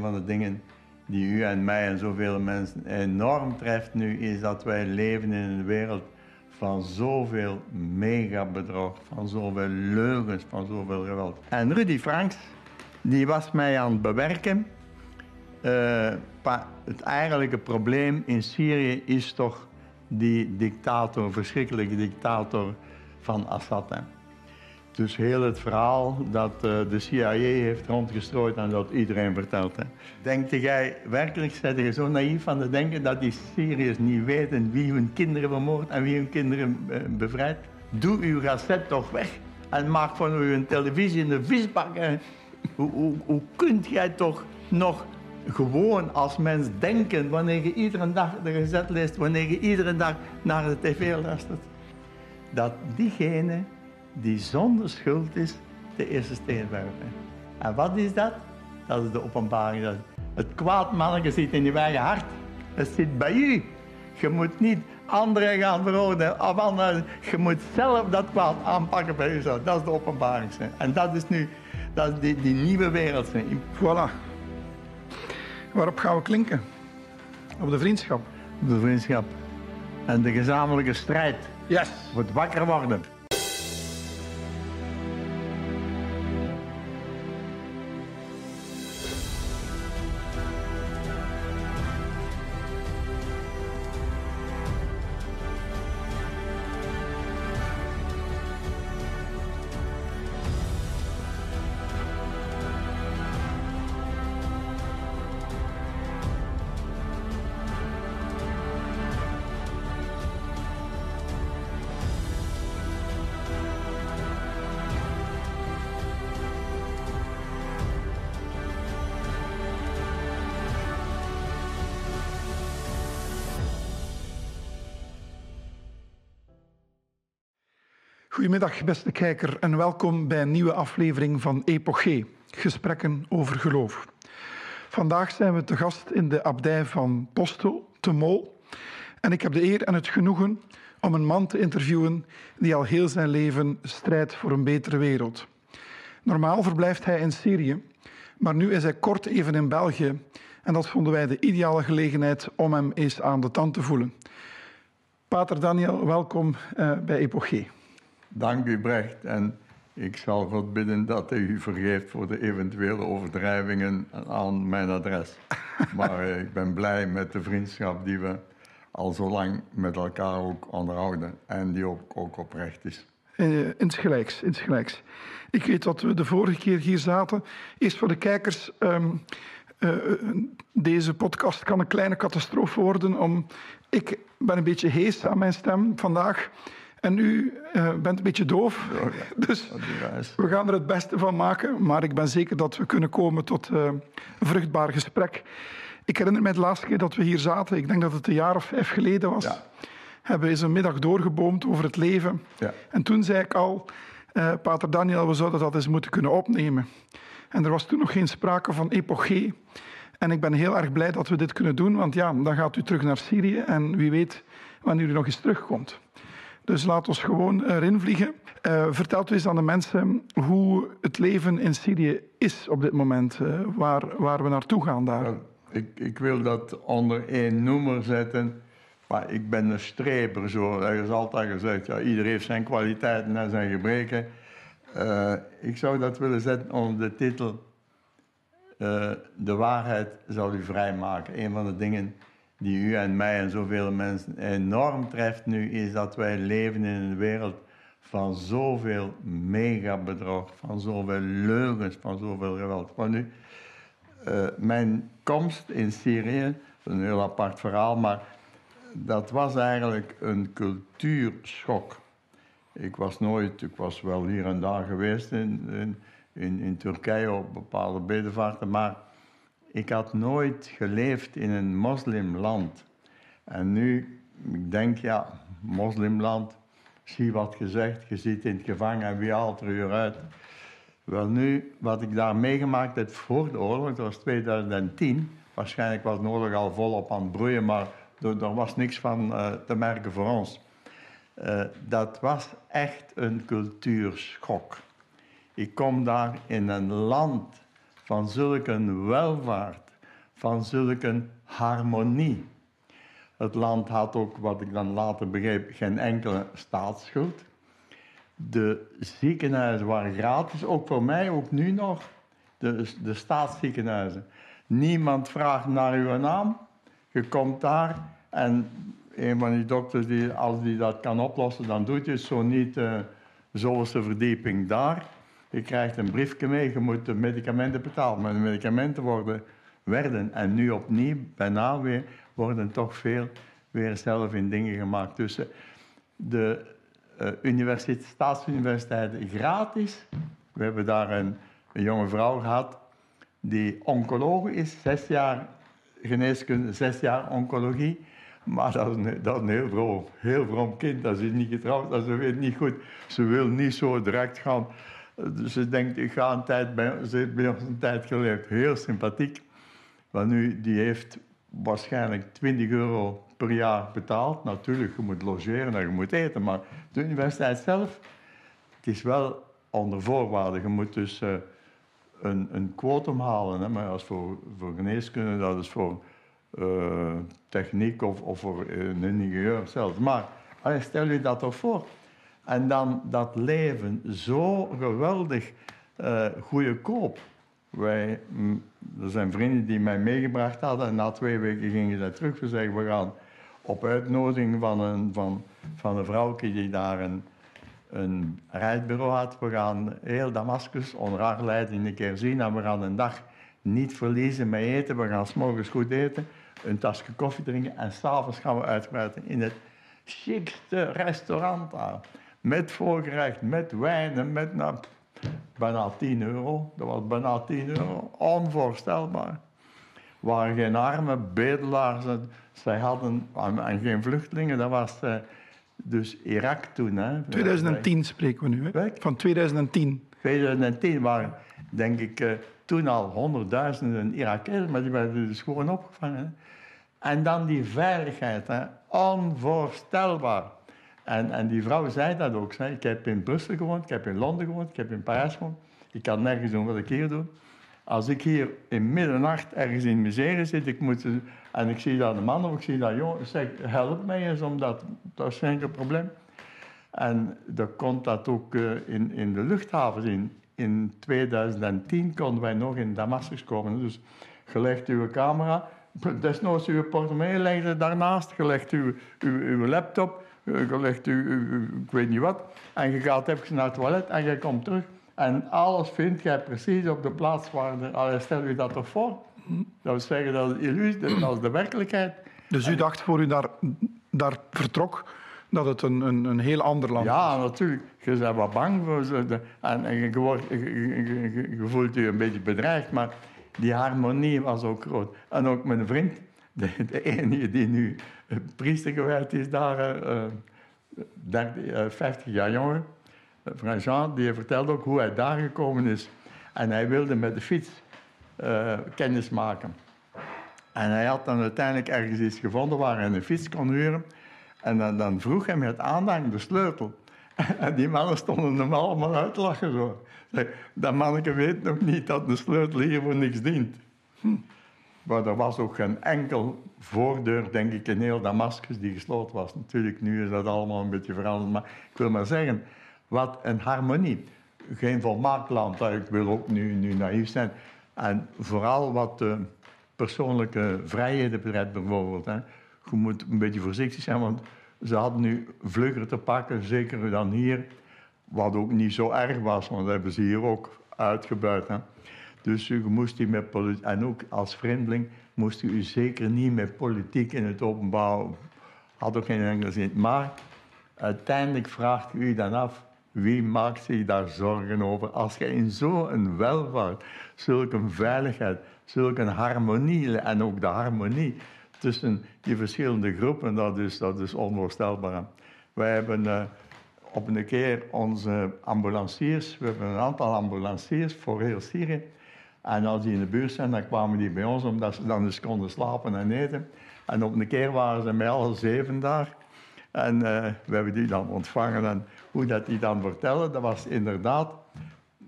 van de dingen die u en mij en zoveel mensen enorm treft nu, is dat wij leven in een wereld van zoveel megabedrog, van zoveel leugens, van zoveel geweld. En Rudy Franks, die was mij aan het bewerken. Uh, het eigenlijke probleem in Syrië is toch die dictator, verschrikkelijke dictator van Assad. Dus heel het verhaal dat uh, de CIA heeft rondgestrooid en dat iedereen vertelt. Hè. Jij werkelijk, zet je zo naïef van te denken dat die Syriërs niet weten wie hun kinderen vermoordt en wie hun kinderen uh, bevrijdt? Doe uw gazet toch weg en maak van uw televisie de visbak. Hoe, hoe, hoe kunt jij toch nog gewoon als mens denken wanneer je iedere dag de gezet leest, wanneer je iedere dag naar de tv luistert? Dat diegene die zonder schuld is, de eerste steen werpen. En wat is dat? Dat is de openbaring. Het kwaad mannetje zit in je eigen hart. Het zit bij u. Je moet niet anderen gaan veroordelen of anderen. Je moet zelf dat kwaad aanpakken bij jezelf. Dat is de openbaring. En dat is nu dat is die, die nieuwe wereld. Voilà. Waarop gaan we klinken? Op de vriendschap. Op de vriendschap. En de gezamenlijke strijd. Yes. Voor het wakker worden. Goedemiddag, beste kijker, en welkom bij een nieuwe aflevering van Epoché, Gesprekken over Geloof. Vandaag zijn we te gast in de abdij van Postel, te Mol. En ik heb de eer en het genoegen om een man te interviewen die al heel zijn leven strijdt voor een betere wereld. Normaal verblijft hij in Syrië, maar nu is hij kort even in België. En dat vonden wij de ideale gelegenheid om hem eens aan de tand te voelen. Pater Daniel, welkom uh, bij Epoché. Dank u, Brecht. En ik zal God bidden dat hij u vergeeft voor de eventuele overdrijvingen aan mijn adres. Maar eh, ik ben blij met de vriendschap die we al zo lang met elkaar ook onderhouden. En die ook, ook oprecht is. Uh, insgelijks, insgelijks. Ik weet dat we de vorige keer hier zaten. Eerst voor de kijkers. Um, uh, deze podcast kan een kleine catastrofe worden. Om, ik ben een beetje hees aan mijn stem vandaag. En u uh, bent een beetje doof. dus we gaan er het beste van maken. Maar ik ben zeker dat we kunnen komen tot uh, een vruchtbaar gesprek. Ik herinner me de laatste keer dat we hier zaten. Ik denk dat het een jaar of vijf geleden was. Ja. Hebben we eens een middag doorgeboomd over het leven. Ja. En toen zei ik al, uh, Pater Daniel, we zouden dat eens moeten kunnen opnemen. En er was toen nog geen sprake van epogee. En ik ben heel erg blij dat we dit kunnen doen. Want ja, dan gaat u terug naar Syrië. En wie weet wanneer u nog eens terugkomt. Dus laat ons gewoon erin vliegen. Uh, vertelt u eens aan de mensen hoe het leven in Syrië is op dit moment, uh, waar, waar we naartoe gaan daar. ik, ik wil dat onder één noemer zetten. Maar ik ben een streper, zo. Er is altijd gezegd, ja, ieder heeft zijn kwaliteiten en zijn gebreken. Uh, ik zou dat willen zetten onder de titel De waarheid zal u vrijmaken. Een van de dingen die u en mij en zoveel mensen enorm treft nu, is dat wij leven in een wereld van zoveel megabedrog, van zoveel leugens, van zoveel geweld. Maar nu, uh, mijn komst in Syrië, een heel apart verhaal, maar dat was eigenlijk een cultuurschok. Ik was nooit, ik was wel hier en daar geweest in, in, in Turkije op bepaalde bedevaarten, maar ik had nooit geleefd in een moslimland. En nu, ik denk, ja, moslimland, zie wat gezegd, je zit in het gevangen en wie haalt er u uit? Wel nu, wat ik daar meegemaakt heb voor de oorlog, dat was 2010, waarschijnlijk was de oorlog al volop aan het broeien, maar er, was niks van uh, te merken voor ons. Uh, dat was echt een cultuurschok. Ik kom daar in een land van zulke welvaart, van zulke harmonie. Het land had ook, wat ik dan later begreep, geen enkele staatsschuld. De ziekenhuizen waren gratis, ook voor mij, ook nu nog. De, de staatsziekenhuizen. Niemand vraagt naar uw naam. Je komt daar en een van die dokters, die, als die dat kan oplossen, dan doet je het. Zo niet, uh, zo is de verdieping daar. Je krijgt een briefje mee, je moet de medicamenten betalen. Maar de medicamenten worden, werden, en nu opnieuw, bijna weer, worden toch veel weer zelf in dingen gemaakt. Dus eh, de uh, universiteit, staatsuniversiteiten gratis. We hebben daar een, jonge vrouw gehad die oncoloog is, zes jaar geneeskunde, zes jaar oncologie. Maar dat is een, dat is een heel, vroom, heel kind. Dat is niet getrouwd, dat ze weet niet goed. Ze wil niet zo direct gaan. Dus ze denkt, ik ga een tijd bij, ze heeft bij ons een tijd geleefd. Heel sympathiek. Maar nu, die heeft waarschijnlijk 20 euro per jaar betaald. Natuurlijk, je moet logeren en je moet eten. Maar de universiteit zelf, het is wel onder voorwaarden. Je moet dus uh, een, een halen. Hè. Maar als voor, voor geneeskunde, dat is voor uh, techniek of, of voor een ingenieur zelf. Maar stel je dat toch voor. En dan dat leven zo geweldig uh, goedkoop. Wij, er zijn vrienden die mij meegebracht hadden en na twee weken gingen ze terug. We zeggen, we gaan op uitnodiging van een, van, van een vrouwtje die daar een, een reisbureau had. We gaan heel Damascus onder haar leiding een keer zien en we gaan een dag niet verliezen met eten. We gaan s'morgens goed eten, een tasje koffie drinken en s'avonds gaan we uitbreiden in het chicste restaurant daar. Met voorgerecht, met wijn en met nou, bijna 10 euro. Dat was bijna 10 euro. Onvoorstelbaar. waren geen arme bedelaars. Zij hadden, en geen vluchtelingen, dat was uh, dus Irak toen. Hè. 2010 spreken we nu, hè? Van 2010. 2010 waren, denk ik, uh, toen al honderdduizenden Irakezen, maar die werden dus gewoon opgevangen. En dan die veiligheid, hè. onvoorstelbaar. En, en die vrouw zei dat ook. Ik heb in Brussel gewoond, ik heb in Londen gewoond, ik heb in Parijs gewoond. Ik kan nergens doen wat ik hier doe. Als ik hier in middernacht ergens in miserie zit ik moet, en ik zie daar een man of ik zie daar jongen, zeg help mij eens, omdat dat is geen probleem. En dan komt dat ook uh, in, in de luchthavens in. In 2010 konden wij nog in Damascus komen. Dus gelegd uw camera, desnoods uw portemonnee legde daarnaast, gelegd uw, uw, uw laptop, gelegd uw, uw, ik weet niet wat. En je gaat even naar het toilet en je komt terug. En alles vind jij precies op de plaats waar... De, stel je dat toch voor? Dat wil zeggen, dat is illusie, dat is de werkelijkheid. Dus u dacht voor u daar, daar vertrok dat het een, een, een heel ander land ja, natuurlijk. Je bent wat bang voor ze. En, en je, wordt, je, je, je, voelt je een beetje bedreigd, maar die harmonie was ook groot. En ook mijn vriend, de, de enige die nu priester geweest is daar, uh, 30, 50 jaar jonger, Jean, die vertelde ook hoe hij daar gekomen is. En hij wilde met de fiets uh, kennis maken. En hij had dan uiteindelijk ergens iets gevonden waar hij een fiets kon huren. En dan, dan vroeg hij met aandacht de sleutel. En die mannen stonden hem allemaal uit te lachen. Zo. Dat manneke weet nog niet dat de sleutel hier voor niks dient. Hm. Maar er was ook geen enkel voordeur, denk ik, in heel Damascus die gesloten was. Natuurlijk, nu is dat allemaal een beetje veranderd. Maar ik wil maar zeggen, wat een harmonie. Geen volmaakt land, ik wil ook nu, nu naïef zijn. En vooral wat de persoonlijke vrijheden betreft bijvoorbeeld. Hè. Je moet een beetje voorzichtig zijn, want ze hadden nu vlugger te pakken, zeker dan hier. Wat ook niet zo erg was, want dat hebben ze hier ook uitgebuit. Hè. Dus je moest die met politiek, en ook als vreemdeling moest u zeker niet met politiek in het openbaar, had ook geen enkele zin. Maar uiteindelijk vraagt u dan af, wie maakt zich daar zorgen over? Als je in zo'n welvaart, zulke veiligheid, zulke harmonie en ook de harmonie tussen die verschillende groepen, dat is, dat is onvoorstelbaar. Wij hebben uh, op een keer onze ambulanciers, we hebben een aantal ambulanciers voor heel Syrië. En als die in de buurt zijn, dan kwamen die bij ons omdat ze dan eens konden slapen en eten. En op een keer waren ze met alle zeven daar. En uh, we hebben die dan ontvangen. En hoe dat die dan vertellen, dat was inderdaad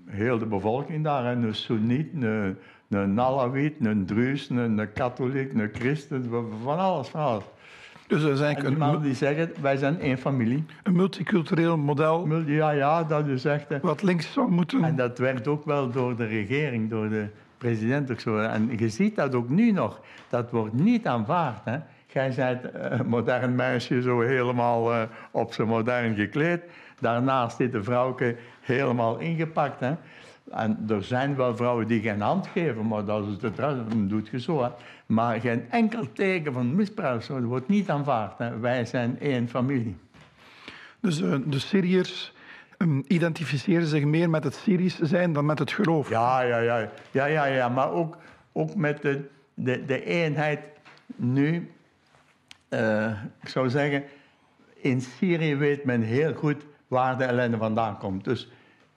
heel de bevolking daar. Een Soeniet, een, een Alawit, een Druus, een, een katholiek, een christen, van alles, van alles. Dus dat is En die een, die zeggen, wij zijn één familie. een multicultureel model Ja, ja, dat is echt... hè. wat links zou moeten... En dat werd ook wel door de regering, door de president ook zo. En je ziet dat ook nu nog. Dat wordt niet aanvaard. Hè. Jij bent eh, een modern meisje, zo helemaal eh, op zijn modern gekleed. Daarnaast zit de vrouwke helemaal ingepakt. Hè. En er zijn wel vrouwen die geen hand geven, maar dat, is het, dat doet je zo. Hè. Maar geen enkel teken van misbruik, wordt niet aanvaard. Hè. Wij zijn één familie. Dus eh, de Syriërs ehm, identificeren zich meer met het Syrisch zijn dan met het geloof. Ja, ja, ja. ja, ja, ja. Maar ook, ook met de, de, de eenheid nu. eh, ik zou zeggen, in Syrië weet men heel goed waar de ellende vandaan komt. Dus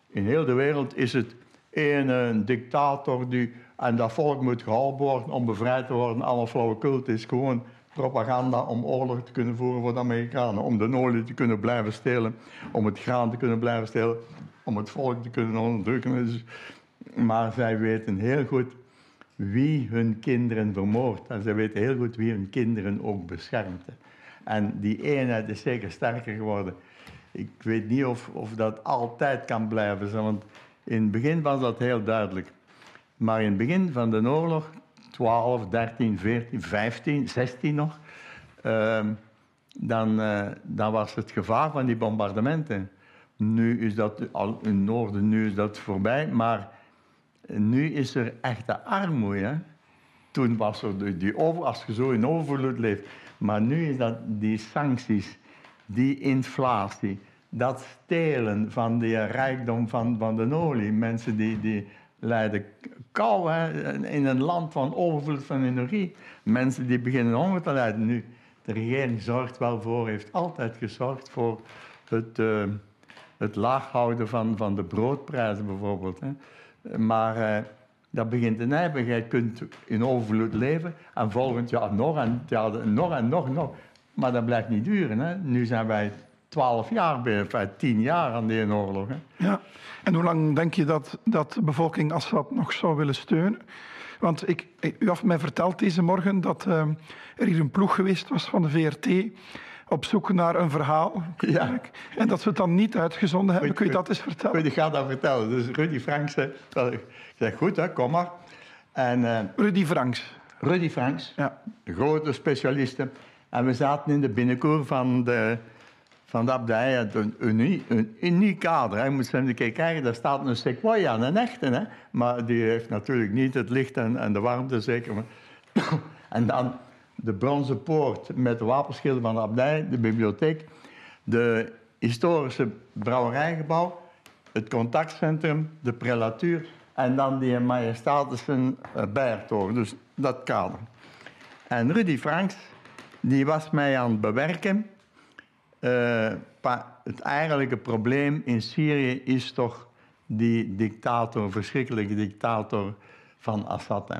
in heel de wereld is het één een dictator die... En dat volk moet geholpen worden om bevrijd te worden. Allemaal flauwekul. Het is gewoon propaganda om oorlog te kunnen voeren voor de Amerikanen. Om de olie te kunnen blijven stelen. Om het graan te kunnen blijven stelen. Om het volk te kunnen onderdrukken. Dus, maar zij weten heel goed wie hun kinderen vermoordt. En zij weten heel goed wie hun kinderen ook beschermt. En die eenheid is zeker sterker geworden. Ik weet niet of, of dat altijd kan blijven. Want in het begin was dat heel duidelijk. Maar in het begin van de oorlog, 12, 13, 14, 15, 16 nog, ehm, dan, eh, dan was het gevaar van die bombardementen. Nu is dat al in het noorden, nu is dat voorbij, maar nu is er echte armoede. Toen was er die, over, als je zo in overvloed leeft. Maar nu is dat die sancties, die inflatie, dat stelen van die rijkdom van, van de olie. Mensen die, die lijden kou hè, in een land van overvloed van energie. Mensen die beginnen honger te lijden. Nu, de regering zorgt wel voor, heeft altijd gezorgd voor het, eh, het laag houden van, van de broodprijzen bijvoorbeeld. Hè. Maar eh, dat begint te nijpen. Jij kunt in overvloed leven en volgend jaar nog en, ja, nog en nog, nog. Maar dat blijft niet duren. Hè. Nu zijn wij twaalf jaar, bij, enfin, tien jaar aan die oorlog. Hè. Ja. En hoe lang denk je dat, dat de bevolking Assad nog zou willen steunen? Want ik, u heeft mij verteld deze morgen dat eh, er hier een ploeg geweest was van de VRT op zoek naar een verhaal. Ja. En dat ze het dan niet uitgezonden hebben. Goed, Kun je dat eens vertellen? Goed, ik ga dat vertellen. Dus Rudy Franks, zei- ik zeg goed, hè, kom maar. En eh, Rudy Franks. Rudy Franks, Ja. grote specialisten. En we zaten in de binnenkoer van de, van de abdij. Een, een, uniek kader. hè. Je moet eens een keer kijken, daar staat een sequoia, een echte. Hè? Maar die heeft natuurlijk niet het licht en, en de warmte zeker. en dan de bronzen poort met de wapenschilden van de abdij, de bibliotheek. De historische brouwerijgebouw, het contactcentrum, de prelatuur en dan die majestatische eh, bijertoren. Dus dat kader. En Rudy Franks, die was mij aan het bewerken. Eh, pa- het eigenlijke probleem in Syrië is toch die dictator, verschrikkelijke dictator van Assad. hè.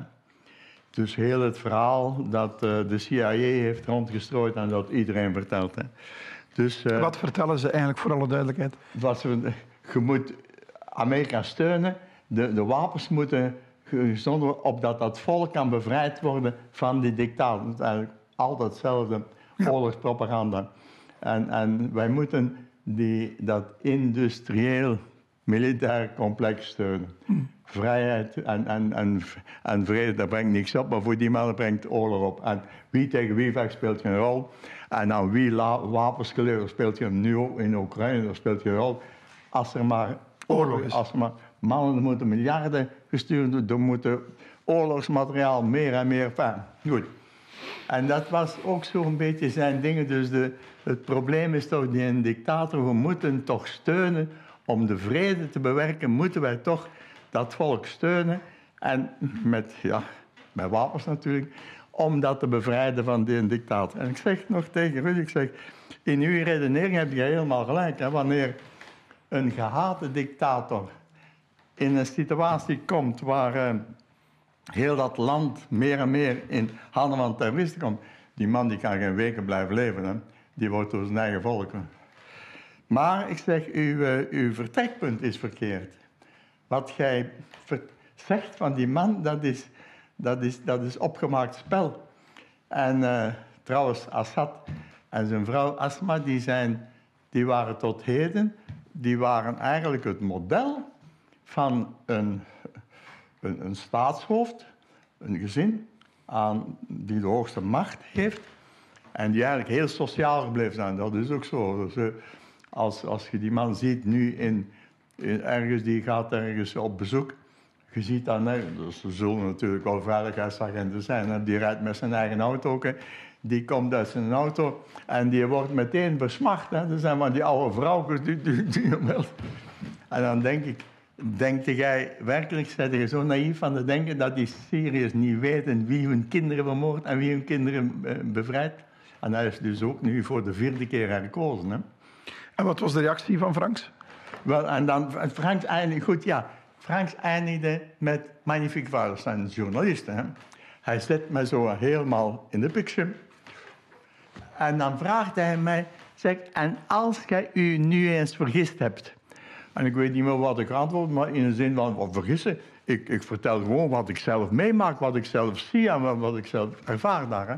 Dus heel het verhaal dat eh, de CIA heeft rondgestrooid en dat iedereen vertelt. Hè. Dus, eh, Wat vertellen ze eigenlijk voor alle duidelijkheid? wat ze, je moet Amerika steunen. De, de wapens moeten gezonden worden opdat dat volk kan bevrijd worden van die dictator. Het is eigenlijk altijd hetzelfde oorlogspropaganda. En, en wij moeten die, dat industrieel militair complex steunen. Vrijheid en, en, en, en vrede, dat brengt niks op, maar voor die mannen brengt oorlog op. En wie tegen wie vecht speelt geen rol. En aan wie la- wapens geleverd speelt geen nu ook in Oekraïne, dat speelt geen rol. Als er maar oorlog is, als er maar mannen, moeten miljarden gestuurd worden, er moeten oorlogsmateriaal meer en meer. Enfin, goed. En dat was ook zo'n beetje zijn dingen. Dus de, het probleem is toch, die een dictator, we moeten toch steunen. Om de vrede te bewerken, moeten wij toch dat volk steunen. En met, ja, met wapens natuurlijk, om dat te bevrijden van die dictator. En ik zeg nog tegen Ruud, ik zeg, in uw redenering heb je helemaal gelijk. Hè, wanneer een gehate dictator in een situatie komt waar eh, heel dat land meer en meer in handen van terroristen komt, die man die kan geen weken blijven leven. Die wordt door zijn eigen volk. Maar ik zeg, uw, eh, uw vertrekpunt is verkeerd. Wat ver- zegt van die man, dat is, dat is, dat is opgemaakt spel. En uh, trouwens, Assad en zijn vrouw Asma, die, zijn, die waren tot heden, die waren eigenlijk het model van een, een, staatshoofd, een gezin, aan, die de hoogste macht heeft en die eigenlijk heel sociaal gebleven zijn. Dat is ook zo. Dus, uh, als, als je die man ziet nu in, ergens, die gaat ergens op bezoek, je ziet dan, dus er zullen natuurlijk wel veiligheidsagenten zijn, hè, die rijdt met zijn eigen auto ook. Hè. Die komt uit zijn auto en die wordt meteen besmacht. Hè. Er zijn van die oude vrouwen die, die, die En dan denk ik, Denkt jij werkelijk, zijn je zo naïef van te denken dat die Syriërs niet weten wie hun kinderen vermoordt en wie hun kinderen eh, bevrijdt? En hij is dus ook nu voor de vierde keer herkozen. Hè? En wat was de reactie van Franks? Wel, en dan Franks eindigde, goed ja, Franks eindigde met magnifiek vuil, zijn journalisten. Hè? Hij zet mij zo helemaal in de picture. En dan vraagt hij mij, zeg, en als jij u nu eens vergist hebt, en ik weet niet meer wat ik antwoord, maar in de zin van, wat vergissen, ik, ik vertel gewoon wat ik zelf meemaak, wat ik zelf zie en wat, ik zelf ervaar daar. Hè.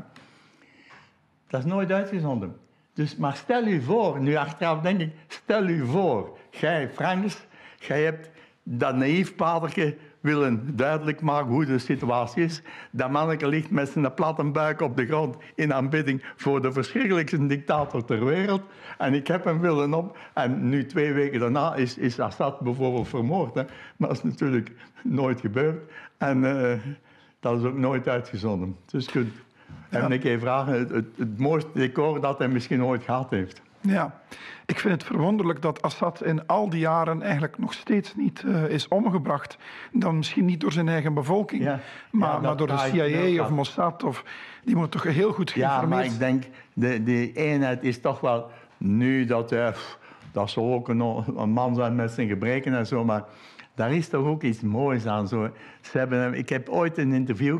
Dat is nooit uitgezonden. Dus, maar stel u voor, nu achteraf denk ik, stel u voor, jij Frans, jij hebt dat naïef padertje willen duidelijk maken hoe de situatie is. Dat manneke ligt met zijn platte buik op de grond in aanbidding voor de verschrikkelijkste dictator ter wereld. En ik heb hem willen op. En nu, twee weken daarna, is, is Assad bijvoorbeeld vermoord. Hè. Maar dat is natuurlijk nooit gebeurd. En uh, dat is ook nooit uitgezonden. Dus je kunt hem een keer vragen, het, het, het mooiste decor dat hij misschien ooit gehad heeft. Ja, ik vind het verwonderlijk dat Assad in al die jaren eigenlijk nog steeds niet uh, is omgebracht. Dan misschien niet door zijn eigen bevolking, ja. Maar, ja, maar, door de CIA of Mossad. Of, die moet toch heel goed geïnformeerd Ja, maar ik denk, de, de eenheid is toch wel nu dat... Uh, dat zal ook een, een, man zijn met zijn gebreken en zo, maar daar is toch ook iets moois aan. Zo. Ze hebben, ik heb ooit een interview...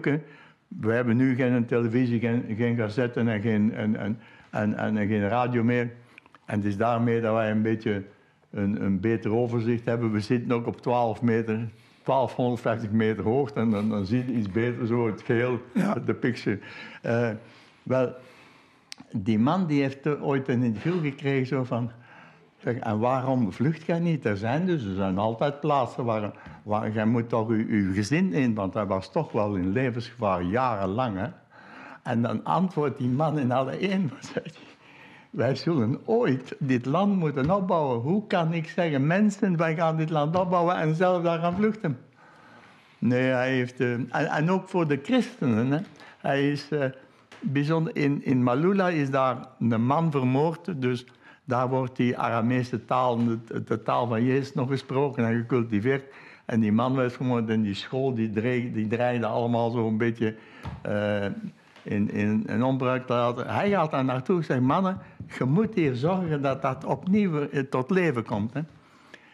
We hebben nu geen televisie, geen, geen gazetten en geen, en, en, en, en geen radio meer... En het is daarmee dat wij een beetje een, een beter overzicht hebben. We zitten ook op 12 meter, 1250 meter hoogte en dan, dan zie je iets beter zo het geheel, de picture. Uh, wel, die man die heeft ooit een interview gekregen zo van... Zeg, en waarom vlucht jij niet? Er zijn dus, er zijn altijd plaatsen waar, waar jij moet toch uw, uw gezin in, want hij was toch wel in levensgevaar jarenlang. Hè? En dan antwoordt die man in alle een, zegt wij zullen ooit dit land moeten opbouwen. Hoe kan ik zeggen, mensen, wij gaan dit land opbouwen en zelf daar gaan vluchten? Nee, hij heeft... Uh, en, ook voor de christenen. Hè. Hij is uh, bijzonder... In, in Malula is daar een man vermoord, dus daar wordt die Arameese taal, de, taal van Jezus, nog gesproken en gecultiveerd. En die man werd vermoord en die school, die, die dreigde allemaal zo een beetje... Uh, in, in, in onbruik te laten. Hij gaat daar naartoe en zegt, mannen, je moet hier zorgen dat dat opnieuw eh, tot leven komt. Hè?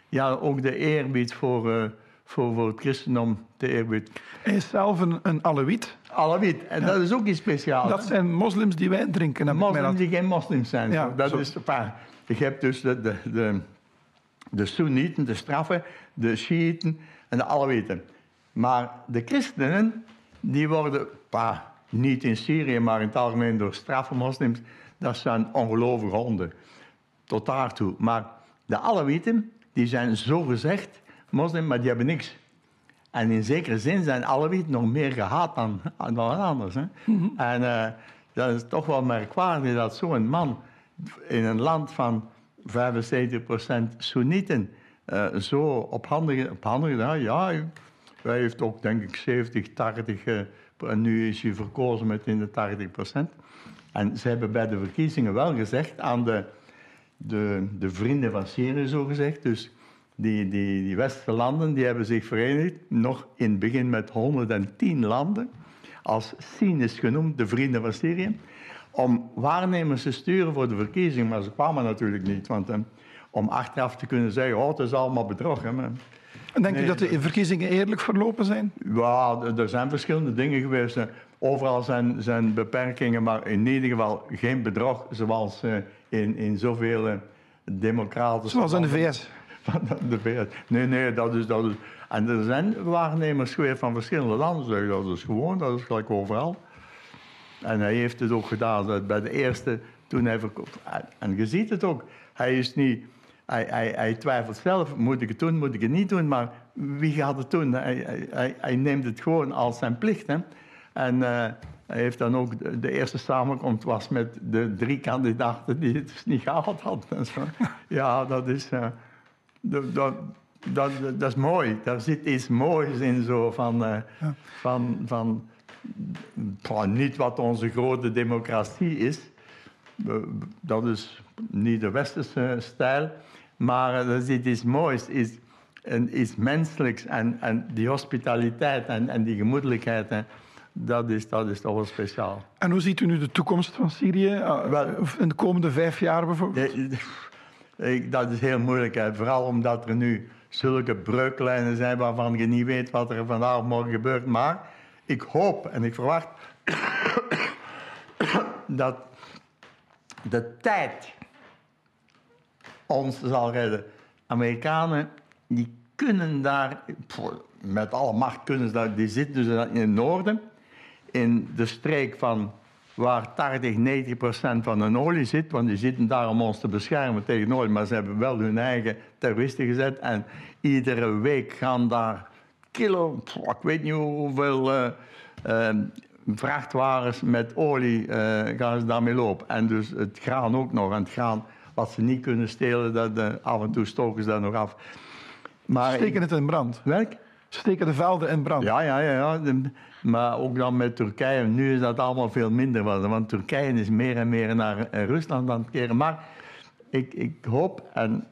Ja, ook de eerbied voor, uh, voor, voor het christendom, de eerbied. Hij is zelf een, een. Alawit, en dat is ook iets speciaals. Dat zijn moslims die wijn drinken. Moslims die geen moslims zijn. Ja, dat zo. is, je hebt dus de, de, de, de Soenieten, de straffen, de Shiiten en de Alawieten. Maar de christenen, die worden, niet in Syrië, maar in het algemeen door straffe moslims, dat zijn ongelovige honden. Tot daartoe. Maar de Alawieten, die zijn zogezegd moslim, maar die hebben niks. En in zekere zin zijn Alawieten nog meer gehaat dan, dan anders. Hè? Mhm. En uh, dat is toch wel merkwaardig dat zo'n man in een land van 75% Soenieten uh, zo op handen, op handen ja, hij heeft ook denk ik 70, 80 uh, en nu is hij verkozen met in de 80 procent. En ze hebben bij de verkiezingen wel gezegd aan de, de, de vrienden van Syrië, zo gezegd, dus die, die, die westerse landen, die hebben zich verenigd, nog in het begin met 110 landen, als cynisch genoemd, de vrienden van Syrië, om waarnemers te sturen voor de verkiezingen. Maar ze kwamen natuurlijk niet, want eh, om achteraf te kunnen zeggen, oh, het is allemaal bedrog. Hè, denk je dat de verkiezingen eerlijk verlopen zijn? Ja, er zijn verschillende dingen geweest. Overal zijn, zijn beperkingen, maar in ieder geval geen bedrog zoals eh, in, in zoveel democratische... Zoals in de VS? de VS. Nee, nee, dat is, dat is... En er zijn waarnemers geweest van verschillende landen. Dat is gewoon, dat is gelijk overal. En hij heeft het ook gedaan bij de eerste, toen hij verkoopt. En je ziet het ook. Hij is niet... Hij, hij, hij, twijfelt zelf, moet ik het doen, moet ik het niet doen, maar wie gaat het doen? Hij, hij, hij neemt het gewoon als zijn plicht. Hè? En uh, hij heeft dan ook, de, eerste samenkomst was met de drie kandidaten die het dus niet gehaald hadden. Ja, dat is, uh, dat, dat, dat, dat, is mooi. Daar zit iets moois in zo van, uh, ja. van, van, van niet wat onze grote democratie is. Dat is niet de westerse stijl. Maar er zit iets moois, iets, iets menselijks. En, en die hospitaliteit en, en die gemoedelijkheid, hè, dat, is, dat is toch wel speciaal. En hoe ziet u nu de toekomst van Syrië? Ah, wel, in de komende vijf jaar bijvoorbeeld? dat is heel moeilijk. Hè. Vooral omdat er nu zulke breuklijnen zijn waarvan je niet weet wat er vandaag morgen gebeurt. Maar ik hoop en ik verwacht dat de tijd ons zal redden. Amerikanen die kunnen daar, met alle macht kunnen ze daar, die zitten dus in het noorden, in de streek van waar 80, 90 procent van hun olie zit, want die zitten daar om ons te beschermen tegen olie, maar ze hebben wel hun eigen terroristen gezet en iedere week gaan daar kilo, ik weet niet hoeveel uh, uh, vrachtwagens met olie uh, gaan ze daarmee lopen. En dus het graan ook nog. En het graan wat ze niet kunnen stelen, dat, uh, af en toe stoken ze dat nog af. Maar Steken het in brand? Welk? Steken de velden in brand? Ja, ja, ja. ja. maar ook dan met Turkije. Nu is dat allemaal veel minder. Want Turkije is meer en meer naar eh, Rusland aan het keren. Maar ik, ik hoop, en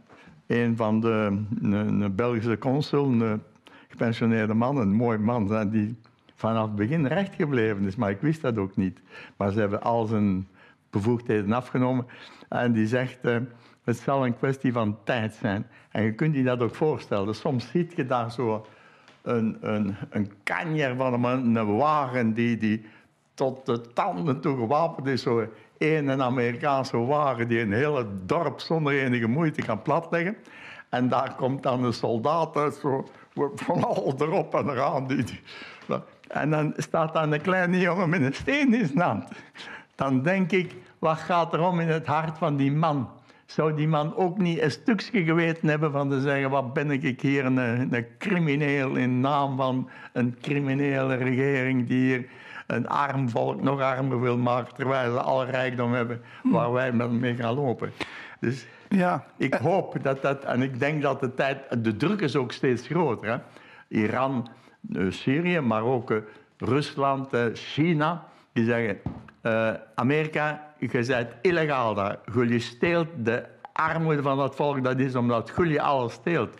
een van de een, Belgische consul, een gepensioneerde man, een mooi man, die vanaf het begin recht gebleven is. Maar ik wist dat ook niet. Maar ze hebben al zijn bevoegdheden afgenomen. En die zegt, uh, het zal een kwestie van tijd zijn. En je kunt je dat ook voorstellen. Dus soms ziet je daar zo een, een, een kanjer van een, wagen die, die tot de tanden toe gewapend is. Zo een Amerikaanse wagen die een hele dorp zonder enige moeite kan platleggen. En daar komt dan een soldaat uit, zo, van al erop en eraan. Die, en dan staat daar een kleine jongen met een steen in zijn hand. Dan denk ik, wat gaat er om in het hart van die man? Zou die man ook niet een stukje geweten hebben van te zeggen: wat ben ik hier een, een crimineel in naam van een criminele regering die hier een arm volk nog armer wil maken, terwijl ze alle rijkdom hebben waar wij mee gaan lopen. Dus ja. ik hoop dat dat, en ik denk dat de tijd, de druk is ook steeds groter. Hè? Iran, eh, Syrië, maar ook eh, Rusland, eh, China, die zeggen: Amerika, je bent illegaal daar. Je steelt de armoede van dat volk, dat is omdat je alles steelt.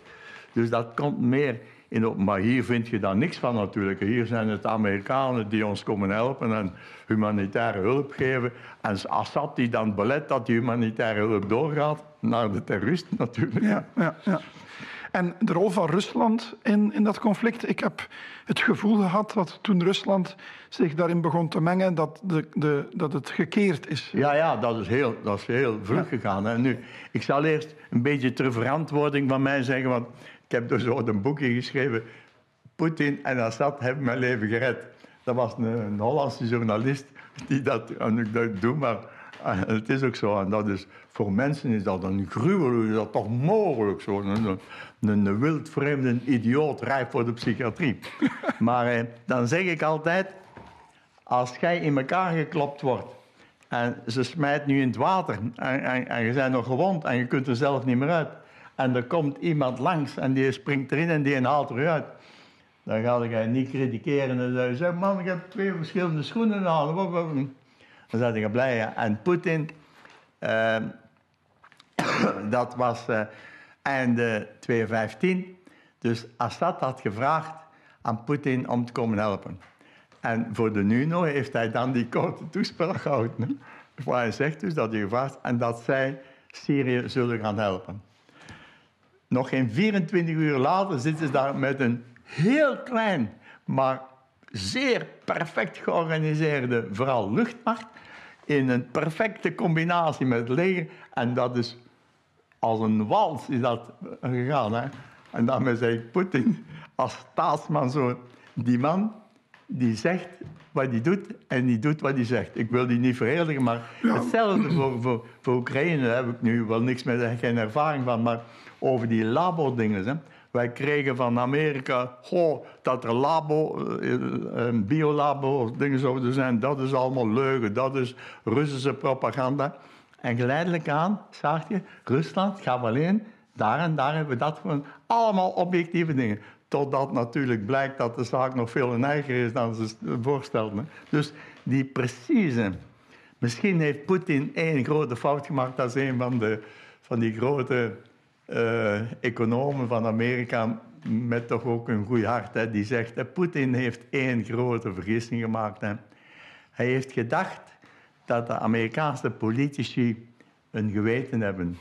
Dus dat komt meer in op. Maar hier vind je daar niks van natuurlijk. Hier zijn het Amerikanen die ons komen helpen en humanitaire hulp geven. En Assad die dan belet dat die humanitaire hulp doorgaat naar de terroristen natuurlijk. Ja, ja, ja. En de rol van Rusland in, in dat conflict. Ik heb het gevoel gehad dat toen Rusland zich daarin begon te mengen, dat, de, de, dat het gekeerd is. Ja, ja dat, is heel, dat is heel vlug gegaan. En nu, ik zal eerst een beetje ter verantwoording van mij zeggen, want ik heb dus ooit een boekje geschreven. Poetin en Assad hebben mijn leven gered. Dat was een, een Hollandse journalist die dat, en ik dat doe, maar ah, het is ook zo. En dat is, voor mensen is dat een gruwel, is dat toch mogelijk zo. Een, een, een wildvreemde idioot rijp voor de psychiatrie. maar eh, dan zeg ik altijd, als jij in elkaar geklopt wordt en ze smijt nu in het water en, en, en je bent nog gewond en je kunt er zelf niet meer uit. En er komt iemand langs en die springt erin en die haalt eruit. Dan ga je niet kritikeren en dan zeg man, ik heb twee verschillende schoenen aan. Dan zijn je blij. En Poetin, uh, dat was uh, einde 2015. Dus Assad had gevraagd aan Poetin om te komen helpen. En voor de NUNO heeft hij dan die korte toespraak gehouden. Waar hij zegt dus dat hij gevraagd en dat zij Syrië zullen gaan helpen. Nog geen 24 uur later zitten ze daar met een heel klein, maar zeer perfect georganiseerde, vooral luchtmacht, in een perfecte combinatie met het leger. En dat is als een wals is dat gegaan. Hè? En daarmee zeg ik Poetin als staatsman zo. Die man die zegt wat hij doet en die doet wat hij zegt. Ik wil die niet verheerlijken, maar hetzelfde voor, voor, voor Oekraïne daar heb ik nu wel niks meer, geen ervaring van. Maar over die labo-dingen. Wij kregen van Amerika goh, dat er labo, eh, eh, biolabo dingen zouden zijn. Dat is allemaal leugen, dat is Russische propaganda. En geleidelijk aan zag je, Rusland gaat alleen, daar en daar hebben we dat gewoon allemaal objectieve dingen. Totdat natuurlijk blijkt dat de zaak nog veel erger is dan ze voorstelden. Dus die precieze. Misschien heeft Poetin één grote fout gemaakt. Dat is een van, de, van die grote uh, economen van Amerika. Met toch ook een goed hart. Hè, die zegt: Poetin heeft één grote vergissing gemaakt. Hè. Hij heeft gedacht dat de Amerikaanse politici een geweten hebben.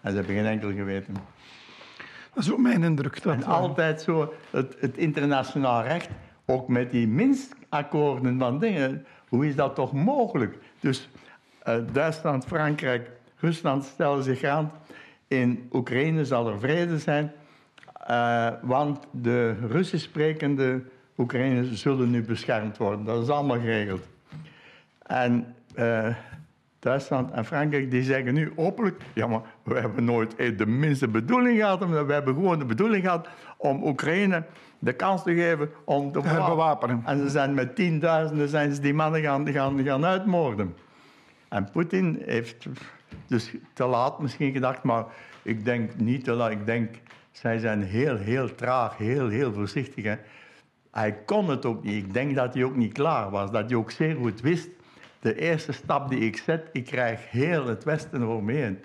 En ze hebben geen enkel geweten. Dat is ook mijn indruk. Dat en altijd zo, het, het internationaal recht, ook met die Minsk-akkoorden van dingen, hoe is dat toch mogelijk? Dus uh, Duitsland, Frankrijk, Rusland stellen zich aan. In Oekraïne zal er vrede zijn, uh, want de Russisch sprekende Oekraïners zullen nu beschermd worden. Dat is allemaal geregeld. En uh, Duitsland en Frankrijk die zeggen nu openlijk: ja, maar we hebben nooit de minste bedoeling gehad. We hebben gewoon de bedoeling gehad om Oekraïne de kans te geven om te bewapenen. En ze zijn met tienduizenden zijn ze die mannen gaan, gaan, gaan uitmoorden. En Poetin heeft dus te laat misschien gedacht, maar ik denk niet te laat. Ik denk, zij zijn heel, heel traag, heel, heel voorzichtig. Hè. Hij kon het ook niet. Ik denk dat hij ook niet klaar was. Dat hij ook zeer goed wist de eerste stap die ik zet, ik krijg heel het Westen heen.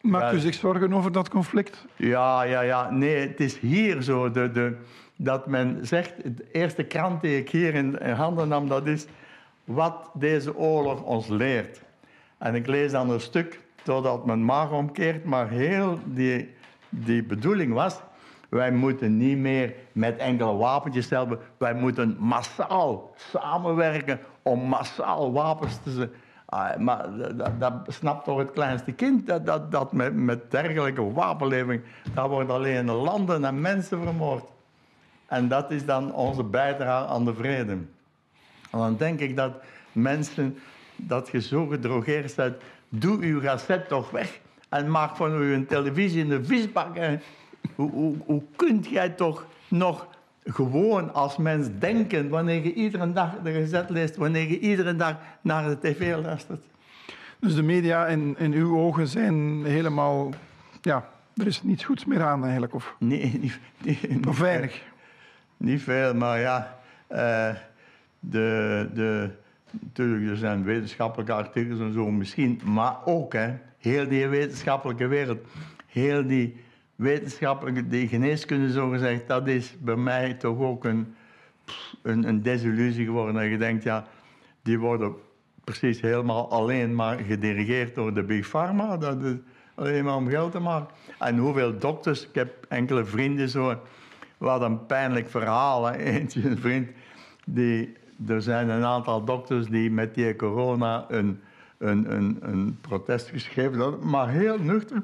Maakt u zich zorgen over dat conflict? Ja, ja, ja. Nee, het is hier zo de, de, dat men zegt... De eerste krant die ik hier in, handen nam, dat is... wat deze oorlog ons leert. En ik lees dan een stuk totdat mijn maag omkeert, maar heel die, die bedoeling was... Wij moeten niet meer met enkele wapentjes helpen. Wij moeten massaal samenwerken om massaal wapens te... Ah, maar dat, snapt toch het kleinste kind, dat, dat, dat met, met dergelijke wapenlevering, daar worden alleen landen en mensen vermoord. En dat is dan onze bijdrage aan de vrede. En dan denk ik dat mensen, dat je zo gedrogeerd bent, doe uw gazet toch weg en maak van u een televisie in de visbak. Hoe, hoe, hoe kunt jij toch nog gewoon als mens denken wanneer je iedere dag de gezet leest, wanneer je iedere dag naar de tv luistert. Dus de media in, in uw ogen zijn helemaal, ja, er is niets goeds meer aan eigenlijk, of? Nee, niet, niet, of weinig. Niet veel, maar ja, uh, de, de, natuurlijk, er zijn wetenschappelijke artikels en zo misschien, maar ook, hè, heel die wetenschappelijke wereld, heel die wetenschappelijke, die geneeskunde zo gezegd, dat is bij mij toch ook een, een, een desillusie geworden. Dat je denkt, ja, die worden precies helemaal alleen maar gedirigeerd door de Big Pharma. Dat is alleen maar om geld te maken. En hoeveel dokters, ik heb enkele vrienden zo, wat een pijnlijk verhaal. Hè. Eentje, een vriend, die, er zijn een aantal dokters die met die corona een, een, een, een protest geschreven hebben, maar heel nuchter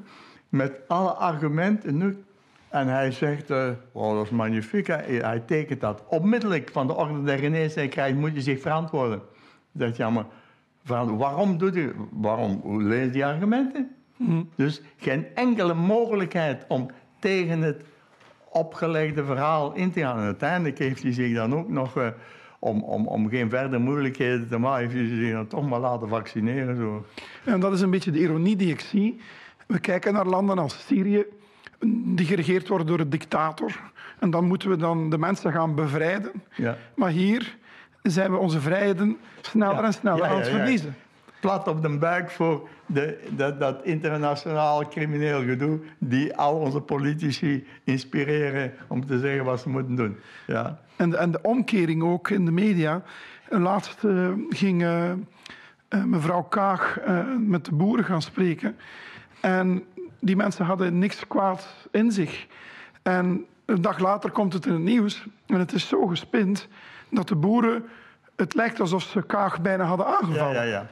met alle argumenten. En hij zegt, uh, oh, dat is magnifiek. Hij, tekent dat. Onmiddellijk van de orde der krijgt, moet je zich verantwoorden. Zegt ja, maar waarom doet u, waarom lees die argumenten? Mhm. Dus geen enkele mogelijkheid om tegen het opgelegde verhaal in te gaan. En uiteindelijk heeft hij zich dan ook nog, uh, om, om, om geen verdere moeilijkheden te maken, heeft hij zich dan toch maar laten vaccineren. Zo. En dat is een beetje de ironie die ik zie. We kijken naar landen als Syrië, die geregeerd worden door een dictator. En dan moeten we dan de mensen gaan bevrijden. Ja. Maar hier zijn we onze vrijheden sneller en sneller aan het verliezen. Plat op de buik voor de, dat, dat internationaal crimineel gedoe die al onze politici inspireren om te zeggen wat ze moeten doen. Ja. En, en de omkering ook in de media. Laatst uh, ging uh, mevrouw Kaag met de boeren gaan spreken. En die mensen hadden niks kwaad in zich. En een dag later komt het in het nieuws en het is zo gespind dat de boeren, het lijkt alsof ze Kaag bijna hadden aangevallen. Ja, ja, ja.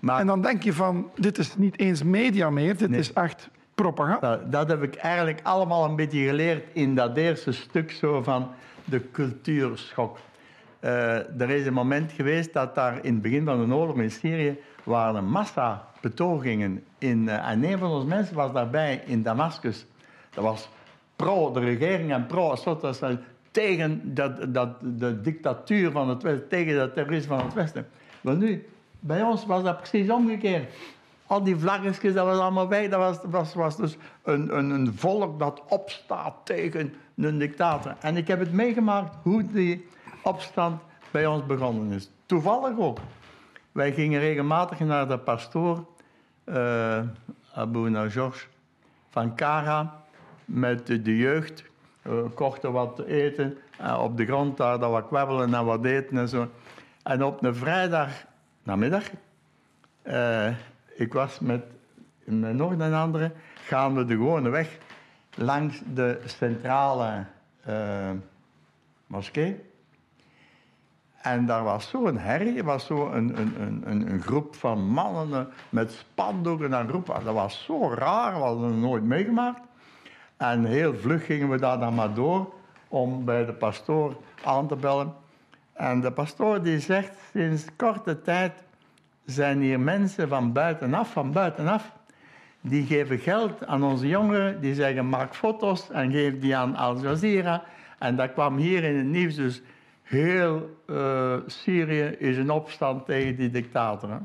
Maar... En dan denk je van, dit is niet eens media meer, dit is echt Propaganda. Dat, dat heb ik eigenlijk allemaal een beetje geleerd in dat eerste stuk zo van de cultuurschok. Eh, er is een moment geweest dat daar in het begin van de oorlog in Syrië waren een massa betogingen. In, uh, en een van onze mensen was daarbij in Damascus. Dat was pro de regering en pro Assad. Tegen dat, dat, de dictatuur van het Westen, tegen dat terrorisme van het Westen. Maar nu, bij ons was dat precies omgekeerd. Al die vlaggetjes, dat was allemaal weg. Dat was, was, dus een, een, een volk dat opstaat tegen een dictator. En ik heb het meegemaakt hoe die opstand bij ons begonnen is. Toevallig ook. Wij gingen regelmatig naar de pastoor, uh, Abu van Kara, met de, jeugd. We kochten wat eten. Uh, op de grond daar, dat wat kwebbelen en wat eten en zo. En op een vrijdag namiddag, uh, ik was met, met nog een andere, gaan we de gewone weg langs de centrale moskee. En daar was zo'n herrie, er was zo een, een, een, een, groep van mannen met spandoeken en roepen. Dat was zo raar, we hadden het nooit meegemaakt. En heel vlug gingen we daar dan maar door om bij de pastoor aan te bellen. En de pastoor die zegt, sinds korte tijd zijn hier mensen van buitenaf, van buitenaf, die geven geld aan onze jongeren, die zeggen maak foto's en geef die aan Al Jazeera. En dat kwam hier in het nieuws, dus Heel uh, Syrië is in opstand tegen die dictator. Hè?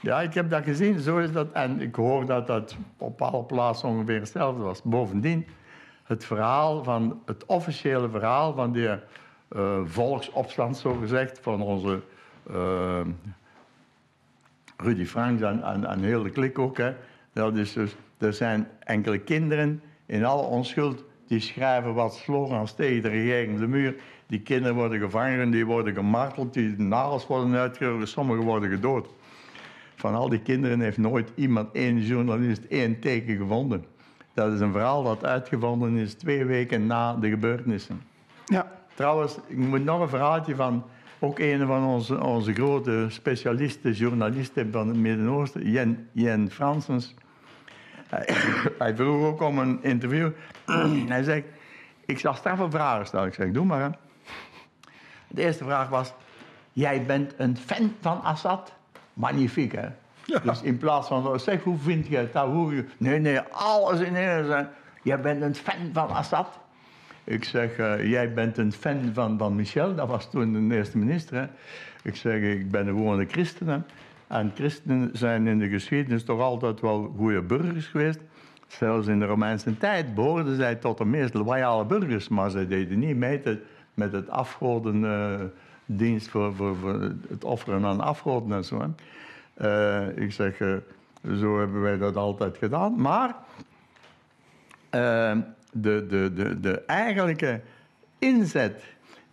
Ja, ik heb dat gezien, zo is dat. En ik hoor dat dat op alle plaatsen ongeveer hetzelfde was. Bovendien, het verhaal van, het officiële verhaal van die uh, volksopstand, zo gezegd, van onze uh, Rudy Franks en, en, en heel de klik ook. Hè. Dat is dus, er zijn enkele kinderen in alle onschuld die schrijven wat slogans tegen de regering de muur. Die kinderen worden gevangen, die worden gemarteld, die nagels worden uitgerogen, sommigen worden gedood. Van al die kinderen heeft nooit iemand, één journalist, één teken gevonden. Dat is een verhaal dat uitgevonden is twee weken na de gebeurtenissen. Ja. Trouwens, ik moet nog een verhaaltje van ook een van onze, onze grote specialisten, journalisten van het Midden-Oosten, Jen, Jen Fransens. Hij, hij vroeg ook om een interview. hij zegt, ik zal straffe vragen stellen. Ik zeg, doe maar. Hè. De eerste vraag was, jij bent een fan van Assad? Magnifiek, hè? Ja. Dus in plaats van, zeg, hoe vind je het? Hoe, nee, nee, alles in één. Jij bent een fan van Assad? Ik zeg, uh, jij bent een fan van, van Michel, dat was toen de eerste minister. Hè? Ik zeg, ik ben een christen. Hè? En christenen zijn in de geschiedenis toch altijd wel goede burgers geweest. Zelfs in de Romeinse tijd behoorden zij tot de meest loyale burgers, maar ze deden niet mee met het afgodendienst voor, voor, voor, het offeren aan afgoden en zo. Uh, ik zeg, zo hebben wij dat altijd gedaan. Maar de, de, de, de eigenlijke inzet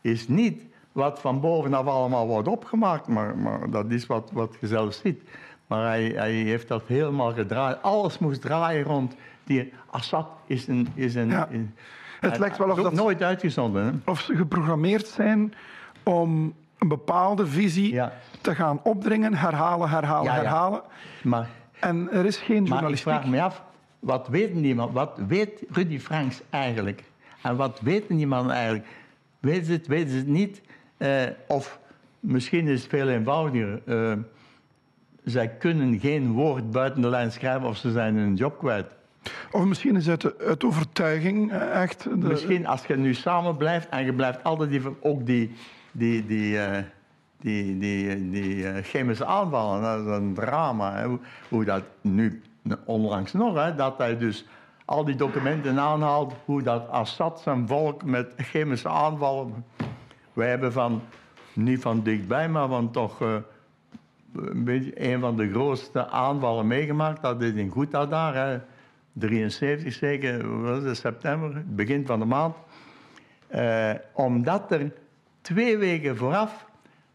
is niet wat van bovenaf allemaal wordt opgemaakt, maar, maar dat is wat, wat je zelf ziet. Maar hij, hij heeft dat helemaal gedraaid. Alles moest draaien rond die Assad is een... Is een, ja. het lijkt wel of dat nooit uitgezonden. Hè? Of ze geprogrammeerd zijn om een bepaalde visie ja. te gaan opdringen, herhalen, herhalen, herhalen. Maar, en er is geen journalistiek. Maar ik vraag me af, wat weet niemand? Wat weet Rudy Franks eigenlijk? En wat weet niemand eigenlijk? Weten ze het, weten ze het niet? Uh, of misschien is het veel eenvoudiger. Uh, zij kunnen geen woord buiten de lijn schrijven of ze zijn hun job kwijt. Of misschien is het uit overtuiging eh, echt. De... Misschien als je nu samen blijft en je blijft altijd die, ook die, die, die, uh, die, die, die chemische aanvallen. Dat is een drama. Hè? Hoe, dat nu, onlangs nog, hè, dat hij dus al die documenten aanhaalt. Hoe dat Assad zijn volk met chemische aanvallen. Wij hebben van, niet van dichtbij, maar van toch. Uh, een, van de grootste aanvallen meegemaakt. Dat is in Ghouta daar. Hè. 73 zeker, was het, september, begin van de maand. Uh, omdat er twee weken vooraf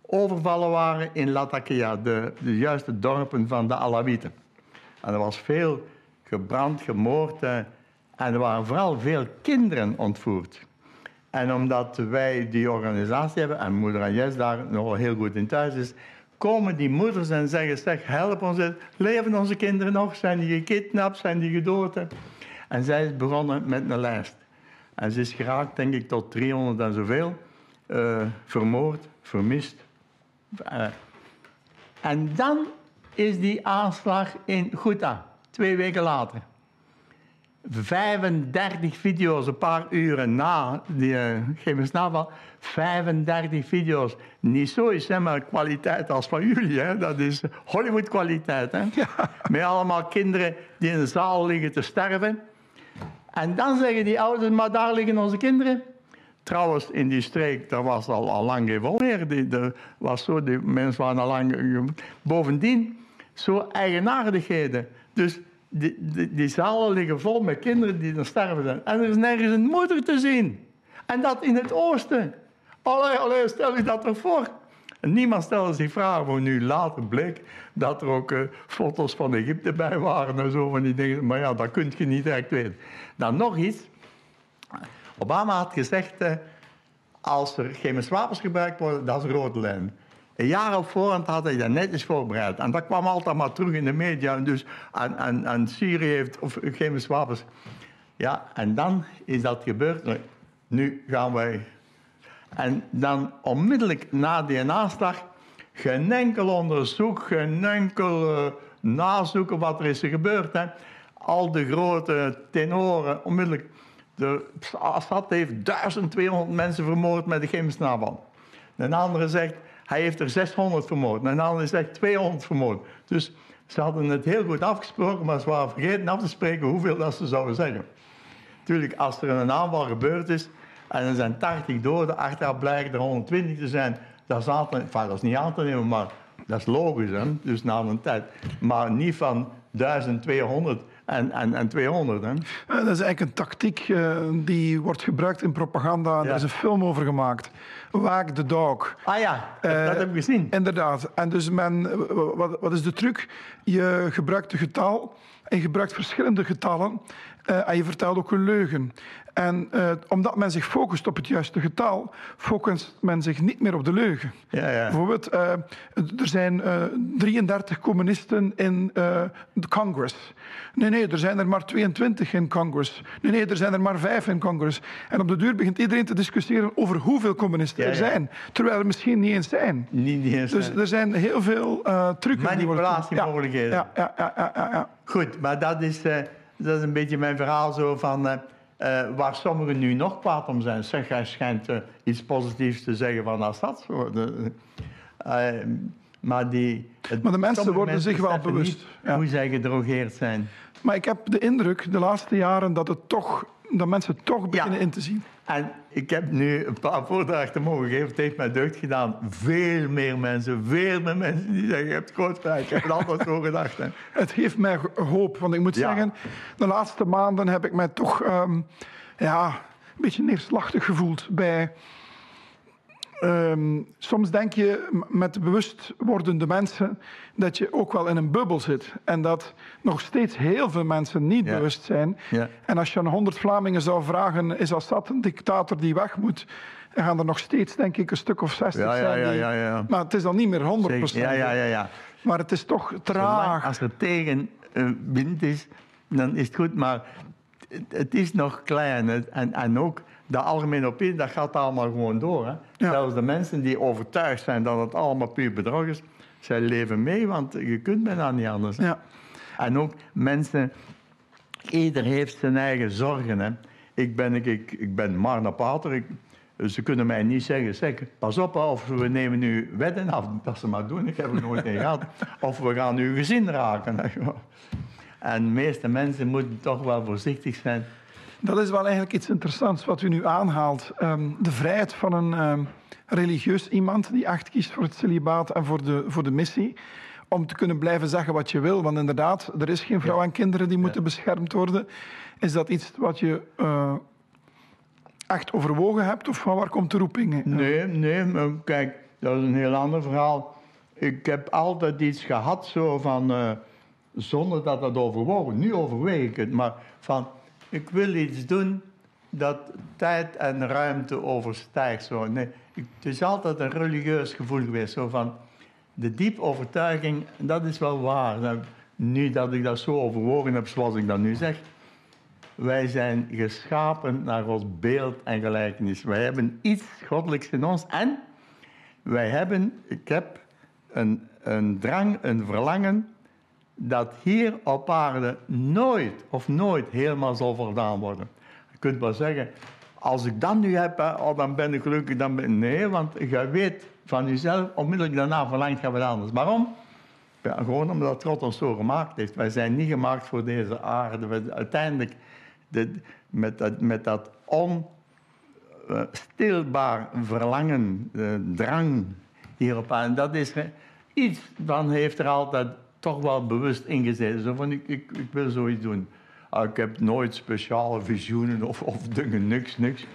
overvallen waren in Latakia, de, de juiste dorpen van de Alawieten. En er was veel gebrand, gemoord uh, en er waren vooral veel kinderen ontvoerd. En omdat wij die organisatie hebben en moeder Agnes daar nog heel goed in thuis is, komen die moeders en zeggen, zeg, help ons. Leven onze kinderen nog? Zijn die gekidnapt? Zijn die gedood? En zij is begonnen met een lijst. En ze is geraakt, denk ik, tot 300 en zoveel. Uh, vermoord, vermist. Uh, en dan is die aanslag in Ghouta, twee weken later. 35 video's, een paar uren na die uh, chemische aanval. 35 video's. Niet zo is hè, maar kwaliteit als van jullie. Hè. Dat is Hollywood kwaliteit. Hè. Ja. Met allemaal kinderen die in de zaal liggen te sterven. En dan zeggen die ouders, maar daar liggen onze kinderen. Trouwens, in die streek, daar was al, al lang geen meer. Die, was zo, die mensen waren al lang... Bovendien, zo eigenaardigheden. Dus die, die, die, zalen liggen vol met kinderen die er sterven zijn. En er is nergens een moeder te zien. En dat in het oosten. Allee, allee, stel je dat toch voor. Niemand stelde zich vragen, voor nu later bleek dat er ook uh, foto's van Egypte bij waren en zo van die dingen. Maar ja, dat kun je niet direct weten. Dan nog iets. Obama had gezegd, uh, als er chemische wapens gebruikt worden, dat is een rode lijn. Een jaar op voorhand had hij dat netjes voorbereid. En dat kwam altijd maar terug in de media. En dus aan, Syrië heeft of chemische wapens. Ja, en dan is dat gebeurd. Nu gaan wij. En dan onmiddellijk na die aanslag. Geen enkel onderzoek, geen enkel uh, nazoeken wat er is gebeurd. Hè. Al de grote tenoren onmiddellijk. De Assad heeft 1200 mensen vermoord met de chemische aanval. Een andere zegt hij heeft er 600 vermoord. En een ander zegt 200 vermoord. Dus ze hadden het heel goed afgesproken, maar ze waren vergeten af te spreken hoeveel dat ze zouden zeggen. Natuurlijk, als er een aanval gebeurd is en er zijn 80 doden, achteraf blijken er 120 te zijn, dat is, dat is niet aan te nemen, maar dat is logisch, hè? dus na een tijd. Maar niet van 1200 en, en, en 200. Hè? Dat is eigenlijk een tactiek uh, die wordt gebruikt in propaganda. Ja. Er is een film over gemaakt. Waak the Dog. Ah ja, dat, uh, dat heb ik gezien. Inderdaad. En dus men, wat, wat is de truc? Je gebruikt een getal en je gebruikt verschillende getallen. Uh, en je vertelt ook een leugen. En uh, omdat men zich focust op het juiste getal, focust men zich niet meer op de leugen. Ja, ja. Bijvoorbeeld, uh, er zijn 33 communisten in de Congress. Nee, nee, er zijn er maar 22 in Congress. Nee, nee, er zijn er maar 5 in Congress. En op de duur begint iedereen te discussiëren over hoeveel communisten er zijn. Terwijl er misschien niet eens zijn. Niet, niet eens dus er zijn heel veel trucs. Manipulatiemogelijkheden. Ja, ja, ja, ja, Goed, maar dat is dat is een beetje mijn verhaal zo van... Uh, uh, waar sommigen nu nog kwaad om zijn. Zeg, hij schijnt uh, iets positiefs te zeggen van Assad. maar, die, maar de mensen worden zich wel bewust. Ja. Hoe zij gedrogeerd zijn. Maar ik heb de indruk de laatste jaren dat, het toch, dat mensen toch beginnen in te zien. En ik heb nu een paar voordrachten te mogen geven. Het heeft mij deugd gedaan. Veel meer mensen, veel meer mensen die zeggen... je hebt groot gelijk. Ik heb het altijd zo gedacht. Hè. Het geeft mij hoop. Want ik moet zeggen, de laatste maanden heb ik mij toch... Um, ja, een beetje neerslachtig gevoeld bij Um, soms denk je met bewust wordende mensen dat je ook wel in een bubbel zit. En dat nog steeds heel veel mensen niet bewust zijn. Ja. En als je aan honderd Vlamingen zou vragen, is Assad een dictator die weg moet? Dan gaan er nog steeds, denk ik, een stuk of zestig ja, zijn. Ja, ja, ja, Maar het is dan niet meer 100 procent. Ja, ja, ja, ja. Maar het is toch traag. als er tegen uh, wind is, dan is het goed. Maar het, het is nog klein. En, en ook de algemene opinie, dat gaat allemaal gewoon door. Hè? Zelfs de mensen die overtuigd zijn dat het allemaal puur bedrog is, zij leven mee, want je kunt bijna niet anders. Ja. En ook mensen, ieder heeft zijn eigen zorgen. Hè? Ik ben, ik, ik, ik ben Marna Pater, ik, ze kunnen mij niet zeggen, zeg, pas op, of we nemen nu wetten af, dat ze maar doen, ik heb er nooit in gehad. Of we gaan uw gezin raken. En de meeste mensen moeten toch wel voorzichtig zijn dat is wel eigenlijk iets interessants wat u nu aanhaalt. Ehm, de vrijheid van een um, religieus iemand die echt kiest voor het celibaat en voor de, voor de missie. Om te kunnen blijven zeggen wat je wil. Want inderdaad, er is geen vrouw en kinderen die moeten beschermd worden. Is dat iets wat je uh, echt overwogen hebt? Of van waar komt de roeping? Nee, nee. Kijk, dat is een heel ander verhaal. Ik heb altijd iets gehad zo van... Uh, zonder dat dat overwogen. Nu overweeg ik het, maar van ik wil iets doen dat tijd en ruimte overstijgt. Zo. Nee, het is altijd een religieus gevoel geweest. Zo van, de diepe overtuiging, dat is wel waar. Nou, nu dat ik dat zo overwogen heb zoals ik dat nu zeg. Wij zijn geschapen naar ons beeld en gelijkenis. Wij hebben iets goddelijks in ons en wij hebben, ik heb een, een drang, een verlangen dat hier op aarde nooit of nooit helemaal zal voldaan worden. Je kunt wel zeggen, als ik dat nu heb, oh, dan ben ik gelukkig. Dan ben... Nee, want je weet van jezelf, onmiddellijk daarna verlangt je wat anders. Waarom? Ja, gewoon omdat God ons zo gemaakt heeft. Wij zijn niet gemaakt voor deze aarde. Uiteindelijk, de, met, dat, met dat onstilbaar verlangen, de drang hierop aan, dat is iets, dan heeft er altijd toch wel bewust ingezeten. Zo van, ik, ik, ik wil zoiets doen. Ah, ik heb nooit speciale visioenen of, of dingen, niks, niks.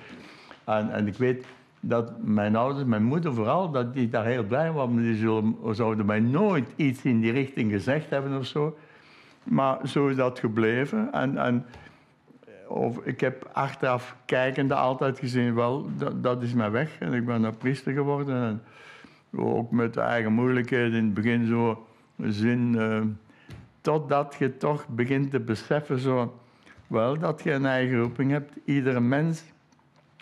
En, en ik weet dat mijn ouders, mijn moeder vooral, dat die daar heel blij waren. Die zullen, zouden mij nooit iets in die richting gezegd hebben of zo. Maar zo is dat gebleven. En, en of, ik heb achteraf kijkende altijd gezien, wel, dat, dat is mijn weg. En ik ben een priester geworden. En ook met de eigen moeilijkheden in het begin zo zin... Uh, totdat je toch begint te beseffen zo, wel, dat je een eigen roeping hebt. Iedere mens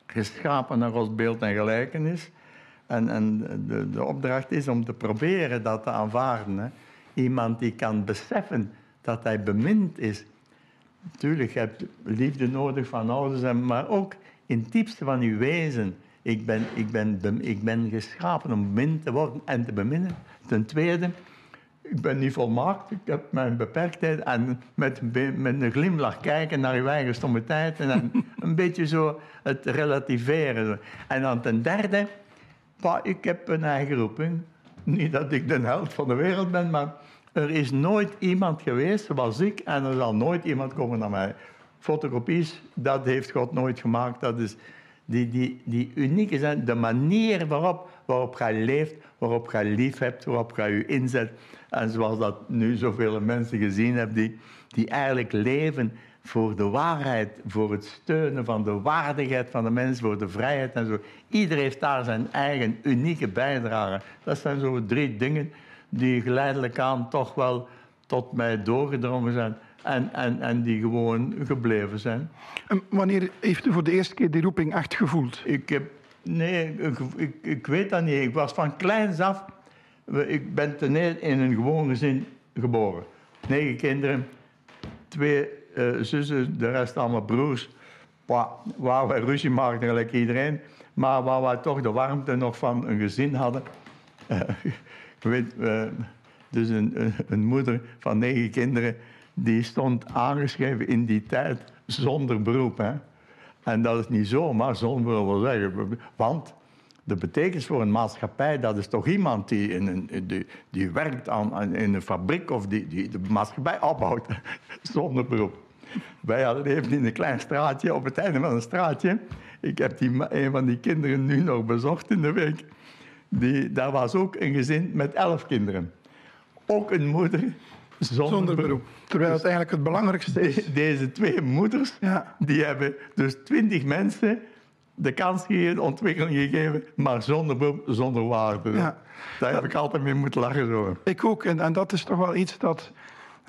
geschapen naar ons beeld en gelijkenis. En, en de, de opdracht is om te proberen dat te aanvaarden. Hè. Iemand die kan beseffen dat hij bemind is. Natuurlijk, je hebt liefde nodig van ouders, maar ook in het diepste van je wezen. Ik ben, ik, ben, ik ben geschapen om bemind te worden en te beminnen. Ten tweede, ik ben niet volmaakt, ik heb mijn beperktheid. En met, met een glimlach kijken naar je eigen stommiteit. En dan een beetje zo het relativeren. En dan ten derde, pa, ik heb een eigen roeping. Niet dat ik de held van de wereld ben, maar er is nooit iemand geweest zoals ik. En er zal nooit iemand komen naar mij. Fotocopies, dat heeft God nooit gemaakt. Dat is die, die, die unieke zijn. De manier waarop, waarop je leeft, waarop je lief hebt, waarop je je inzet. En zoals dat nu zoveel mensen gezien hebben, die, die eigenlijk leven voor de waarheid, voor het steunen van de waardigheid van de mens, voor de vrijheid en zo. Ieder heeft daar zijn eigen unieke bijdrage. Dat zijn zo drie dingen die geleidelijk aan toch wel tot mij doorgedrongen zijn en, en, en die gewoon gebleven zijn. En wanneer heeft u voor de eerste keer die roeping echt gevoeld? Ik heb, nee, ik, ik, ik weet dat niet. Ik was van kleins af ik ben ten in een gewoon gezin geboren. Negen kinderen, twee uh, zussen, de rest allemaal broers. Waar wij ruzie maakten, gelijk iedereen. Maar waar wij toch de warmte nog van een gezin hadden. Uh, weet, uh, dus een, een, moeder van negen kinderen, die stond aangeschreven in die tijd zonder beroep. Hè? En dat is niet zomaar zonder zeggen. Want de betekenis voor een maatschappij, dat is toch iemand die, in een, die, die werkt aan, in een fabriek of die, die de maatschappij opbouwt zonder beroep. Wij hadden even in een klein straatje, op het einde van een straatje. Ik heb die, een van die kinderen nu nog bezocht in de week. Die, daar was ook een gezin met elf kinderen. Ook een moeder zonder, zonder beroep. Terwijl het eigenlijk het belangrijkste is. Deze twee moeders, ja. die hebben dus twintig mensen de kans gegeven, ontwikkeling gegeven, maar zonder beroep, zonder waarde. Ja. Daar heb ik altijd mee moeten lachen. Zo. Ik ook. En, en dat is toch wel iets dat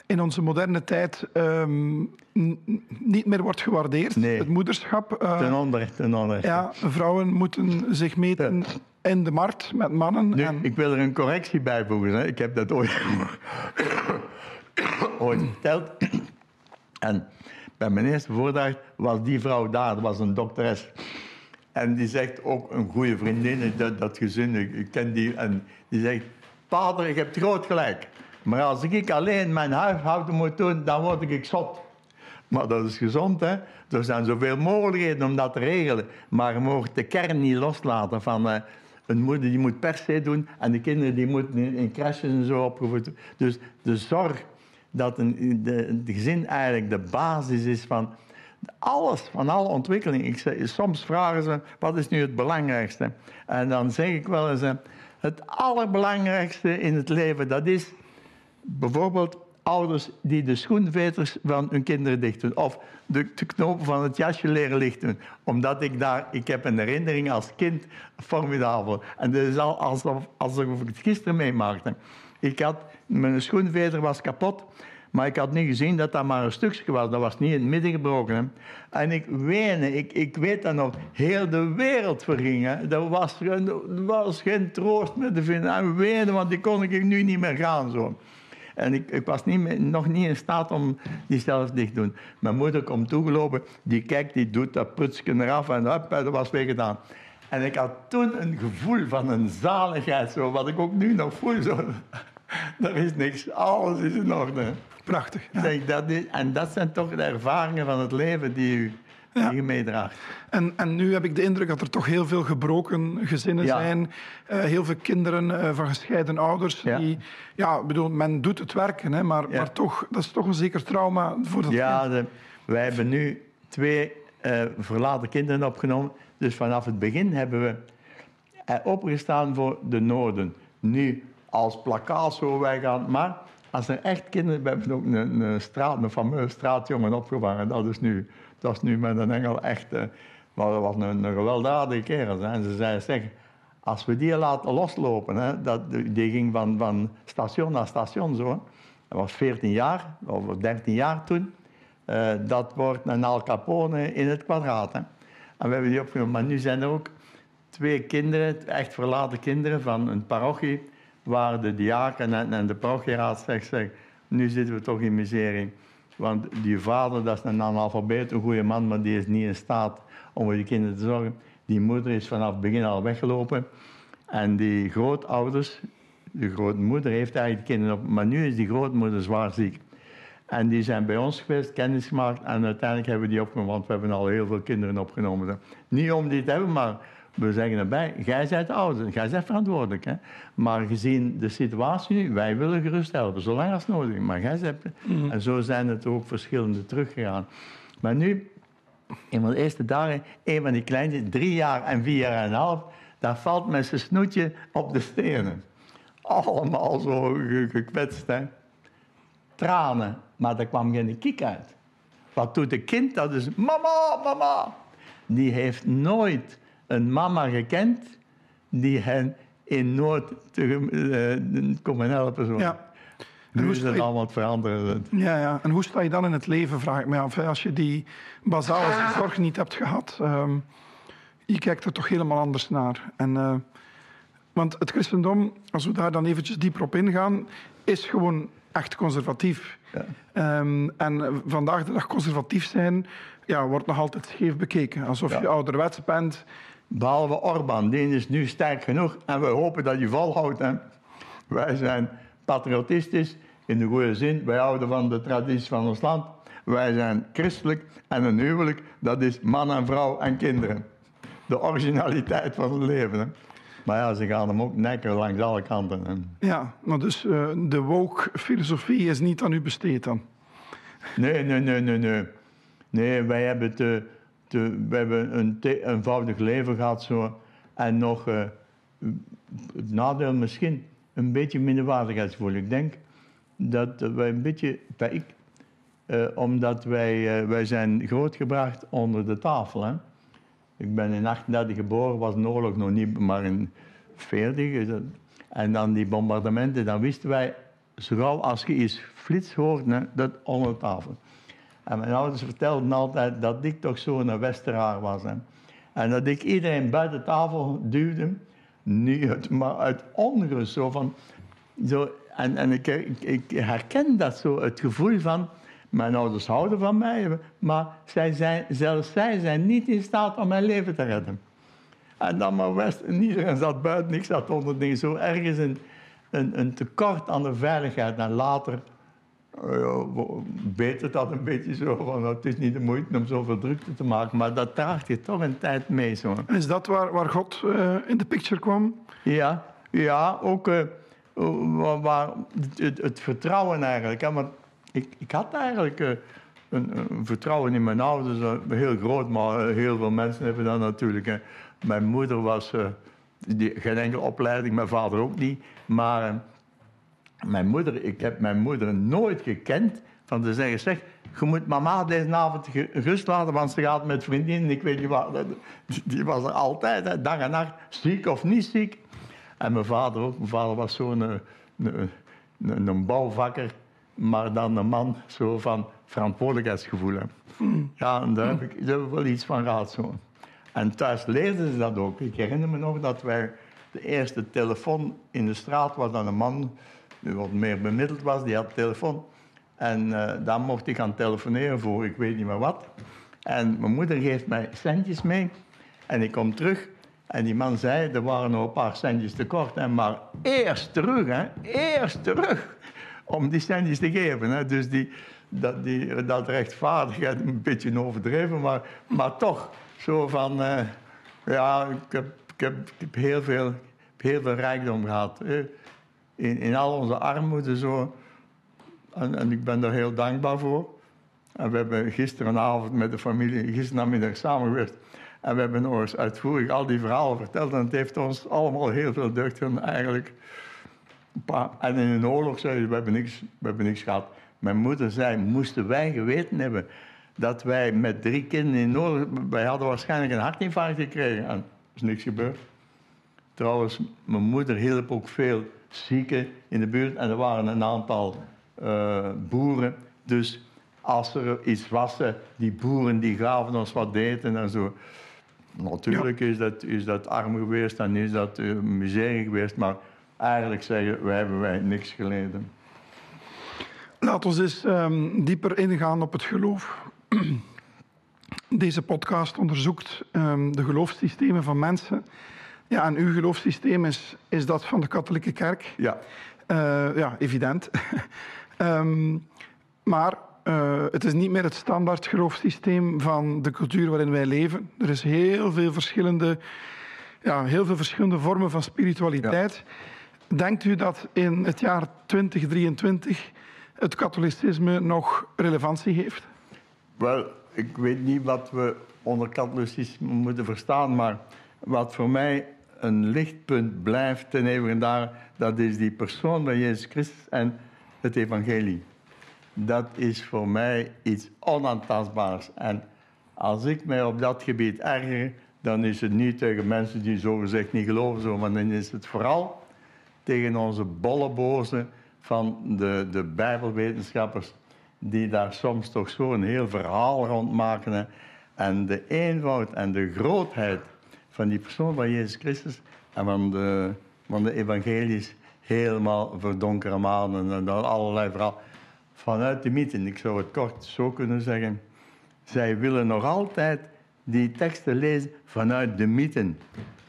in onze moderne tijd um, niet meer wordt gewaardeerd. Nee. Het moederschap. Uh, ten onder, ten onder. Ja, vrouwen moeten zich meten in de markt met mannen. Nu, en... Ik wil er een correctie bij voegen. Hè. Ik heb dat ooit, ooit verteld. En bij mijn eerste voordracht was die vrouw daar, dat was een dokteres. En die zegt ook een goede vriendin, dat, dat gezin, ik ken die. En die zegt, vader, ik heb groot gelijk. Maar als ik alleen mijn huishouden moet doen, dan word ik zot. Maar dat is gezond, hè? Er zijn zoveel mogelijkheden om dat te regelen. Maar je mag de kern niet loslaten van... Uh, een moeder die moet per se doen en de kinderen die moeten in, in en zo opgevoed. Dus de zorg dat een, de gezin eigenlijk de basis is van alles, van alle ontwikkeling. Ik zeg, soms vragen ze, wat is nu het belangrijkste? En dan zeg ik wel eens, het allerbelangrijkste in het leven, dat is bijvoorbeeld ouders die de schoenveters van hun kinderen dicht doen. Of de, knopen van het jasje leren licht doen. Omdat ik daar, ik heb een herinnering als kind formidabel. En dat is al alsof, alsof ik het gisteren meemaakte. Ik had, mijn schoenveter was kapot. Maar ik had niet gezien dat dat maar een stukje was. Dat was niet in het midden gebroken. Hè. En ik wenen, ik, ik weet dat nog, heel de wereld verging. Hè. Er, was, was geen troost meer te vinden. En wenen, want die kon ik nu niet meer gaan. Zo. En ik, ik was niet nog niet in staat om die zelf dicht te doen. Mijn moeder komt toegelopen, die kijkt, die doet dat prutsje eraf en dat was weer gedaan. En ik had toen een gevoel van een zaligheid, zo, wat ik ook nu nog voel. Zo. Er is niks, alles is in orde. Prachtig. Ja. Zeg, dat is, en dat zijn toch de ervaringen van het leven die u, die je meedraagt. En, en nu heb ik de indruk dat er toch heel veel gebroken gezinnen Ja. zijn. eh, heel veel kinderen eh, van gescheiden ouders. Ja. Die, ja, bedoel, men doet het werken, hè, maar, Ja. maar toch, dat is toch een zeker trauma voor dat Ja, de, wij hebben nu twee eh, verlaten kinderen opgenomen. Dus vanaf het begin hebben we opgestaan voor de Noorden. Nu als plakkaat zo wij gaan. Maar als er echt kinderen... We hebben ook een, een straat, een fameuze straatjongen opgevangen. Dat is nu, dat is nu met een engel echt... eh, maar dat was een, een gewelddadige kerel. En ze zeiden, zeg, als we die laten loslopen... Hè, dat, die ging van, van station naar station zo. Dat was 14 jaar, of 13 jaar toen. Eh, dat wordt een Al Capone in het kwadraat. Hè. En we hebben die opgenomen. Maar nu zijn er ook twee kinderen, echt verlaten kinderen van een parochie, waar de diaken en, de parochieraad zegt, zeg, nu zitten we toch in miserie. Want die vader, dat is een analfabeet, een goede man, maar die is niet in staat om voor die kinderen te zorgen. Die moeder is vanaf het begin al weggelopen. En die grootouders, de grootmoeder heeft eigenlijk de kinderen op, maar nu is die grootmoeder zwaar ziek. En die zijn bij ons geweest, kennis gemaakt en uiteindelijk hebben we die opgenomen, want we hebben al heel veel kinderen opgenomen. Niet om die te hebben, maar we zeggen erbij, jij bent de ouder, jij bent verantwoordelijk. Hè? Maar gezien de situatie nu, wij willen gerust helpen, zolang als nodig. Maar jij bent... En zo zijn het ook verschillende teruggegaan. Maar nu, in mijn eerste dagen, een van die kleintjes, drie jaar en vier jaar en een half, daar valt met zijn snoetje op de stenen. Allemaal zo ge- gekwetst, hè tranen, maar er kwam geen kiek uit. Wat doet een kind? Dat is mama, mama. Die heeft nooit een mama gekend die hen in nood te, eh, komen helpen. Zo. Ja. Nu hoe is het je- allemaal veranderen. Ja, ja. En hoe sta je dan in het leven, vraag ik me af. hè, Als je die basale zorg niet hebt gehad. ehm, je kijkt er toch helemaal anders naar. En, eh, want het christendom, als we daar dan eventjes dieper op ingaan, is gewoon echt conservatief. Ja. Ehm, en vandaag de dag conservatief zijn, ja, wordt nog altijd scheef bekeken. Alsof Ja. je ouderwets bent. Behalve Orbán, die is nu sterk genoeg en we hopen dat hij volhoudt. Hè. Wij zijn patriotistisch in de goede zin. Wij houden van de traditie van ons land. Wij zijn christelijk en een huwelijk, dat is man en vrouw en kinderen. De originaliteit van het leven. Hè. Maar ja, ze gaan hem ook nekken langs alle kanten. Hè. Ja, maar dus eh, de woke-filosofie is niet aan u besteed dan. Nee, nee, nee, nee, nee. Nee, wij hebben, te, wij hebben een eenvoudig leven gehad zo. En nog eh, het nadeel misschien een beetje minderwaardigheidsgevoel. Ik denk dat wij een beetje, ik, eh, omdat wij, eh, wij zijn grootgebracht onder de tafel. Hè. Ik ben in 38 geboren, was de oorlog nog niet, maar in 40. is dat- En dan die bombardementen, dan wisten wij, zo als je iets flits hoort, hè, dat onder de tafel. En mijn ouders vertelden altijd dat ik toch zo'n westeraar was. En dat ik iedereen buiten tafel duwde, niet uit, maar uit onrust. Zo van, zo, en en ik, ik, herken dat zo, het gevoel van, mijn ouders houden van mij, maar zij zijn, zelfs zij zijn niet in staat om mijn leven te redden. En dan maar West, en iedereen zat buiten, ik zat onder. Zo ergens een, een, een tekort aan de veiligheid. En later uh, beter dat een beetje zo van, nou, het is niet de moeite om zoveel drukte te maken, maar dat draagt je toch een tijd mee. Zo. Is dat waar, waar God eh, in de picture kwam? Ja, ja ook eh, waar, waar het, het vertrouwen eigenlijk. Hè, want ik, ik had eigenlijk eh, een, een vertrouwen in mijn ouders, heel groot, maar heel veel mensen hebben dat natuurlijk. Hè. Mijn moeder was die, geen enkele opleiding, mijn vader ook niet. Maar mijn moeder, ik heb mijn moeder nooit gekend van te zeggen, zeg, je moet mama deze avond gerust laten, want ze gaat met vriendinnen, ik weet niet wat. Die was er altijd, hè, dag en nacht, ziek of niet ziek. En mijn vader ook. Mijn vader was zo'n een, een, een, een bouwvakker, maar dan een man zo van verantwoordelijkheidsgevoel. Hè. Ja, en daar heb, ik, wel iets van gehad. Zo. En thuis leerden ze dat ook. Ik herinner me nog dat wij de eerste telefoon in de straat was dan een man wat meer bemiddeld was, die had telefoon. En uh, daar mocht ik gaan telefoneren voor ik weet niet meer wat. En mijn moeder geeft mij centjes mee. En ik kom terug. En die man zei, er waren nog een paar centjes tekort. Hè, maar eerst terug, hè. Eerst terug. Om die centjes te geven. Hè. Dus die, dat, die, dat rechtvaardigheid, een beetje overdreven. Maar, maar toch, zo van... Uh, ja, ik heb, ik, heb, ik heb, heel, veel, heel veel rijkdom gehad. In, in al onze armoede zo en, en, ik ben daar heel dankbaar voor. En we hebben gisterenavond met de familie, gisterenmiddag samen geweest. En we hebben eens uitvoerig al die verhalen verteld. En het heeft ons allemaal heel veel deugd eigenlijk. En in een oorlog we hebben niks, we hebben niks gehad. Mijn moeder zei, moesten wij geweten hebben dat wij met drie kinderen in oorlog... Wij hadden waarschijnlijk een hartinfarct gekregen. En er is niks gebeurd. Trouwens, mijn moeder hielp ook veel zieken in de buurt. En er waren een aantal uh, boeren. Dus als er iets was, die boeren die gaven ons wat eten en zo. Natuurlijk is, dat, is dat arm geweest en is dat uh, miserie geweest, maar eigenlijk zeggen wij hebben wij niks geleden. Laten we eens um, dieper ingaan op het geloof. Deze podcast onderzoekt um, de geloofssystemen van mensen. Ja, en uw geloofssysteem is, is dat van de katholieke kerk. Ja. Uh, ja, evident. Um, maar uh, het is niet meer het standaard geloofssysteem van de cultuur waarin wij leven. Er is heel veel verschillende, ja, heel veel verschillende vormen van spiritualiteit. Ja. Denkt u dat in het jaar 2023 het katholicisme nog relevantie heeft? Wel, ik weet niet wat we onder katholicisme moeten verstaan, maar wat voor mij een lichtpunt blijft ten eeuwige daar, dat is die persoon van Jezus Christus en het evangelie. Dat is voor mij iets onaantastbaars. En als ik mij op dat gebied erger, dan is het niet tegen mensen die zogezegd niet geloven, maar dan is het vooral tegen onze bollebozen van de, de bijbelwetenschappers, die daar soms toch zo'n heel verhaal rond maken. En de eenvoud en de grootheid van die persoon van Jezus Christus en van de, van de evangelies helemaal voor donkere maanden en dan allerlei verhalen. Vanuit de mythen, ik zou het kort zo kunnen zeggen. Zij willen nog altijd die teksten lezen vanuit de mythen.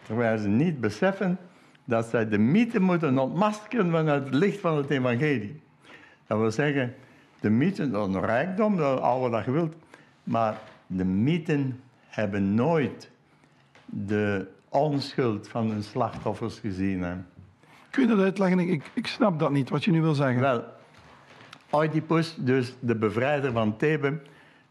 Terwijl ze niet beseffen dat zij de mythen moeten ontmaskeren vanuit het licht van het evangelie. Dat wil zeggen, de mythen, dat een rijkdom, dat al wat je wilt. Maar de mythen hebben nooit de onschuld van hun slachtoffers gezien. Kun je dat uitleggen? Ik, ik snap dat niet, wat je nu wil zeggen. Wel, Oedipus, dus de bevrijder van Thebe,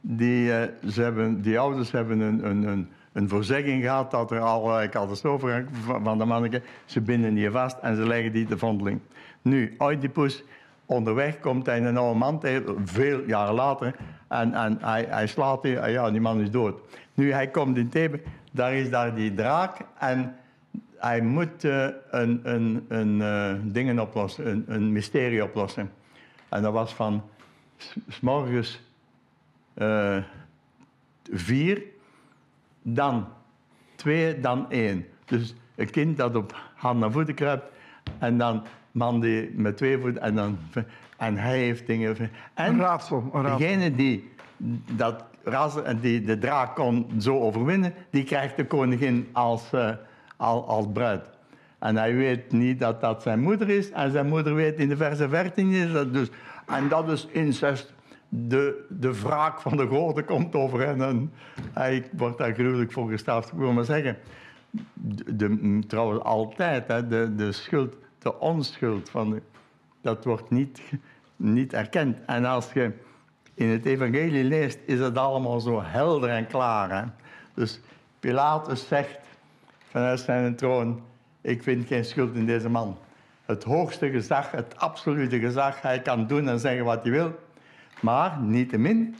die, uh, ze hebben, die ouders hebben een, een, een, een voorzegging gehad dat er allerlei catastrofen van de manneken. Ze binden die vast en ze leggen die te vondeling. Nu, Oedipus, onderweg komt hij een oude man tegen, veel jaren later, en, en hij, hij slaat die, ja, die man is dood. Nu, hij komt in Thebe, daar is daar die draak en hij moet uh, een, een, een uh, dingen oplossen, een, een, mysterie oplossen. En dat was van s morgens uh, vier, dan twee, dan één. Dus een kind dat op handen en voeten kruipt en dan man die met twee voeten en dan... En hij heeft dingen... En een raadsel. Een raadsel. degene die dat die de draak kon zo overwinnen, die krijgt de koningin als... Uh, als bruid. En hij weet niet dat dat zijn moeder is. En zijn moeder weet in de verse 14 is dat dus. En dat is incest. De, de wraak van de goden komt over hen. En hij wordt daar gruwelijk voor gestraft. Ik wil maar zeggen, de, trouwens altijd, hè, de, de schuld, de onschuld, van dat wordt niet, niet erkend. En als je in het evangelie leest, is het allemaal zo helder en klaar. Hè? Dus Pilatus zegt, vanuit zijn troon, ik vind geen schuld in deze man. het hoogste gezag, het absolute gezag. Hij kan doen en zeggen wat hij wil. Maar niettemin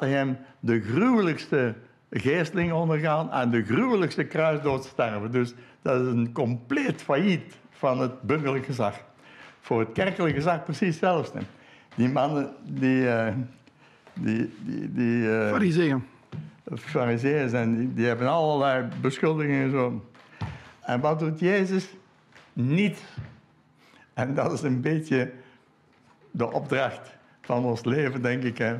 hij hem de gruwelijkste geesteling ondergaan en de gruwelijkste kruisdood sterven. Dus dat is een compleet failliet van het burgerlijk gezag. Voor het kerkelijk gezag precies hetzelfde. Die mannen, die... Uh, die, die, die uh, Fariseeën. Fariseeën zijn, die, die, hebben allerlei beschuldigingen en zo. En wat doet Jezus? Niets. En dat is een beetje de opdracht van ons leven, denk ik. Hè.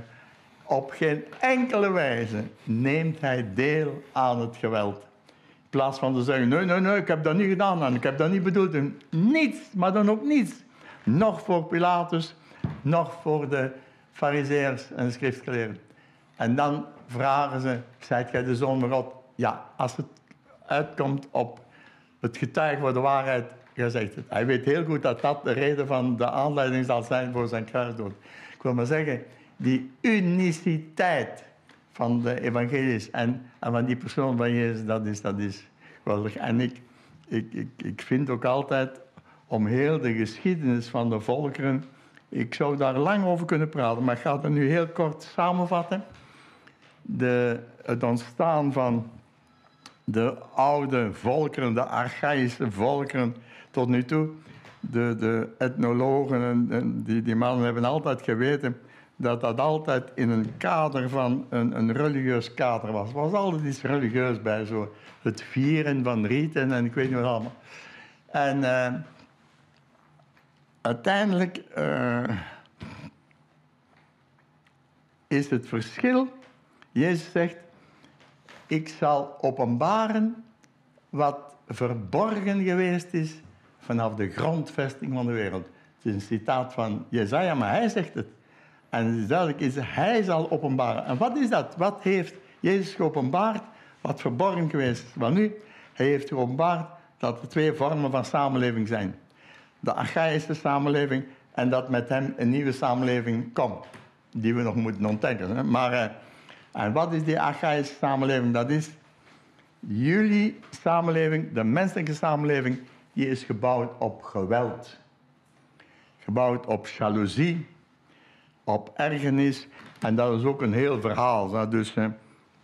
Op geen enkele wijze neemt hij deel aan het geweld. In plaats van te zeggen, nee, nee, nee, ik heb dat niet gedaan en ik heb dat niet bedoeld. Niets, maar dan ook niets. Nog voor Pilatus, nog voor de fariseërs en de schriftgeleerden. En dan vragen ze, zijt jij de zoon van God? Ja, als het uitkomt op het getuigen voor de waarheid, jij zegt het. Hij weet heel goed dat dat de reden van de aanleiding zal zijn voor zijn kruisdood. Ik wil maar zeggen, die uniciteit van de evangelies en, en van die persoon van Jezus, dat is, dat is geweldig. En ik, ik, ik, ik vind ook altijd om heel de geschiedenis van de volkeren, ik zou daar lang over kunnen praten, maar ik ga het nu heel kort samenvatten. De, het ontstaan van de oude volkeren, de archaïsche volkeren tot nu toe. De, de etnologen en, die, die mannen hebben altijd geweten dat dat altijd in een kader van een, een religieus kader was. Er was altijd iets religieus bij, zo het vieren van rieten en ik weet niet wat allemaal. En uh, uiteindelijk uh, is het verschil, Jezus zegt, ik zal openbaren wat verborgen geweest is vanaf de grondvesting van de wereld. Het is een citaat van Jezaja, maar hij zegt het. En het is duidelijk, is, hij zal openbaren. En wat is dat? Wat heeft Jezus geopenbaard wat verborgen geweest is? Wel nu, hij heeft geopenbaard dat er twee vormen van samenleving zijn. De archaïsche samenleving en dat met hem een nieuwe samenleving komt. Die we nog moeten ontdekken. Maar, uh, en wat is die archaïsche samenleving? Dat is jullie samenleving, de menselijke samenleving, die is gebouwd op geweld. Gebouwd op jaloezie, op ergernis. En dat is ook een heel verhaal. Dus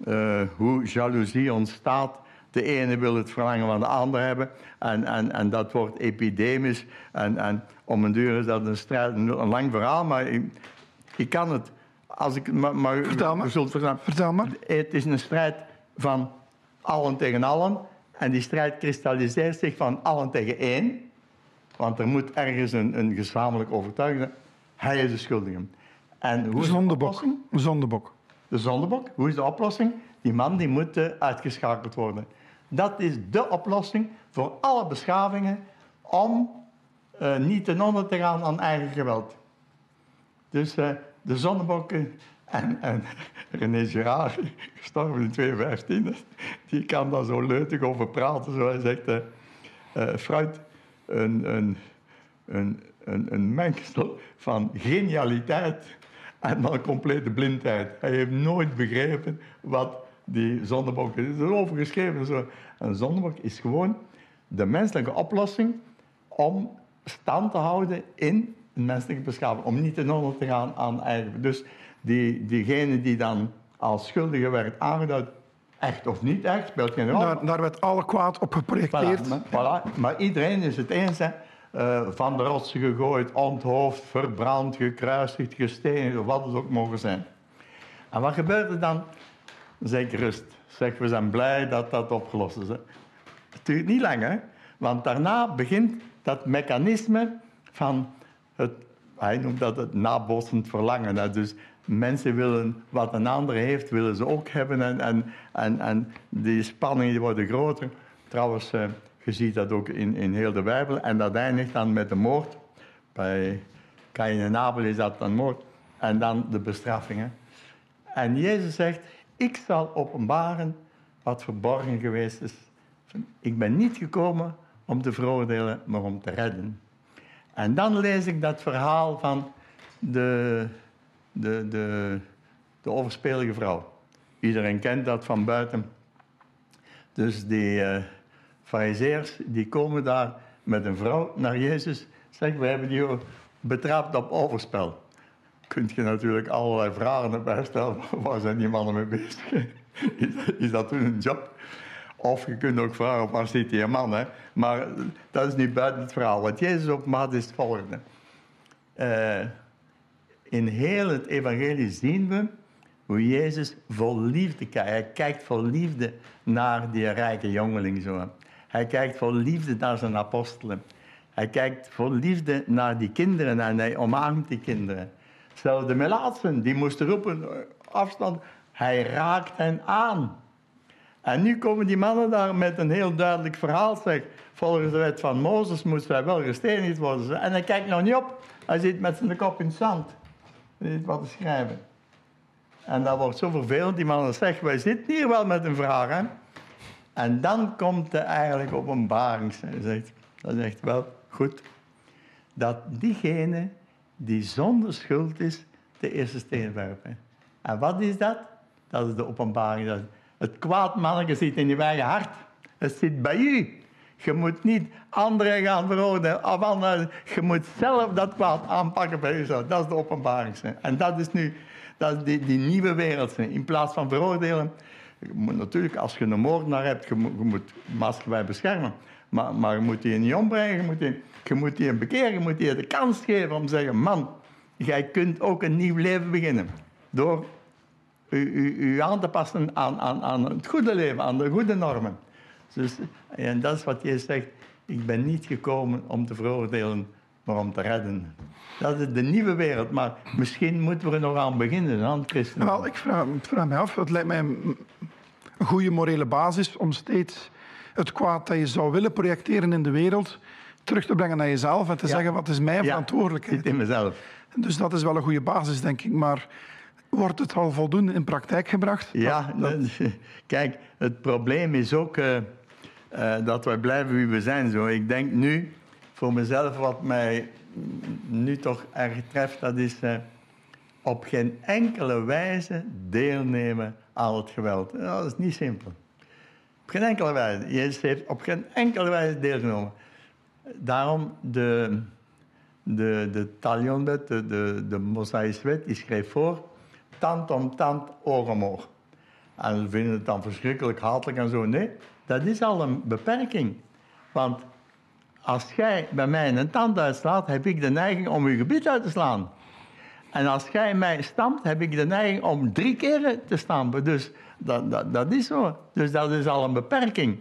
uh, hoe jaloezie ontstaat. De ene wil het verlangen van de ander hebben. En, en, en dat wordt epidemisch. En, en om een duur is dat een strijd, een, lang verhaal. Maar ik, ik, kan het, als ik maar, maar Vertel me. Zult verstaan. Vertel me. Het is een strijd van allen tegen allen. En die strijd kristalliseert zich van allen tegen één. Want er moet ergens een, een gezamenlijk overtuiging zijn. Hij is de schuldige. En hoe zondebok. De zondebok. De zondebok. Hoe is de oplossing? Die man die moet uh, uitgeschakeld worden. Dat is de oplossing voor alle beschavingen om uh, niet ten onder te gaan aan eigen geweld. Dus uh, de zondebok en, en René Girard, gestorven in 2015, die kan daar zo leutig over praten. Zo hij zegt, fruit, een, een, een, een, een mengsel van genialiteit en dan complete blindheid. Hij heeft nooit begrepen wat die zondebok is. Er is over geschreven. Zo. Een zondebok is gewoon de menselijke oplossing om stand te houden in een menselijke beschaving. Om niet ten onder te gaan aan eigen. Dus die, diegene die dan als schuldige werd aangeduid, echt of niet echt, speelt geen rol. Daar, daar werd alle kwaad op geprojecteerd. Voilà, maar, voilà. maar iedereen is het eens. Hè. Uh, van de rotsen gegooid, onthoofd, verbrand, gekruisigd, gestenigd, wat het ook mogen zijn. En wat gebeurt er dan? Zeg rust. Zeg, we zijn blij dat dat opgelost is. Hè. Het duurt niet lang, hè? want daarna begint dat mechanisme van het, hij noemt dat het nabotsend verlangen. Hè. Dus mensen willen wat een ander heeft, willen ze ook hebben. En, en, en, en die spanningen die worden groter. Trouwens, uh, je ziet dat ook in, in heel de Bijbel. En dat eindigt dan met de moord. Bij Kain en is dat dan moord. En dan de bestraffingen. En Jezus zegt, ik zal openbaren wat verborgen geweest is. Ik ben niet gekomen om te veroordelen, maar om te redden. En dan lees ik dat verhaal van de, de, de, de overspelige vrouw. Iedereen kent dat van buiten. Dus die, uh, Fariseërs die komen daar met een vrouw naar Jezus Zeg, we hebben die betrapt op overspel. Kunt je natuurlijk allerlei vragen erbij stellen. Waar zijn die mannen mee bezig? Is, dat toen een job? Of je kunt ook vragen, waar zit die man? Maar dat is niet buiten het verhaal. Wat Jezus op maat is het volgende. Uh, in heel het evangelie zien we hoe Jezus vol liefde kijkt. Hij kijkt vol liefde naar die rijke jongeling. Zo. Hij kijkt vol liefde naar zijn apostelen. Hij kijkt vol liefde naar die kinderen en hij omarmt die kinderen. Zelfs de melaatsen, die moesten roepen, afstand. Hij raakt hen aan. En nu komen die mannen daar met een heel duidelijk verhaal. Zeg, volgens de wet van Mozes moest hij wel gestenigd worden. En hij kijkt nog niet op. Hij zit met zijn kop in het zand. Hij wat te schrijven. En dat wordt zo vervelend. Die mannen zeggen, wij zitten hier wel met een vraag. Hè? En dan komt de eigenlijk openbaring. Hij zegt, dat is echt wel goed. Dat diegene die zonder schuld is, de eerste steen werpen. En wat is dat? Dat is de openbaring. Dat het kwaad manneke zit in je eigen hart. Het zit bij u. Je moet niet anderen gaan veroordelen. Of anderen. Je moet zelf dat kwaad aanpakken bij jezelf. Dat is de openbaring. En dat is nu dat die, die nieuwe wereld. In plaats van veroordelen. Je moet natuurlijk, als je een moordenaar hebt, je moet, je beschermen. Maar, maar je moet die niet ombrengen. Je moet die, je moet die bekeren. Je moet die de kans geven om te zeggen: man, jij kunt ook een nieuw leven beginnen. Door u aan te passen aan, aan, aan het goede leven, aan de goede normen. Dus, en dat is wat je zegt. Ik ben niet gekomen om te veroordelen, maar om te redden. Dat is de nieuwe wereld, maar misschien moeten we er nog aan beginnen, aan christen. Wel, ik vraag, ik vraag me af, het lijkt mij een goede morele basis om steeds het kwaad dat je zou willen projecteren in de wereld terug te brengen naar jezelf en te zeggen wat is mijn verantwoordelijkheid. In mezelf. Dus dat is wel een goede basis, denk ik. Maar Wordt het al voldoende in praktijk gebracht? Ja, kijk, het probleem is ook uh, uh, dat wij blijven wie we zijn. Zo. Ik denk nu, voor mezelf, wat mij nu toch erg treft, dat is uh, op geen enkele wijze deelnemen aan het geweld. dat is niet simpel. Op geen enkele wijze. Jezus heeft op geen enkele wijze deelgenomen. Daarom de, de, de Talionwet, de, de, de Mosaïsche wet, die schreef voor tand om tand, oog om oog. En we vinden het dan verschrikkelijk hatelijk en zo. Nee, dat is al een beperking. Want als jij bij mij een tand uitslaat, heb ik de neiging om je gebied uit te slaan. En als jij mij stampt, heb ik de neiging om drie keren te stampen. Dus dat, dat, dat is zo. Dus dat is al een beperking.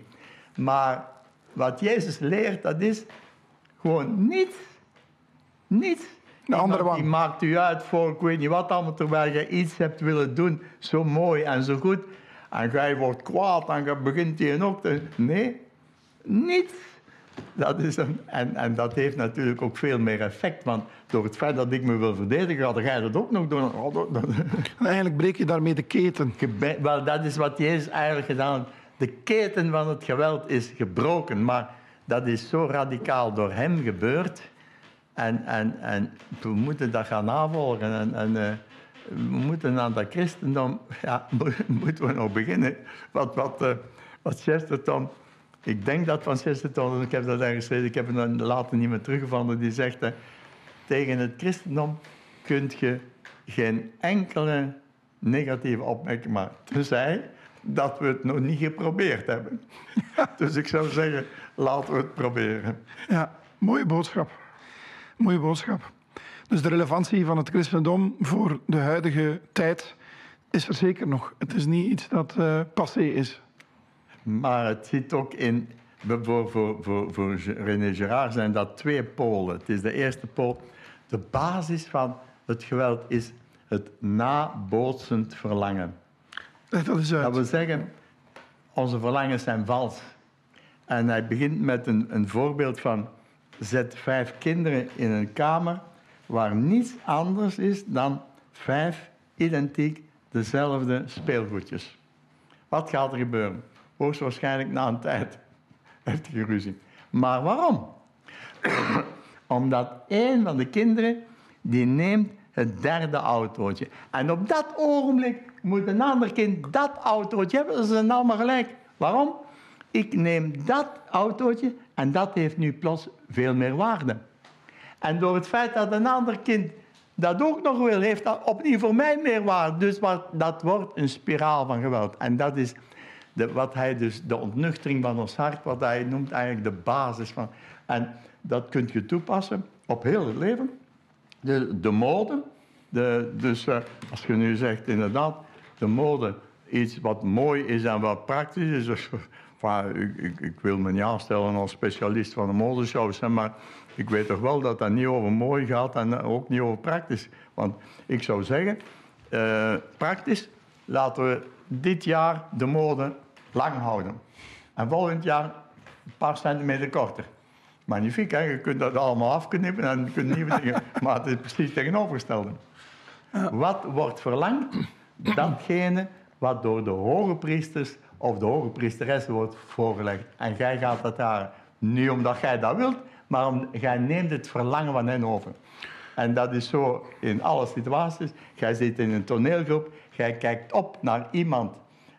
Maar wat Jezus leert, dat is gewoon niets. Niets de andere Die maakt u uit voor ik weet niet wat allemaal, terwijl je iets hebt willen doen, zo mooi en zo goed. En jij wordt kwaad en je begint je ook te... Nee, niets. Dat is een, en, en dat heeft natuurlijk ook veel meer effect, want door het feit dat ik me wil verdedigen, ga jij dat ook nog doen. Oh, eigenlijk breek je daarmee de keten. Wel, dat is wat Jezus eigenlijk gedaan De keten van het geweld is gebroken, maar dat is zo radicaal door hem gebeurd en, en, en we moeten dat gaan navolgen. En, en uh, we moeten aan dat christendom, ja, moeten we nog beginnen. Wat, wat, uh, wat Chesterton, ik denk dat van Chesterton, ik heb dat ergens gelezen, ik heb het later niet meer teruggevonden, die zegt, tegen het christendom kun je geen enkele negatieve opmerking maken. Tenzij dat we het nog niet geprobeerd hebben. dus ik zou zeggen, laten we het proberen. Ja, mooie boodschap. Mooie boodschap. Dus de relevantie van het christendom voor de huidige tijd is er zeker nog. Het is niet iets dat uh, passé is. Maar het zit ook in, voor, voor, voor, voor René Girard zijn dat twee polen. Het is de eerste pool. De basis van het geweld is het nabootsend verlangen. Dat is uit. Dat wil zeggen, onze verlangens zijn vals. En hij begint met een, een voorbeeld van zet vijf kinderen in een kamer waar niets anders is dan vijf identiek dezelfde speelgoedjes. Wat gaat er gebeuren? Hoogstwaarschijnlijk na een tijd heftige ruzie. Maar waarom? Omdat een van de kinderen die neemt het derde autootje. En op dat ogenblik moet een ander kind dat autootje hebben. Dat is allemaal gelijk. Waarom? Ik neem dat autootje en dat heeft nu plots veel meer waarde. En door het feit dat een ander kind dat ook nog wil, heeft dat opnieuw voor mij meer waarde. Dus dat wordt een spiraal van geweld. En dat is de, wat hij dus, de ontnuchtering van ons hart, wat hij noemt eigenlijk de basis van. En dat kunt je toepassen op heel het leven. De, de mode, de, dus uh, als je nu zegt inderdaad, de mode, iets wat mooi is en wat praktisch is. Dus, ik, ik, ik, wil me niet aanstellen als specialist van de modeshows, maar ik weet toch wel dat dat niet over mooi gaat en ook niet over praktisch. Want ik zou zeggen, uh, praktisch, laten we dit jaar de mode lang houden. En volgend jaar een paar centimeter korter. Magnifiek, hè? je kunt dat allemaal afknippen en je kunt nieuwe dingen... Maar het is precies tegenovergestelde. Wat wordt verlangd? Datgene wat door de hoge priesters of de hoge priesteres wordt voorgelegd. En jij gaat dat daar, niet omdat jij dat wilt, maar om, jij neemt het verlangen van hen over. En dat is zo in alle situaties. Jij zit in een toneelgroep, jij kijkt op naar iemand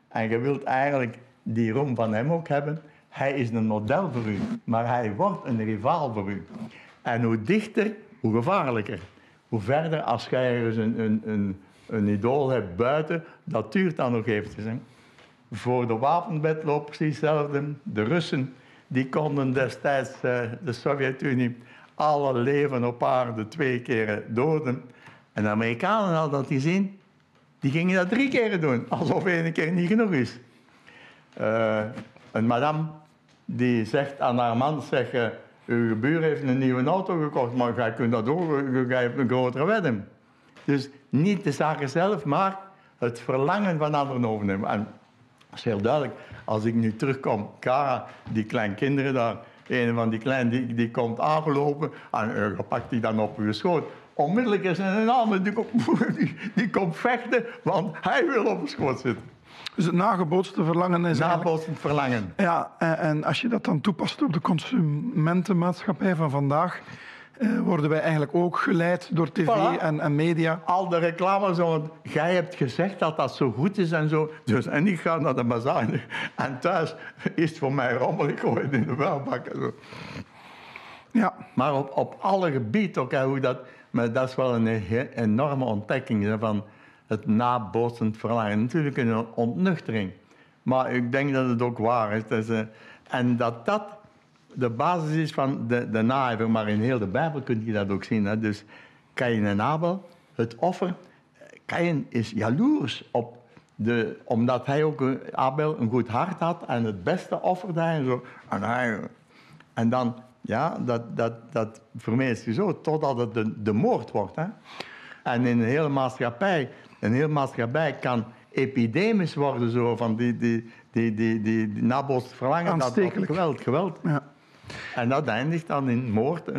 en je wilt eigenlijk die roem van hem ook hebben. Hij is een model voor u, maar hij wordt een rivaal voor u. En hoe dichter, hoe gevaarlijker. Hoe verder, als jij ergens een, een, een, een idool hebt buiten, dat duurt dan nog eventjes. Hè. Voor de wapenwetloop precies hetzelfde. De Russen die konden destijds, uh, de Sovjet-Unie, alle leven op aarde twee keren doden. En de Amerikanen hadden dat gezien. Die gingen dat drie keren doen, alsof één keer niet genoeg is. Uh, een madame die zegt aan haar man, zegt, uh, uw buur heeft een nieuwe auto gekocht, maar jij kunt dat ook, jij hebt een grotere wedding. Dus niet de zaken zelf, maar het verlangen van anderen overnemen. En dat is heel duidelijk. Als ik nu terugkom, Kara, die kleine kinderen daar, een van die kleinen die, die komt aangelopen en uh, pakt die dan op uw schoot. Onmiddellijk is er een ander die, die, die komt vechten, want hij wil op schoot zitten. Dus het nagebootste verlangen is Nabootsend verlangen. Ja, en, en, als je dat dan toepast op de consumentenmaatschappij van vandaag... Uh, worden wij eigenlijk ook geleid door tv voilà. en, en, media. Al de reclame zo, jij hebt gezegd dat dat zo goed is en zo. Dus, en ik ga naar de bazaar. En thuis is het voor mij rommel, ik gooi het in de vuilbak en zo. Ja. Maar op, op alle gebieden ook, hè, hoe dat, maar dat is wel een enorme ontdekking van het nabootsend verlangen. Natuurlijk een ontnuchtering. Maar ik denk dat het ook waar is. En dat dat de basis is van de, de naijver. Maar in heel de Bijbel kun je dat ook zien. Hè. Dus Kain en Abel, het offer. Kain is jaloers op de, omdat hij ook, Abel, een goed hart had en het beste offerde hij en zo. En, hij, en dan, ja, dat, dat, dat vermeest je zo, totdat het de, de moord wordt. Hè. En in een hele maatschappij een heel maatschappij kan epidemisch worden zo van die, die, die, die, die, die verlangen. Dat, dat geweld, geweld. Ja. En dat eindigt dan in moord.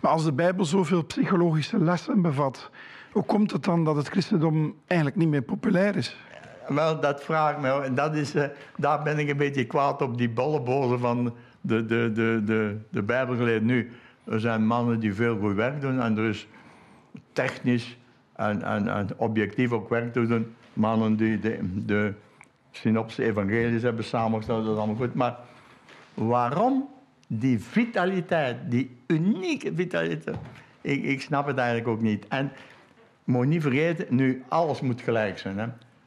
Maar als de Bijbel zoveel psychologische lessen bevat, hoe komt het dan dat het christendom eigenlijk niet meer populair is? Wel, dat vraag me. Dat is, uh, daar ben ik een beetje kwaad op, die bollebozen van de, de, de, de, de Bijbelgeleerden nu. Er zijn mannen die veel goed werk doen en er is technisch en, en, objectief ook werk te doen. Mannen die de, de evangelies hebben samengesteld, dat is allemaal goed. Maar waarom die vitaliteit, die unieke vitaliteit? Ik, ik snap het eigenlijk ook niet. En moet niet vergeten, nu alles moet gelijk zijn. Hè?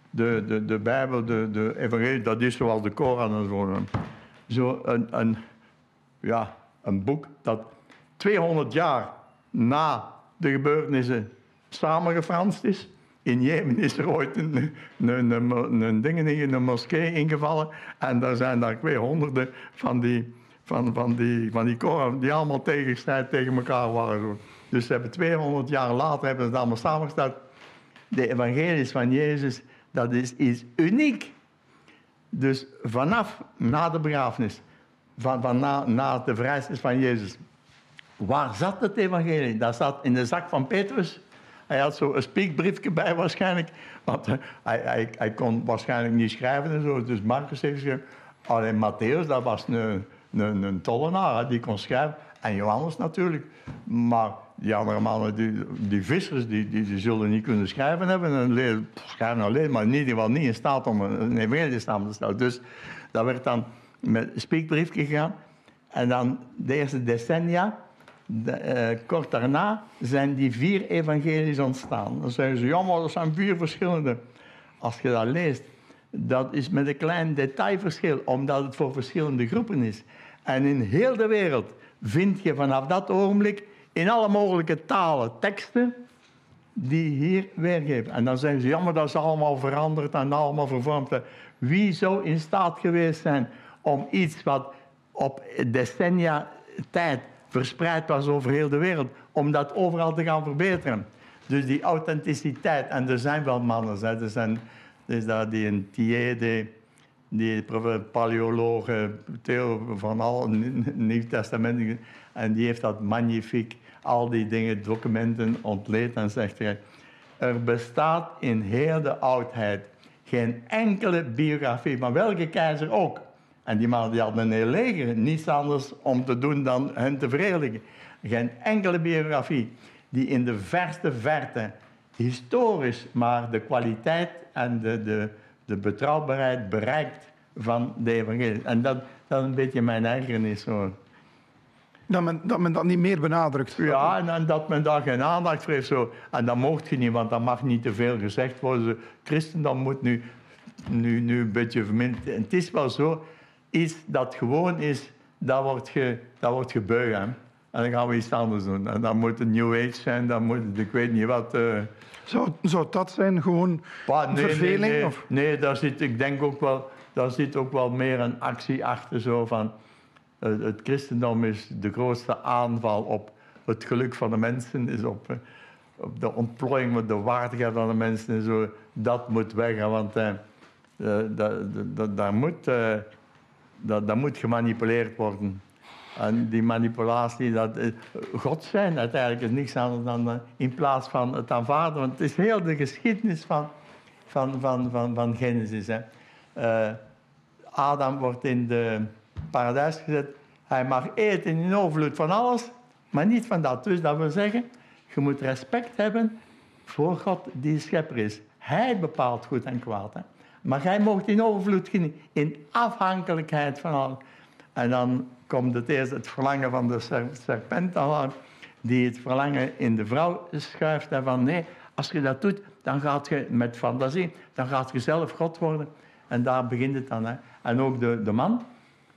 De, de, de Bijbel, de, de evangelie, dat is zoals de Koran en zo. Zo een, een, ja, een boek dat 200 jaar na de gebeurtenissen samengefranst is. In Jemen is er ooit een, een, ding in een moskee ingevallen. En daar zijn daar twee honderden van die, van, van die, van die koren die allemaal tegenstrijd tegen elkaar waren. Dus ze hebben 200 jaar later hebben ze het allemaal samengesteld. De evangelies van Jezus, dat is, uniek. Dus vanaf na de begrafenis, van, van na, na de vrijstis van Jezus, waar zat het evangelie? Dat zat in de zak van Petrus. Hij had zo een spiekbriefje bij waarschijnlijk. Want hij, hij, hij, kon waarschijnlijk niet schrijven en zo. Dus Marcus heeft geschreven. Alleen Matthäus, dat was een, een, een tollenaar, die kon schrijven. En Johannes natuurlijk. Maar die andere mannen, die, die vissers, die, die, die, zullen niet kunnen schrijven hebben. En schrijven alleen, maar ieder geval niet in staat om een evangelie samen te stellen. Dus dat werd dan met een spiekbriefje gegaan. En dan de eerste decennia eh, kort daarna zijn die vier evangelies ontstaan. Dan zeggen ze, ja, maar dat zijn vier verschillende. Als je dat leest, dat is met een klein detailverschil, omdat het voor verschillende groepen is. En in heel de wereld vind je vanaf dat ogenblik in alle mogelijke talen teksten die hier weergeven. En dan zeggen ze, ja, maar dat is allemaal veranderd en allemaal vervormd. Wie zou in staat geweest zijn om iets wat op decennia tijd verspreid was over heel de wereld, om dat overal te gaan verbeteren? Dus die authenticiteit, en er zijn wel mannen, hè, er zijn dus dat die een die, paleoloog, Theo van al Nieuw Testament, en die heeft dat magnifiek, al die dingen, documenten ontleed en zegt hij, er bestaat in heel de oudheid geen enkele biografie, maar welke keizer ook. En die mannen die hadden een heel leger, niets anders om te doen dan hen te verheerlijken. Geen enkele biografie die in de verste verte historisch maar de kwaliteit en de, de, de betrouwbaarheid bereikt van de evangelie. En dat, dat is een beetje mijn ergernis hoor. Dat men, dat men dat niet meer benadrukt. Ja, en, en, dat men daar geen aandacht voor heeft. Zo. En dat mocht je niet, want dat mag niet te veel gezegd worden. Christendom moet nu, nu, nu een beetje verminderd. En het is wel zo, iets dat gewoon is, dat wordt, ge, dat wordt gebuigd. En dan gaan we iets anders doen. En dan moet het New Age zijn, dan moet ik weet niet wat... Uh... Zou, zou dat zijn, gewoon bah, nee, verveling? Nee, nee. Of? nee, daar zit, ik denk ook wel, daar zit ook wel meer een actie achter. Zo van, uh, het christendom is de grootste aanval op het geluk van de mensen, is op, uh, op de ontplooiing, de waardigheid van de mensen. En zo. Dat moet weg, want daar moet, dat moet gemanipuleerd worden. En die manipulatie, dat, God zijn uiteindelijk is niks anders dan uh, in plaats van het aanvaarden. Want het is heel de geschiedenis van, van, van, van, van Genesis. Hè. Uh, Adam wordt in de paradijs gezet. Hij mag eten in overvloed van alles, maar niet van dat. Dus dat wil zeggen, je moet respect hebben voor God die schepper is. Hij bepaalt goed en kwaad. Hè. Maar jij mocht in overvloed genieten, in afhankelijkheid van alles. En dan komt het eerst het verlangen van de serpent aan, die het verlangen in de vrouw schuift. En van nee, als je dat doet, dan gaat je met fantasie, dan gaat je zelf God worden. En daar begint het dan. Hè. En ook de, de man,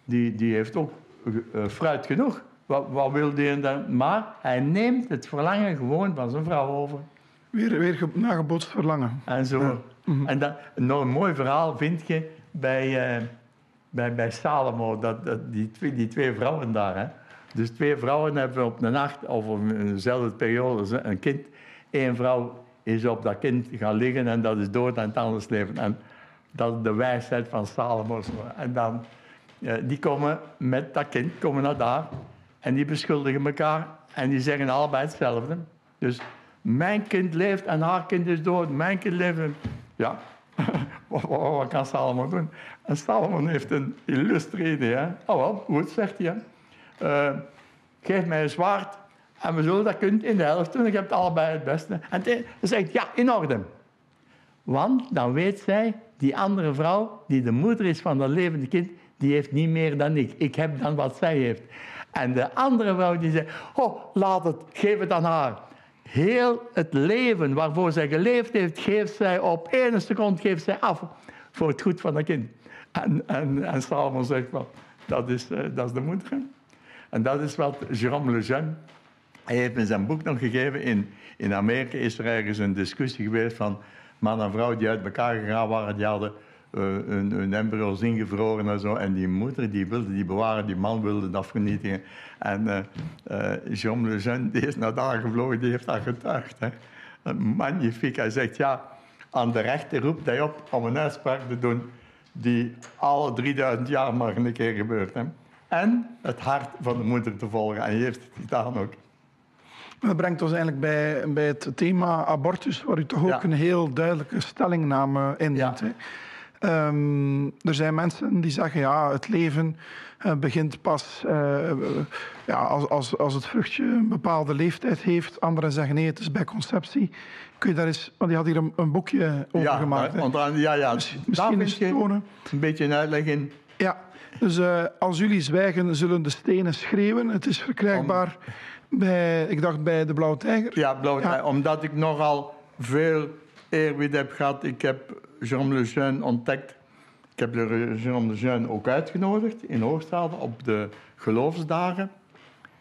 die, die heeft ook uh, fruit genoeg. Wat, wat wil die dan? Maar hij neemt het verlangen gewoon van zijn vrouw over. Weer, weer nagebootst verlangen. En zo. Mhm. En dat, nog een mooi verhaal vind je bij... Uh, bij, bij Salomo, dat, die, twee, die twee vrouwen daar. Hè. Dus twee vrouwen hebben op een nacht, of op dezelfde periode, een kind. Eén vrouw is op dat kind gaan liggen en dat is dood aan het anders leven. En dat is de wijsheid van Salomo. En dan, die komen met dat kind, komen naar daar. En die beschuldigen elkaar en die zeggen allebei hetzelfde. Dus mijn kind leeft en haar kind is dood. Mijn kind leeft. Ja, wat, kan Salomon doen? En Salomon heeft een illustre idee. Hè? Oh wel, goed, zegt hij. Uh, geef mij een zwaard en we zullen dat kunnen in de helft doen. Ik heb het allebei het beste. En hij zegt, ja, in orde. Want dan weet zij, die andere vrouw, die de moeder is van dat levende kind, die heeft niet meer dan ik. Ik heb dan wat zij heeft. En de andere vrouw die zegt, oh, laat het, geef het aan haar. Heel het leven waarvoor zij geleefd heeft, geeft zij op één seconde geeft zij af voor het goed van dat kind. En, en, en Salomon zegt wel, dat is, uh, dat is de moeder. En dat is wat Jérôme Lejeune, hij heeft in zijn boek nog gegeven, in, in Amerika is er ergens een discussie geweest van man en vrouw die uit elkaar gegaan waren, die hadden hun, hun embryo's ingevroren en zo. En die moeder die wilde die bewaren, die man wilde dat vernietigen. En uh, uh, Jean Lejeune, die is naar daar gevlogen, die heeft dat getuigd. Hè. Magnifiek. Hij zegt, ja, aan de rechter roept hij op om een uitspraak te doen die alle 3000 jaar maar een keer gebeurt. Hè. En het hart van de moeder te volgen. En hij heeft het gedaan ook. Dat brengt ons eigenlijk bij, bij het thema abortus, waar u toch ook een heel duidelijke stellingname in ja. Um, er zijn mensen die zeggen, ja, het leven uh, begint pas uh, ja, als, als, als het vruchtje een bepaalde leeftijd heeft. Anderen zeggen, nee, het is bij conceptie. Kun je daar eens, want die had hier een, een boekje over ja, gemaakt. Want, ja, ja, misschien eens tonen. Een beetje een uitleg in. Ja, dus uh, als jullie zwijgen, zullen de stenen schreeuwen. Het is verkrijgbaar... Om Bij, ik dacht bij de Blauwe Tijger. Ja, Blauwe Ja. Tijger. Omdat ik nogal veel eerbied heb gehad. Ik heb Jérôme Lejeune ontdekt. Ik heb Jérôme Lejeune ook uitgenodigd in Hoogstade op de geloofsdagen.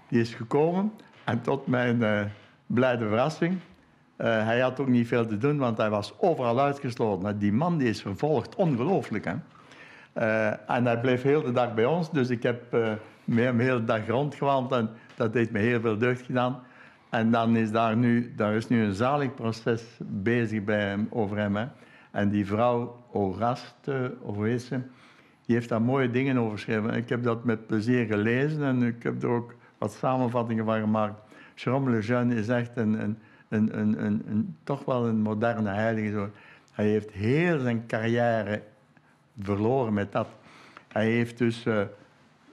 Die is gekomen. En tot mijn eh, blijde verrassing. eh, hij had ook niet veel te doen, want hij was overal uitgesloten. Die man die is vervolgd, ongelooflijk. Hè? Eh, en hij bleef heel de dag bij ons, dus ik heb eh, met hem de dag rondgewandeld en dat heeft me heel veel deugd gedaan. En dan is daar nu, daar is nu een zalig proces bezig bij hem, over hem. En die vrouw Oraste, of hoe die heeft daar mooie dingen over geschreven. Ik heb dat met plezier gelezen en ik heb er ook wat samenvattingen van gemaakt. Jérôme Lejeune is echt een, een, een, een, een, toch wel een moderne heilige. Hij heeft heel zijn carrière verloren met dat. Hij heeft dus eh,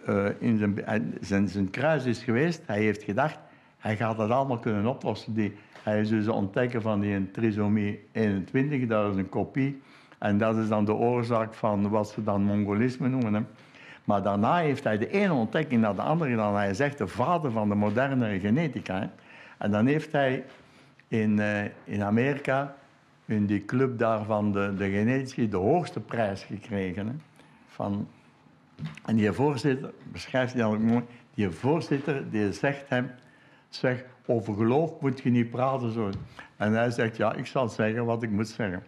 eh, in zijn, zijn, zijn kruis is geweest. Hij heeft gedacht, hij gaat dat allemaal kunnen oplossen. Die, hij is dus de ontdekker van die trisomie 21, dat is een kopie. En dat is dan de oorzaak van wat ze dan mongolisme noemen. Hè. Maar daarna heeft hij de ene ontdekking naar de andere gedaan. Hij is echt de vader van de moderne genetica. Hè. En dan heeft hij in, eh, in Amerika, in die club daar van de, de genetici, de hoogste prijs gekregen. Hè. Van, en die voorzitter, beschrijft hij dan mooi, die voorzitter die zegt hem, zeg, over geloof moet je niet praten zo. En hij zegt, ja, ik zal zeggen wat ik moet zeggen.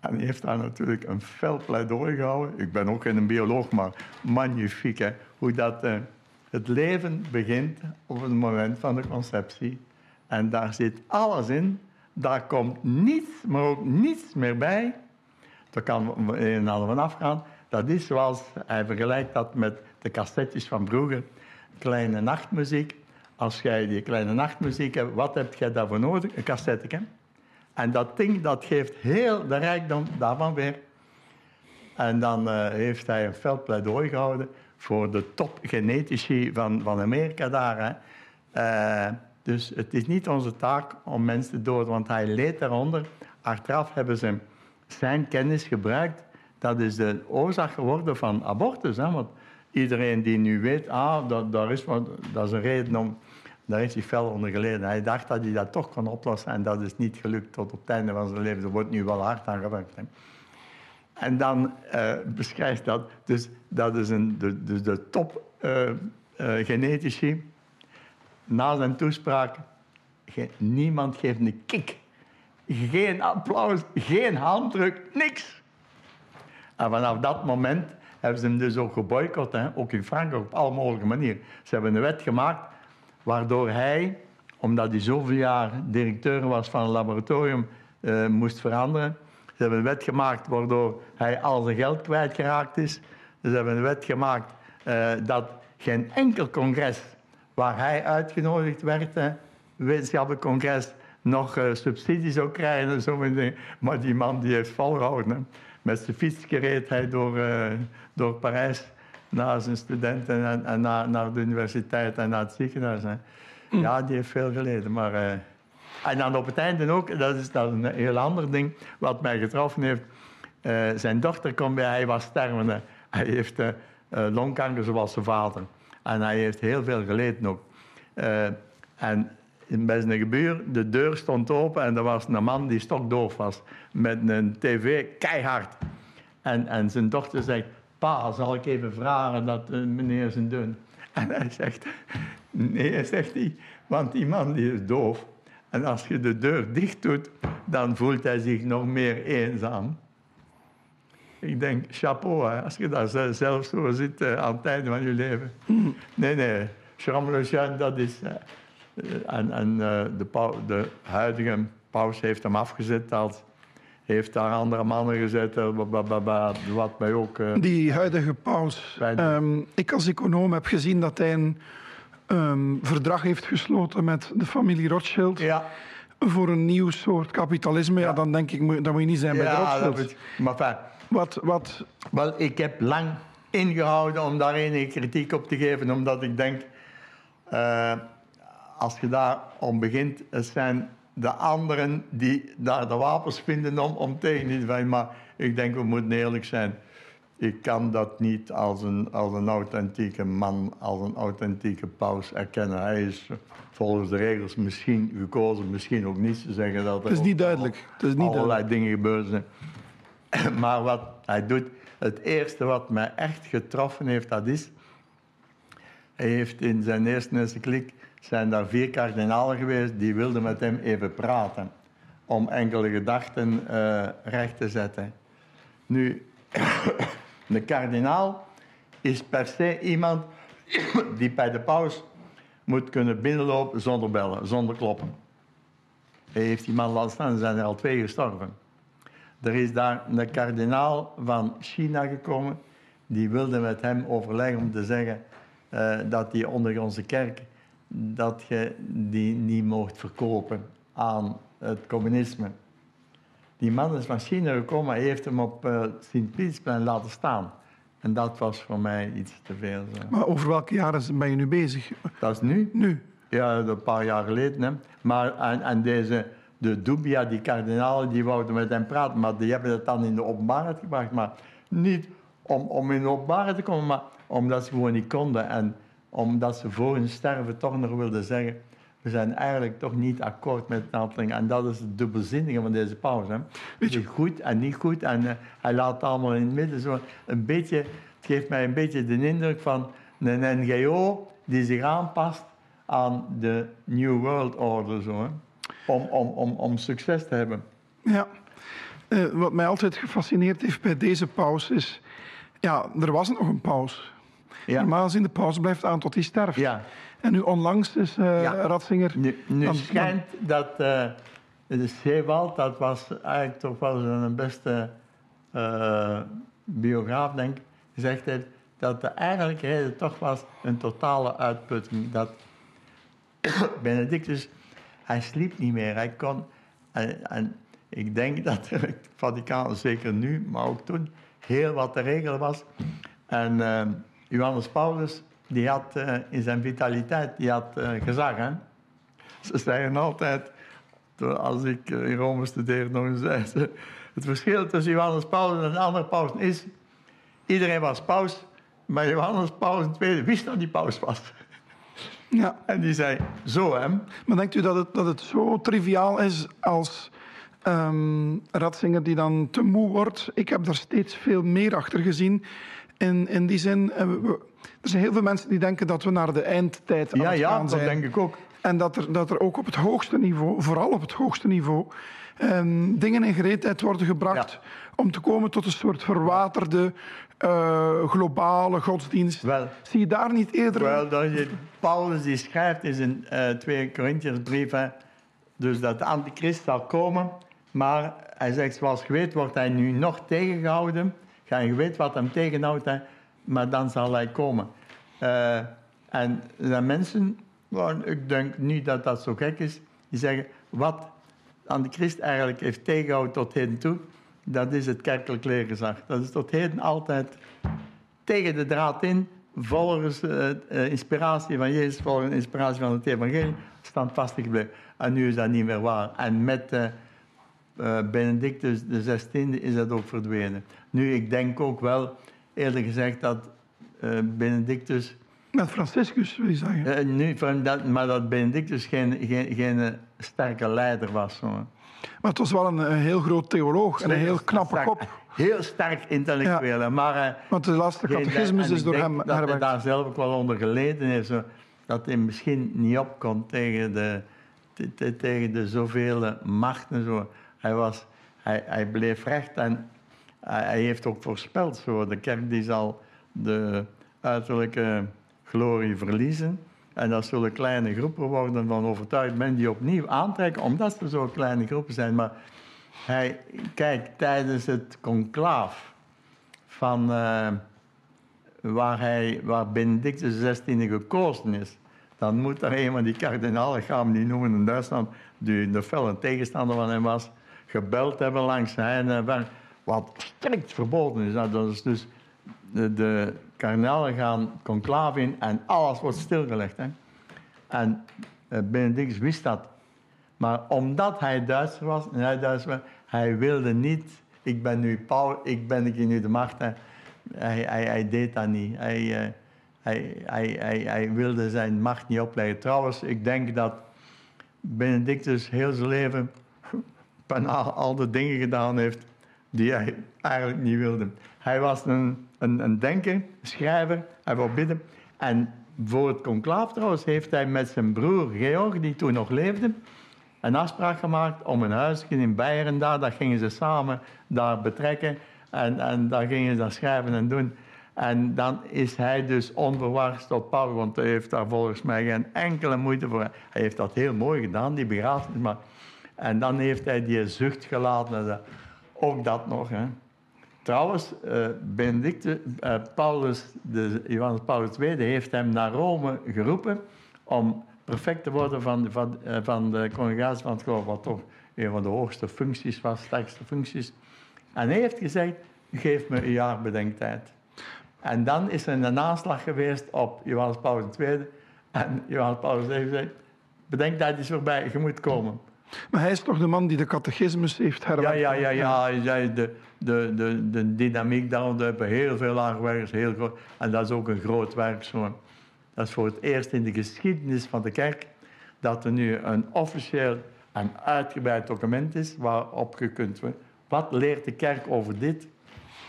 En hij heeft daar natuurlijk een fel pleidooi gehouden. Ik ben ook geen bioloog, maar magnifiek, hè? hoe dat eh, het leven begint op het moment van de conceptie. En daar zit alles in. Daar komt niets, maar ook niets meer bij. Daar kan een en ander van afgaan. Dat is zoals, hij vergelijkt dat met de cassettes van vroeger. Kleine nachtmuziek. Als jij die kleine nachtmuziek hebt, wat heb jij daarvoor nodig? Een cassette? En dat ding dat geeft heel de rijkdom daarvan weer. En dan eh, heeft hij een fel pleidooi gehouden voor de topgenetici van, van Amerika daar. Hè. Eh, dus het is niet onze taak om mensen te doden, want hij leed daaronder. Achteraf hebben ze zijn kennis gebruikt. Dat is de oorzaak geworden van abortus. Hè. Want iedereen die nu weet, ah, dat, daar is dat is een reden om... Daar heeft hij fel onder geleden. Hij dacht dat hij dat toch kon oplossen en dat is niet gelukt tot op het einde van zijn leven. Er wordt nu wel hard aan gewerkt. Hè. En dan eh, beschrijft dat, dus dat is een, de, dus de top eh, eh, genetici. Na zijn toespraak, ge- niemand geeft een kick. Geen applaus, geen handdruk, niks. En vanaf dat moment hebben ze hem dus ook geboycott, hè? ook in Frankrijk op alle mogelijke manieren. Ze hebben een wet gemaakt waardoor hij, omdat hij zoveel jaar directeur was van een laboratorium, eh, moest veranderen. Ze hebben een wet gemaakt waardoor hij al zijn geld kwijtgeraakt is. Ze hebben een wet gemaakt eh, dat geen enkel congres waar hij uitgenodigd werd, wetenschappelijk congres, nog eh, subsidie zou krijgen en zo. Maar die man die heeft volgehouden. Hè. Met zijn fiets reed hij door, door Parijs naar zijn studenten en, en naar, naar de universiteit en naar het ziekenhuis. Hè. Ja, die heeft veel geleden. Maar, eh, en dan op het einde ook, dat is, is een heel ander ding, wat mij getroffen heeft. Eh, zijn dochter komt bij, hij was stervende. Hij heeft eh, longkanker zoals zijn vader. En hij heeft heel veel geleden ook. En in- bij zijn gebuur, de deur stond open en er was een man die stokdoof was. Met een tv, keihard. En, en zijn dochter zegt, pa, zal ik even vragen dat eh, meneer zijn doen? En hij zegt, nee, zegt hij, want die man die is doof. En als je de deur dicht doet, dan voelt hij zich nog meer eenzaam. Ik denk, chapeau, als je daar ze- zelf zo zit eh, aan het einde van je leven. Nee, nee, Lejeune, dat is... eh, en en de, de huidige paus heeft hem afgezet als... Heeft daar andere mannen gezet, eh, wat mij ook... eh, Die huidige paus. Ehm, ik als econoom heb gezien dat hij een ehm, verdrag heeft gesloten met de familie Rothschild ja, voor een nieuw soort kapitalisme. Ja, Ja. dan denk ik, moet- dan moet je niet zijn bij de ja dat Rothschild. Maar fijn, Wat, wat, Wel, ik heb lang ingehouden om daar enige kritiek op te geven, omdat ik denk, eh, als je daar om begint, het zijn de anderen die daar de wapens vinden om, om tegen te vechten. Maar ik denk, we moeten eerlijk zijn. ik kan dat niet als een, als een authentieke man, als een authentieke paus erkennen. Hij is volgens de regels misschien gekozen, misschien ook niet. Ze zeggen dat er Het is niet duidelijk. Het is niet allerlei duidelijk. dingen gebeurd zijn. Maar wat hij doet, het eerste wat mij echt getroffen heeft, dat is... Hij heeft in zijn eerste encycliek, zijn daar vier kardinalen geweest, die wilden met hem even praten. Om enkele gedachten eh, recht te zetten. Nu, de kardinaal is per se iemand die bij de paus moet kunnen binnenlopen zonder bellen, zonder kloppen. Hij heeft die man laten staan, er zijn er al twee gestorven. Er is daar een kardinaal van China gekomen, die wilde met hem overleggen om te zeggen eh, dat die onder onze kerk, dat je die niet mocht verkopen aan het communisme. Die man is van China gekomen, hij heeft hem op eh, Sint-Pietsplein laten staan. En dat was voor mij iets te veel. Zo. Maar over welke jaren ben je nu bezig? Dat is nu, Nu. ja, een paar jaar geleden. Hè. Maar en, en deze, de Dubia, die kardinalen, die wouden met hem praten. Maar die hebben het dan in de openbaarheid gebracht. Maar niet om, om in de openbaarheid te komen, maar omdat ze gewoon niet konden. En omdat ze voor hun sterven toch nog wilden zeggen... We zijn eigenlijk toch niet akkoord met een aantal dingen. En dat is het dubbelzinnige van deze pauze. Hè. Weet je- Goed en niet goed. En eh, hij laat het allemaal in het midden. Zo een beetje, het geeft mij een beetje de indruk van een NGO die zich aanpast aan de New World Order. Zo, hè. Om, om, om, om succes te hebben. Ja. Eh, wat mij altijd gefascineerd heeft bij deze paus is... Ja, er was nog een paus. Ja. Normaal gezien de paus blijft aan tot hij sterft. Ja. En nu onlangs is eh Ja. Ratzinger... Nu, nu Dan- schijnt dat eh de Zeewald, dat was eigenlijk toch wel een beste eh, biograaf, denk ik, gezegd heeft dat de eigenlijke reden toch was een totale uitputting. Dat Benedictus, hij sliep niet meer. Hij kon, en, en ik denk dat in het Vaticaan, zeker nu, maar ook toen, heel wat te regelen was. En eh, Johannes Paulus, die had eh, in zijn vitaliteit, die had eh, gezag. Hè? Ze zeggen altijd, als ik eh, in Rome studeerde nog eens, zei ze, het verschil tussen Johannes Paulus en de andere pausen is, iedereen was paus, maar Johannes Paulus II wist dat hij paus was. Ja. En die zei, zo hè. Maar denkt u dat het, dat het zo triviaal is als ehm Ratzinger die dan te moe wordt? Ik heb daar steeds veel meer achter gezien. In, in die zin, eh, we- er zijn heel veel mensen die denken dat we naar de eindtijd aan Ja, het ja, gaan dat zijn. denk ik ook. En dat er, dat er ook op het hoogste niveau, vooral op het hoogste niveau, ehm, dingen in gereedheid worden gebracht Ja. om te komen tot een soort verwaterde eh, globale godsdienst. Wel, Zie je daar niet eerder... Wel, dat je, Paulus die schrijft in zijn eh 2 Corinthiërsbrief, hè, dus dat de antichrist zal komen, maar hij zegt, zoals je weet, wordt hij nu nog tegengehouden. Ja, je weet wat hem tegenhoudt, hè, maar dan zal hij komen. Eh, en er mensen, ik denk niet dat dat zo gek is, die zeggen, wat de antichrist eigenlijk heeft tegengehouden tot heden toe, dat is het kerkelijk leergezag. Dat is tot heden altijd tegen de draad in, volgens de inspiratie van Jezus, volgens de inspiratie van het evangelie, standvastig gebleven. En nu is dat niet meer waar. En met eh, eh, Benedictus XVI is dat ook verdwenen. Nu, ik denk ook wel, eerlijk gezegd, dat eh, Benedictus... Met Franciscus, wil je zeggen. eh, nu, van dat, maar dat Benedictus geen, geen, geen sterke leider was. Maar het was wel een, een heel groot theoloog en een heel knappe Sterk- kop. Heel sterk intellectueel. hè, Maar... Want de laatste catechismus is door hem dat hij daar zelf ook wel onder geleden heeft. Zo, dat hij misschien niet opkomt tegen de, te- te- tegen de zoveel machten. Zo. Hij, was, hij, hij bleef recht en hij, heeft ook voorspeld. Zo. De kerk die zal de uiterlijke glorie verliezen. En dat zullen kleine groepen worden van overtuigd men die opnieuw aantrekken, omdat ze zo kleine groepen zijn. Maar hij, kijk, tijdens het conclaaf van eh, waar, hij, waar Benedictus XVI gekozen is, dan moet er een van die kardinalen, ik ga hem niet noemen in Duitsland, die de felle tegenstander van hem was, gebeld hebben langs en wat strikt verboden is. Nou, dat is dus de, de kardinalen gaan conclave in en alles wordt stilgelegd. Hè. En eh, Benedictus wist dat. Maar omdat hij Duitser was, en hij Duitser was, hij wilde niet, ik ben nu Paul, ik ben ik nu de macht. Hè. hij, hij, hij deed dat niet. Hij, hij, hij, hij wilde zijn macht niet opleggen. Trouwens, ik denk dat Benedictus heel zijn leven bijna al de dingen gedaan heeft die hij eigenlijk niet wilde. Hij was een, een, een denker, schrijver, hij bidden. En voor het conclaaf trouwens heeft hij met zijn broer Georg, die toen nog leefde, een afspraak gemaakt om een huisje in Beieren daar, dat gingen ze samen daar betrekken. En, en daar gingen ze dan schrijven en doen. En dan is hij dus onverwachts tot Paul, want hij heeft daar volgens mij geen enkele moeite voor. Hij heeft dat heel mooi gedaan, die begrafenis. Maar... En dan heeft hij die zucht gelaten. Ook dat nog. Hè. Trouwens, uh, Paulus, de, Johannes Paulus II heeft hem naar Rome geroepen om perfect te worden van, van, uh, van de congregatie van het geloof, wat toch een van de hoogste functies was, sterkste functies. En hij heeft gezegd, geef me een jaar bedenktijd. En dan is er een naslag geweest op Johannes Paulus II. En Johannes Paulus II gezegd, bedenktijd is voorbij, je moet komen. Maar hij is toch de man die de catechismus heeft herwerkt? Ja, ja, ja, ja. De, de, de, de dynamiek daar hebben heel veel aan gewerkt. Heel groot. En dat is ook een groot werk. Zo. Dat is voor het eerst in de geschiedenis van de kerk dat er nu een officieel en uitgebreid document is waarop je kunt... Wat leert de kerk over dit?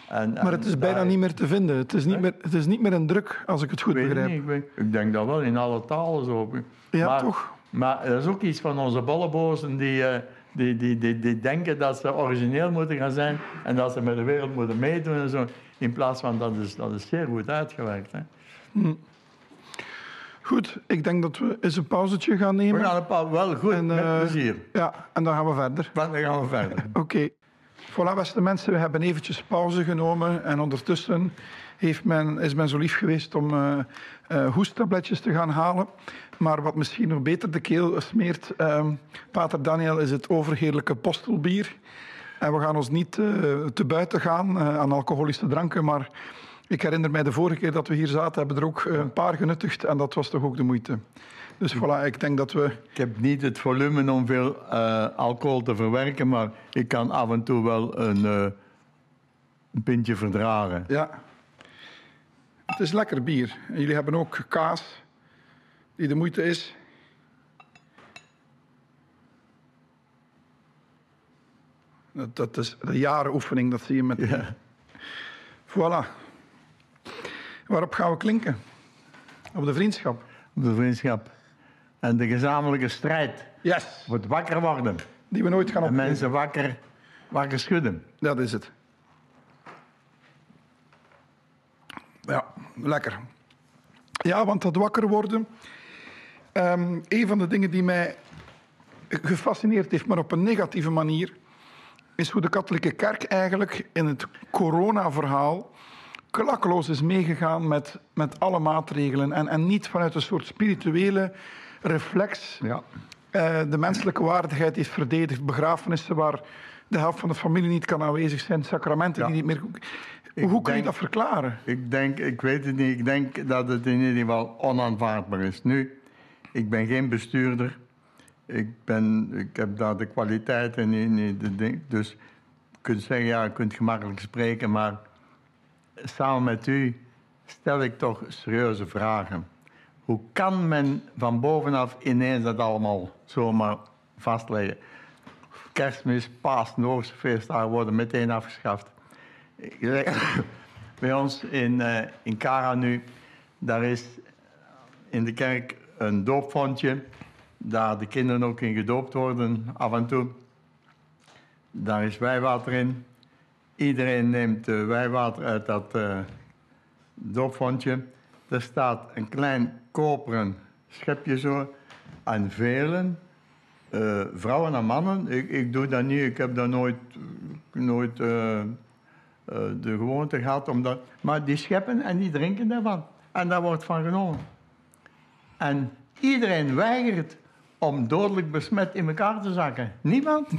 En, maar het is bijna niet meer te vinden. Het is niet, meer, het is niet meer een druk, als ik het goed begrijp. Niet, ik, denk dat wel, in alle talen zo. Ja, maar, toch? Maar dat is ook iets van onze bollebozen die, uh, die, die, die, die, denken dat ze origineel moeten gaan zijn en dat ze met de wereld moeten meedoen en zo. In plaats van dat is, dat is zeer goed uitgewerkt. Hè. Hm. Goed, ik denk dat we eens een pauzetje gaan nemen. We gaan een wel goed, en, met uh, plezier. Ja, en dan gaan we verder. Dan gaan we verder. Oké. Okay. Voilà, beste mensen, we hebben eventjes pauze genomen en ondertussen heeft men, is men zo lief geweest om uh, hoesttabletjes te gaan halen. Maar wat misschien nog beter de keel smeert, uh, Pater Daniel, is het overheerlijke postelbier. En we gaan ons niet uh, te buiten gaan aan alcoholische dranken, maar ik herinner mij de vorige keer dat we hier zaten, hebben er ook een paar genuttigd en dat was toch ook de moeite. Dus voilà, ik denk dat we... Ik heb niet het volume om veel uh, alcohol te verwerken, maar ik kan af en toe wel een, uh, een pintje verdragen. Ja. Het is lekker bier. En jullie hebben ook kaas, die de moeite is. Dat, dat is de jarenoefening, dat zie je met... Ja. Voilà. Waarop gaan we klinken? Op de vriendschap. Op de vriendschap. En de gezamenlijke strijd. Yes. Voor het wakker worden. Die we nooit gaan En opgeven. mensen wakker, wakker schudden. Dat is het. Ja, lekker. Ja, want dat wakker worden. Um, een van de dingen die mij gefascineerd heeft, maar op een negatieve manier, is hoe de katholieke kerk eigenlijk in het coronaverhaal klakkeloos is meegegaan met, met alle maatregelen. En, en niet vanuit een soort spirituele reflex. Ja. Uh, de menselijke waardigheid heeft verdedigd. Begrafenissen waar de helft van de familie niet kan aanwezig zijn. Sacramenten Ja. die niet meer... Hoe kun je dat verklaren? Ik denk, ik weet het niet, ik denk dat het in ieder geval onaanvaardbaar is. Nu, ik ben geen bestuurder. Ik, ben, ik heb daar de kwaliteiten in, in de ding. Dus je kunt zeggen, ja, je kunt gemakkelijk spreken, maar samen met u stel ik toch serieuze vragen. Hoe kan men van bovenaf ineens dat allemaal zomaar vastleggen? Kerstmis, paas, Noorse feestdagen worden meteen afgeschaft. Bij ons in, eh in Kara nu, daar is in de kerk een doopfondje, daar de kinderen ook in gedoopt worden af en toe. Daar is wijwater in. Iedereen neemt eh, wijwater uit dat eh doopfondje. Er staat een klein koperen schepje zo aan velen. eh, vrouwen en mannen. Ik, ik doe dat niet, ik heb daar nooit, nooit eh, eh, de gewoonte gehad. Omdat, maar die scheppen en die drinken daarvan. En daar wordt van genomen. En iedereen weigert om dodelijk besmet in elkaar te zakken. Niemand.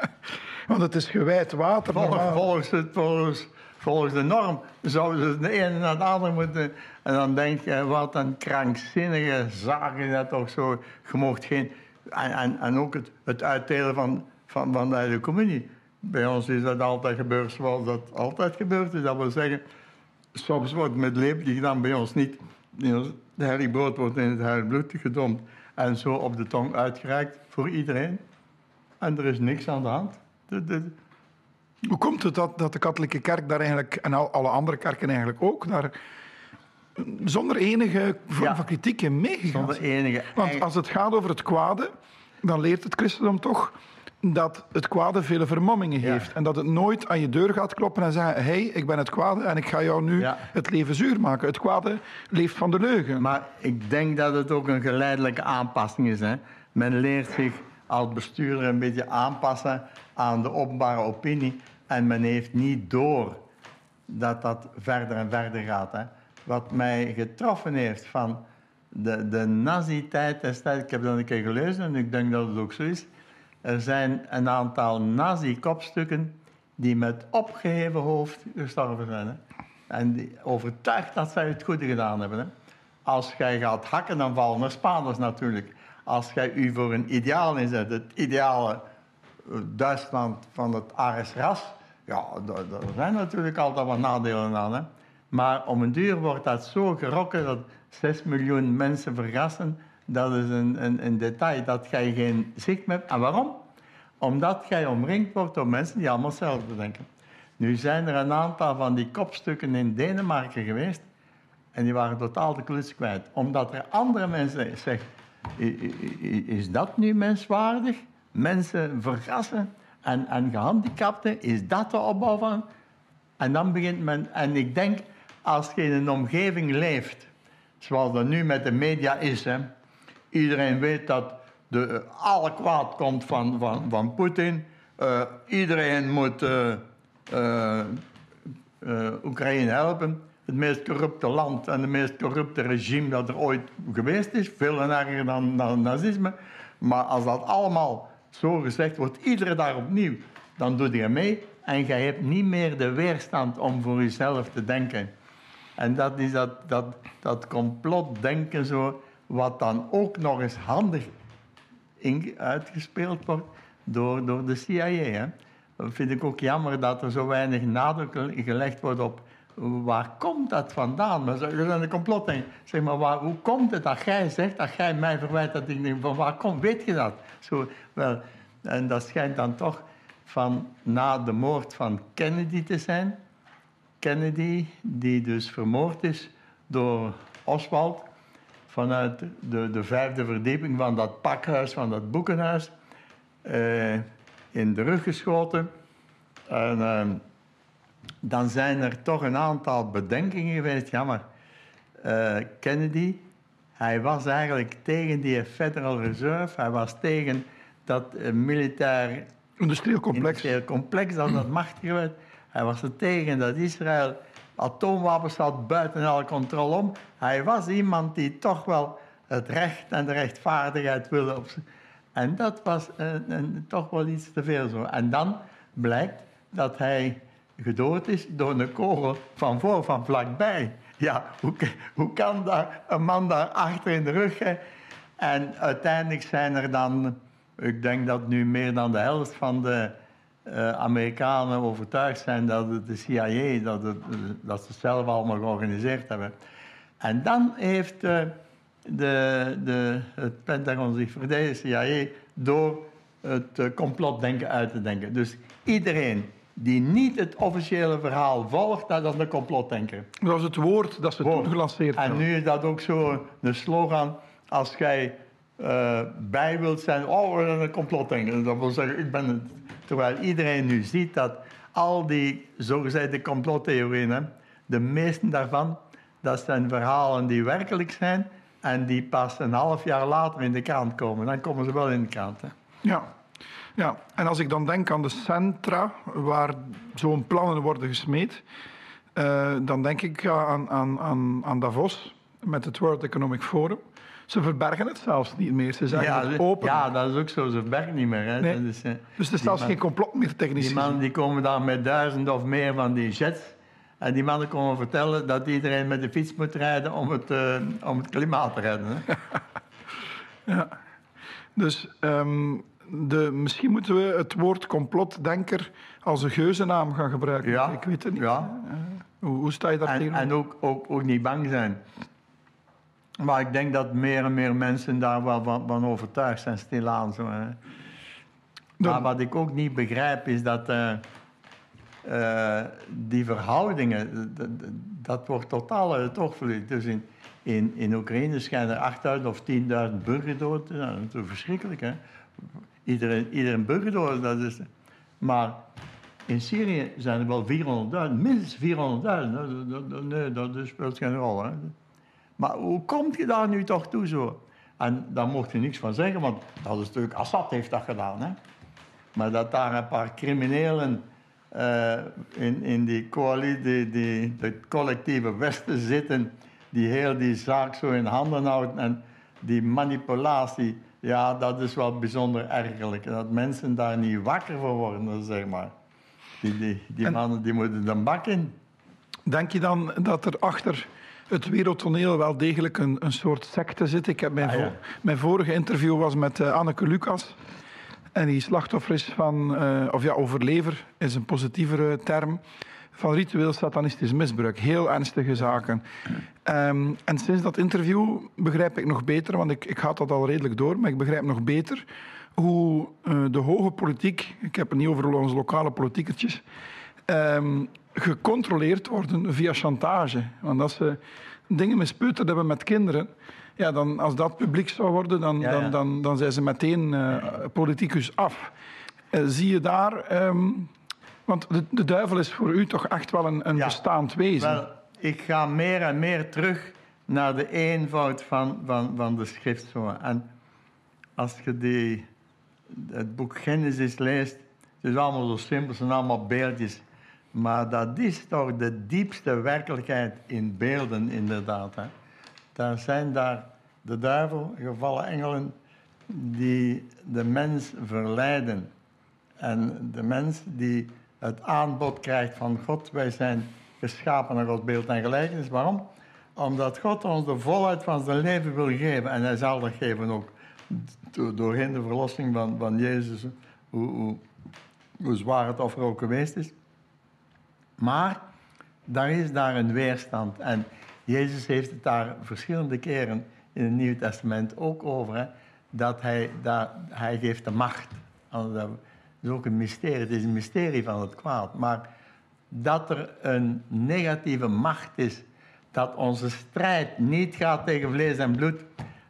Want het is gewijd water. Volgens, volgens, het, volgens, volgens de norm zouden ze de ene naar de andere moeten. En dan denk je, wat een krankzinnige zaak is dat toch zo. Je mocht geen... En, en, en ook het, het uitdelen van, van, van de communie. Bij ons is dat altijd gebeurd zoals dat altijd gebeurd is. Dat wil zeggen, soms wordt met gedaan, bij ons niet. De brood wordt in het bloed gedompt en zo op de tong uitgereikt voor iedereen. En er is niks aan de hand. De, de, Hoe komt het dat, dat de katholieke kerk daar eigenlijk, en al, alle andere kerken eigenlijk ook, daar zonder enige vorm Ja. van kritiek in meegegaan zonder enige... Want als het gaat over het kwade, dan leert het christendom toch dat het kwade vele vermommingen Ja. heeft. En dat het nooit aan je deur gaat kloppen en zeggen... hey, ik ben het kwade en ik ga jou nu Ja. het leven zuur maken. Het kwade leeft van de leugen. Maar ik denk dat het ook een geleidelijke aanpassing is. Hè. Men leert zich als bestuurder een beetje aanpassen aan de openbare opinie. En men heeft niet door dat dat verder en verder gaat. Hè. Wat mij getroffen heeft van de, de nazi-tijd ik heb dat een keer gelezen en ik denk dat het ook zo is. Er zijn een aantal nazi-kopstukken die met opgeheven hoofd gestorven zijn. Hè. En die overtuigd dat zij het goede gedaan hebben. Hè. Als jij gaat hakken, dan vallen er Spaanders natuurlijk. Als jij u voor een ideaal inzet, het ideale eh, Duitsland van het Ares-ras, ja, daar zijn natuurlijk altijd wat nadelen aan. Hè. Maar om een duur wordt dat zo gerokken dat 6 miljoen mensen vergassen. Dat is een, een, detail dat jij geen zicht meer hebt. En waarom? Omdat jij omringd wordt door mensen die allemaal hetzelfde denken. Nu zijn er een aantal van die kopstukken in Denemarken geweest. En die waren totaal de kluts kwijt. Omdat er andere mensen zeggen, "I- i- i- is dat nu menswaardig? Mensen vergassen en, en gehandicapten, is dat de opbouw van? En dan begint men, en ik denk, als je in een omgeving leeft, zoals dat nu met de media is, hè, iedereen weet dat de, eh, alle kwaad komt van, van, van Poetin. Eh, iedereen moet eh, Oekraïne helpen. Het meest corrupte land en het meest corrupte regime dat er ooit geweest is. Veel erger dan, dan nazisme. Maar als dat allemaal zo gezegd wordt, iedere dag opnieuw, dan doe je mee. En je hebt niet meer de weerstand om voor jezelf te denken. En dat is dat, dat, dat complotdenken zo, wat dan ook nog eens handig uitgespeeld wordt door, door de CIA. Hè. Dat vind ik ook jammer dat er zo weinig nadruk gelegd wordt op waar komt dat vandaan? Maar ze zijn een complotdenken. Zeg maar, waar, hoe komt het dat jij zegt, dat jij mij verwijt dat ik denk, van waar komt, weet je dat? Zo, wel, en dat schijnt dan toch van na de moord van Kennedy te zijn. Kennedy, die dus vermoord is door Oswald vanuit de, de vijfde verdieping van dat pakhuis, van dat boekenhuis, eh, in de rug geschoten. En ehm, dan zijn er toch een aantal bedenkingen geweest. Ja, maar eh, Kennedy, hij was eigenlijk tegen die Federal Reserve. Hij was tegen dat eh, militair Industrieel complex. industrieel complex dat dat machtiger werd. Hij was er tegen dat Israël atoomwapens had buiten alle controle om. Hij was iemand die toch wel het recht en de rechtvaardigheid wilde. Op en dat was toch wel iets te veel zo. En dan blijkt dat hij gedood is door een kogel van voor, van vlakbij. Ja, hoe, hoe kan daar een man daar achter in de rug? Hè? En uiteindelijk zijn er dan, ik denk dat nu meer dan de helft van de eh, Amerikanen overtuigd zijn dat het de CIA, dat, het, eh, dat ze het zelf allemaal georganiseerd hebben. En dan heeft eh, de, de, het Pentagon zich verdedigd, de CIA, door het complotdenken uit te denken. Dus iedereen die niet het officiële verhaal volgt, dat is een complotdenker. Dat was het woord dat ze Woord. toen gelanceerd En hebben. nu is dat ook zo een slogan. Als jij eh, bij wilt zijn, oh, we zijn een complotdenker. Dat wil zeggen, ik ben het. Terwijl iedereen nu ziet dat al die zogezegde complottheorieën, de meeste daarvan, dat zijn verhalen die werkelijk zijn en die pas een half jaar later in de krant komen. Dan komen ze wel in de krant. Hè. Ja. Ja, en als ik dan denk aan de centra waar zo'n plannen worden gesmeed, eh, dan denk ik aan, aan, aan, aan Davos met het World Economic Forum. Ze verbergen het zelfs niet meer. Ze zeggen Ja, het open. ja, dat is ook zo. Ze bergen niet meer. Hè. Nee. Dat is, eh, dus er is zelfs man- geen complot meer technisch Die mannen die komen daar met duizenden of meer van die jets. En die mannen komen vertellen dat iedereen met de fiets moet rijden om het, eh, om het klimaat te redden. Hè? Ja. Dus ehm, de, misschien moeten we het woord complotdenker als een geuzennaam gaan gebruiken. Ja, Ik weet het niet. ja. Hoe, hoe sta je daar En, tegenover? en ook, ook, ook niet bang zijn. Maar ik denk dat meer en meer mensen daar wel van, van overtuigd zijn, stilaan. Zo, hè. Dan- Maar wat ik ook niet begrijp is dat eh, eh, die verhoudingen, dat wordt totaal uit het oog. Dus in, in, in Oekraïne schijnen er 8000 of 10.000 burgerdoden. te zijn. Dat is verschrikkelijk, hè? Iedereen, iedereen burgerdood, dat is... Maar in Syrië zijn er wel 400.000, minstens 400.000. hè. Dat- dat- dat- Nee, dat speelt geen rol, hè? Maar hoe komt je daar nu toch toe zo? En daar mocht je niks van zeggen, want dat is natuurlijk... Assad heeft dat gedaan, hè? Maar dat daar een paar criminelen eh, in, in die coalitie, die, die, het collectieve Westen zitten, die heel die zaak zo in handen houden en die manipulatie, ja, dat is wel bijzonder ergerlijk. Dat mensen daar niet wakker voor worden, zeg maar. Die, die, die En- mannen die moeten de bak in. Denk je dan dat er achter het wereldtoneel wel degelijk een, een soort secte zit? Ik heb mijn, Ah, ja. vo- mijn vorige interview was met eh, Anneke Lucas. En die slachtoffer is van, eh, of ja, overlever is een positievere term, van ritueel satanistisch misbruik. Heel ernstige zaken. Ehm, en sinds dat interview begrijp ik nog beter, want ik, ik had dat al redelijk door, maar ik begrijp nog beter hoe eh, de hoge politiek, ik heb het niet over onze lokale politiekertjes, ehm, gecontroleerd worden via chantage. Want als ze dingen mispeuterd hebben met kinderen, ja, dan, als dat publiek zou worden, dan, Ja, ja. Dan, dan, dan zijn ze meteen eh, politicus af. Eh, zie je daar... ehm, want de, de duivel is voor u toch echt wel een, een Ja. bestaand wezen. Wel, ik ga meer en meer terug naar de eenvoud van, van, van de schrift. En als je die, het boek Genesis leest, het is allemaal zo simpel, het zijn allemaal beeldjes. Maar dat is toch de diepste werkelijkheid in beelden, inderdaad. Hè. Daar zijn daar de duivel, gevallen engelen, die de mens verleiden. En de mens die het aanbod krijgt van God, wij zijn geschapen naar Gods beeld en gelijkenis. Waarom? Omdat God ons de volheid van zijn leven wil geven. En hij zal dat geven ook do- doorheen de verlossing van, van Jezus, hoe, hoe, zwaar het offer ook geweest is. Maar daar is daar een weerstand. En Jezus heeft het daar verschillende keren in het Nieuw Testament ook over. Dat hij, daar, hij geeft de macht. aan is ook een mysterie. Het is een mysterie van het kwaad. Maar dat er een negatieve macht is. Dat onze strijd niet gaat tegen vlees en bloed.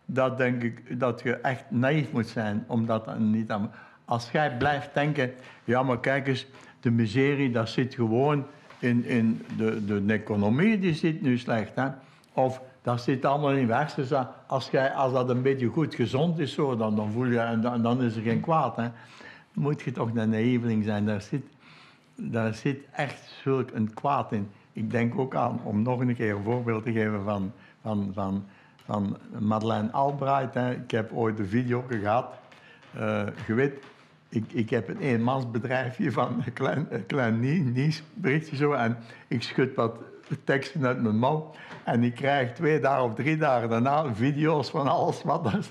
Dat denk ik dat je echt naïef moet zijn. om dat niet aan... Als jij blijft denken. Ja, maar kijk eens. De miserie, dat zit gewoon in, in de, de economie. Die zit nu slecht. Hè? Of dat zit allemaal in hersens. Als, als dat een beetje goed gezond is, zo, dan, dan voel je... En dan, dan is er geen kwaad. Hè? Moet je toch een naïveling zijn. Daar zit, daar zit echt zulk een kwaad in. Ik denk ook aan, om nog een keer een voorbeeld te geven van, van, van, van Madeleine Albright. Hè. Ik heb ooit een video gehad. Eh, weet, ik, ik heb een eenmansbedrijfje van een klein, een klein zo. En ik schud wat teksten uit mijn mouw. En ik krijg twee dagen of drie dagen daarna video's van alles wat er is.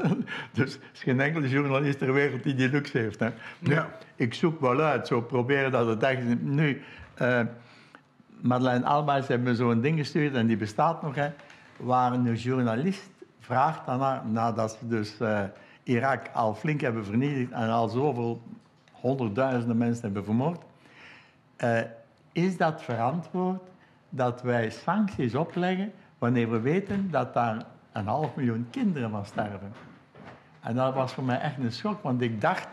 Dus er is geen enkele journalist ter wereld die die luxe heeft. Hè. Nu, Ja. Ik zoek wel uit, zo proberen dat het echt. Nu, eh, Madeleine Albaes heeft me zo'n ding gestuurd en die bestaat nog. Hè, waar een journalist vraagt daarna, nadat ze dus eh, Irak al flink hebben vernietigd en al zoveel honderdduizenden mensen hebben vermoord. eh, is dat verantwoord dat wij sancties opleggen wanneer we weten dat daar een half miljoen kinderen van sterven? En dat was voor mij echt een schok, want ik dacht,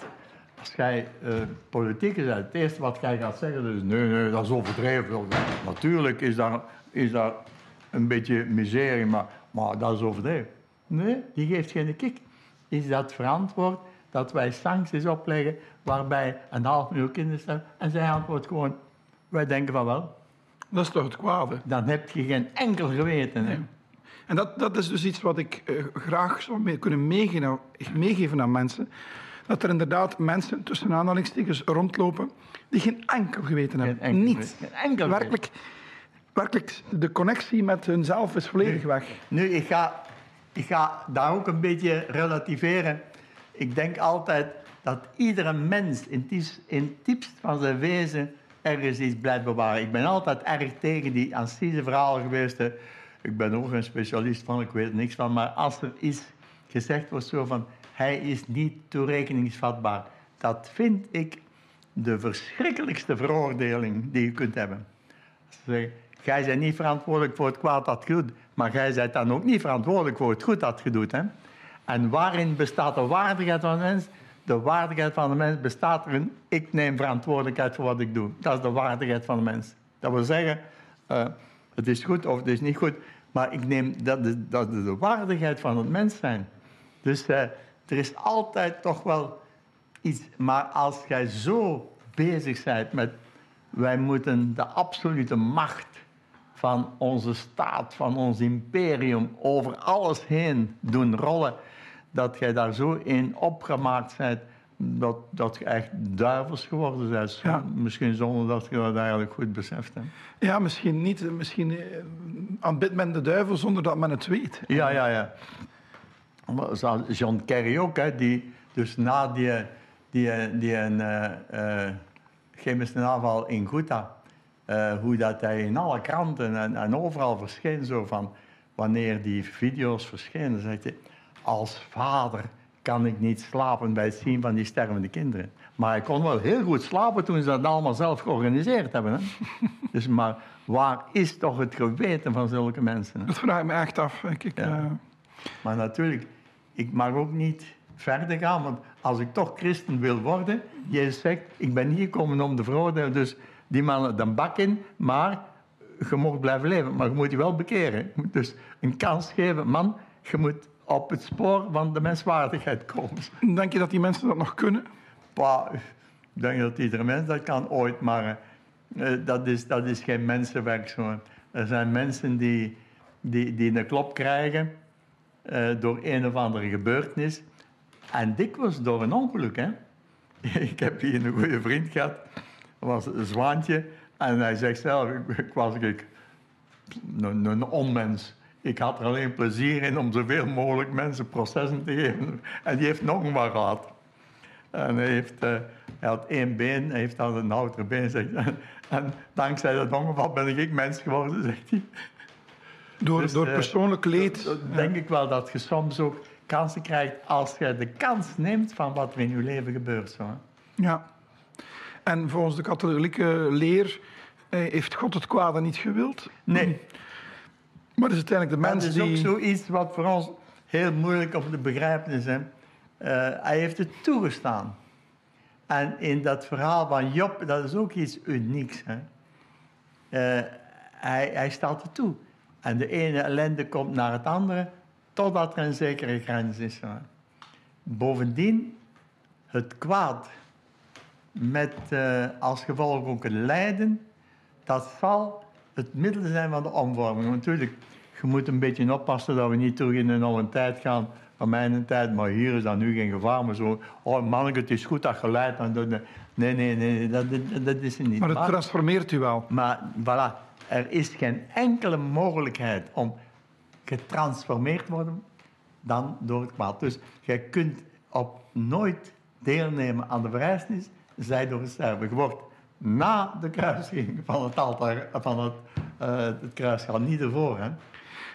als jij eh politiek is, het eerste wat jij gaat zeggen is, nee, nee, dat is overdreven. Natuurlijk is daar, is daar een beetje miserie, maar, maar dat is overdreven. Nee, die geeft geen kick. Is dat verantwoord dat wij sancties opleggen waarbij een half miljoen kinderen sterven? En zij antwoordt gewoon, wij denken van wel. Dat is toch het kwade. Dan heb je geen enkel geweten. Hè? En dat, dat is dus iets wat ik eh, graag zou mee- kunnen meegeven, meegeven aan mensen. Dat er inderdaad mensen, tussen aanhalingstekens, rondlopen die geen enkel geweten hebben. enkel. Geen enkel werkelijk, werkelijk, de connectie met hunzelf is volledig weg. Nu, ik ga, ik ga daar ook een beetje relativeren. Ik denk altijd dat iedere mens in het diepst van zijn wezen ergens iets blijft bewaren. Ik ben altijd erg tegen die ancise verhalen geweest. Ik ben ook een specialist van, ik weet er niks van. Maar als er iets gezegd wordt zo van, hij is niet toerekeningsvatbaar. Dat vind ik de verschrikkelijkste veroordeling die je kunt hebben. Ze zeggen, jij bent niet verantwoordelijk voor het kwaad dat je doet, maar jij bent dan ook niet verantwoordelijk voor het goed dat je doet. Hè? En waarin bestaat de waardigheid van de mens? De waardigheid van de mens bestaat erin, ik neem verantwoordelijkheid voor wat ik doe. Dat is de waardigheid van de mens. Dat wil zeggen, eh, het is goed of het is niet goed, maar ik neem, dat, dat de waardigheid van het mens zijn. Dus eh, er is altijd toch wel iets. Maar als jij zo bezig bent met wij moeten de absolute macht van onze staat, van ons imperium, over alles heen doen rollen, dat jij daar zo in opgemaakt bent, dat, dat je echt duivels geworden bent. Ja. Misschien zonder dat je dat eigenlijk goed beseft. Hè. Ja, misschien niet. Misschien eh, aanbidt men de duivel zonder dat men het weet. Ja, ja, ja. John Kerry ook, hè, die dus na die, die, die een eh, eh, chemische aanval in Ghouta, hoe dat hij in alle kranten en, en overal verscheen, zo van wanneer die video's verschenen, zegt hij, als vader kan ik niet slapen bij het zien van die stervende kinderen. Maar hij kon wel heel goed slapen toen ze dat allemaal zelf georganiseerd hebben. Hè? dus, maar waar is toch het geweten van zulke mensen? Hè? Dat vraag ik me echt af. Ik, ik, Ja. eh, Maar natuurlijk, ik mag ook niet verder gaan, want als ik toch christen wil worden, Jezus zegt, ik ben hier gekomen om te veroordelen, dus die mannen de bak in, maar je mag blijven leven, maar je moet je wel bekeren. Je moet dus een kans geven, man, je moet op het spoor van de menswaardigheid komen. denk je dat die mensen dat nog kunnen? Pa, ik denk dat iedere mens dat kan ooit, maar eh, dat, is, dat is geen mensenwerk. Zo. Er zijn mensen die, die, die een klop krijgen eh, door een of andere gebeurtenis. En dikwijls door een ongeluk. Hè? Ik heb hier een goede vriend gehad, dat was een zwaantje. En hij zegt zelf, ik, ik was ik, een, een onmens. Ik had er alleen plezier in om zoveel mogelijk mensen processen te geven. En die heeft nog maar gehad. En hij, heeft, eh, hij had één been, hij heeft dan een houten been. Zegt, en, en dankzij dat ongeval ben ik mens geworden, zegt hij. Door, Dus, door eh, persoonlijk leed. Denk ik wel dat je soms ook kansen krijgt als je de kans neemt van wat er in je leven gebeurt. Zo. hè. Ja. En volgens de katholieke leer eh, heeft God het kwade niet gewild. Nee, Maar het is uiteindelijk de dat mens is ook die... zoiets wat voor ons heel moeilijk om te begrijpen is. Hè. Eh, hij heeft het toegestaan. En in dat verhaal van Job, dat is ook iets unieks. Hè. Eh, hij, hij staat er toe. En de ene ellende komt naar het andere, totdat er een zekere grens is. Hè. Bovendien, het kwaad met eh, als gevolg ook het lijden, dat zal het middel zijn van de omvorming. Want natuurlijk, je moet een beetje oppassen dat we niet terug in een oude tijd gaan, van mijn tijd, maar hier is dan nu geen gevaar, maar zo, oh manneke, het is goed dat je leidt. dan Nee, nee, nee, dat, dat, is het niet. Maar het Maar- transformeert u wel. maar voilà, er is geen enkele mogelijkheid om getransformeerd te worden dan door het kwaad. Dus jij kunt op nooit deelnemen aan de verrijzenis, zij door het sterven. Je wordt na de kruisiging van het altaar, van het, eh het kruis gaan, niet ervoor. Hè?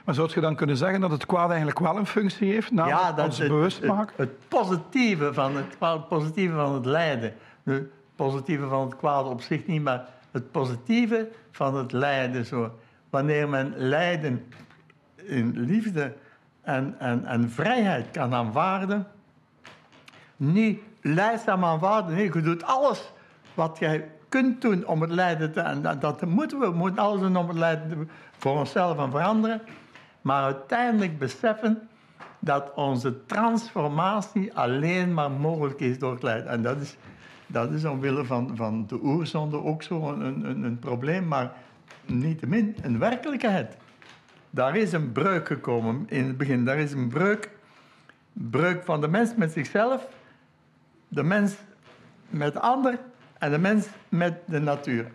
Maar zou je dan kunnen zeggen dat het kwaad eigenlijk wel een functie heeft? Namelijk ons het, bewust het, maken? het positieve van het kwaad, het positieve van het lijden. Het positieve van het kwaad op zich niet, maar het positieve van het lijden. Zo. Wanneer men lijden in liefde en, en, en vrijheid kan aanvaarden, niet leidzaam aanvaarden. Nee, je doet alles wat jij kunt doen om het lijden te... En dat, moeten we. We moeten alles doen om het lijden voor onszelf en voor anderen. Maar uiteindelijk beseffen dat onze transformatie alleen maar mogelijk is door het lijden. En dat is, dat is omwille van, van de oerzonde ook zo een, een, een probleem, maar niettemin een werkelijkheid. Daar is een breuk gekomen in het begin. Daar is een breuk, breuk van de mens met zichzelf, de mens met de ander en de mens met de natuur.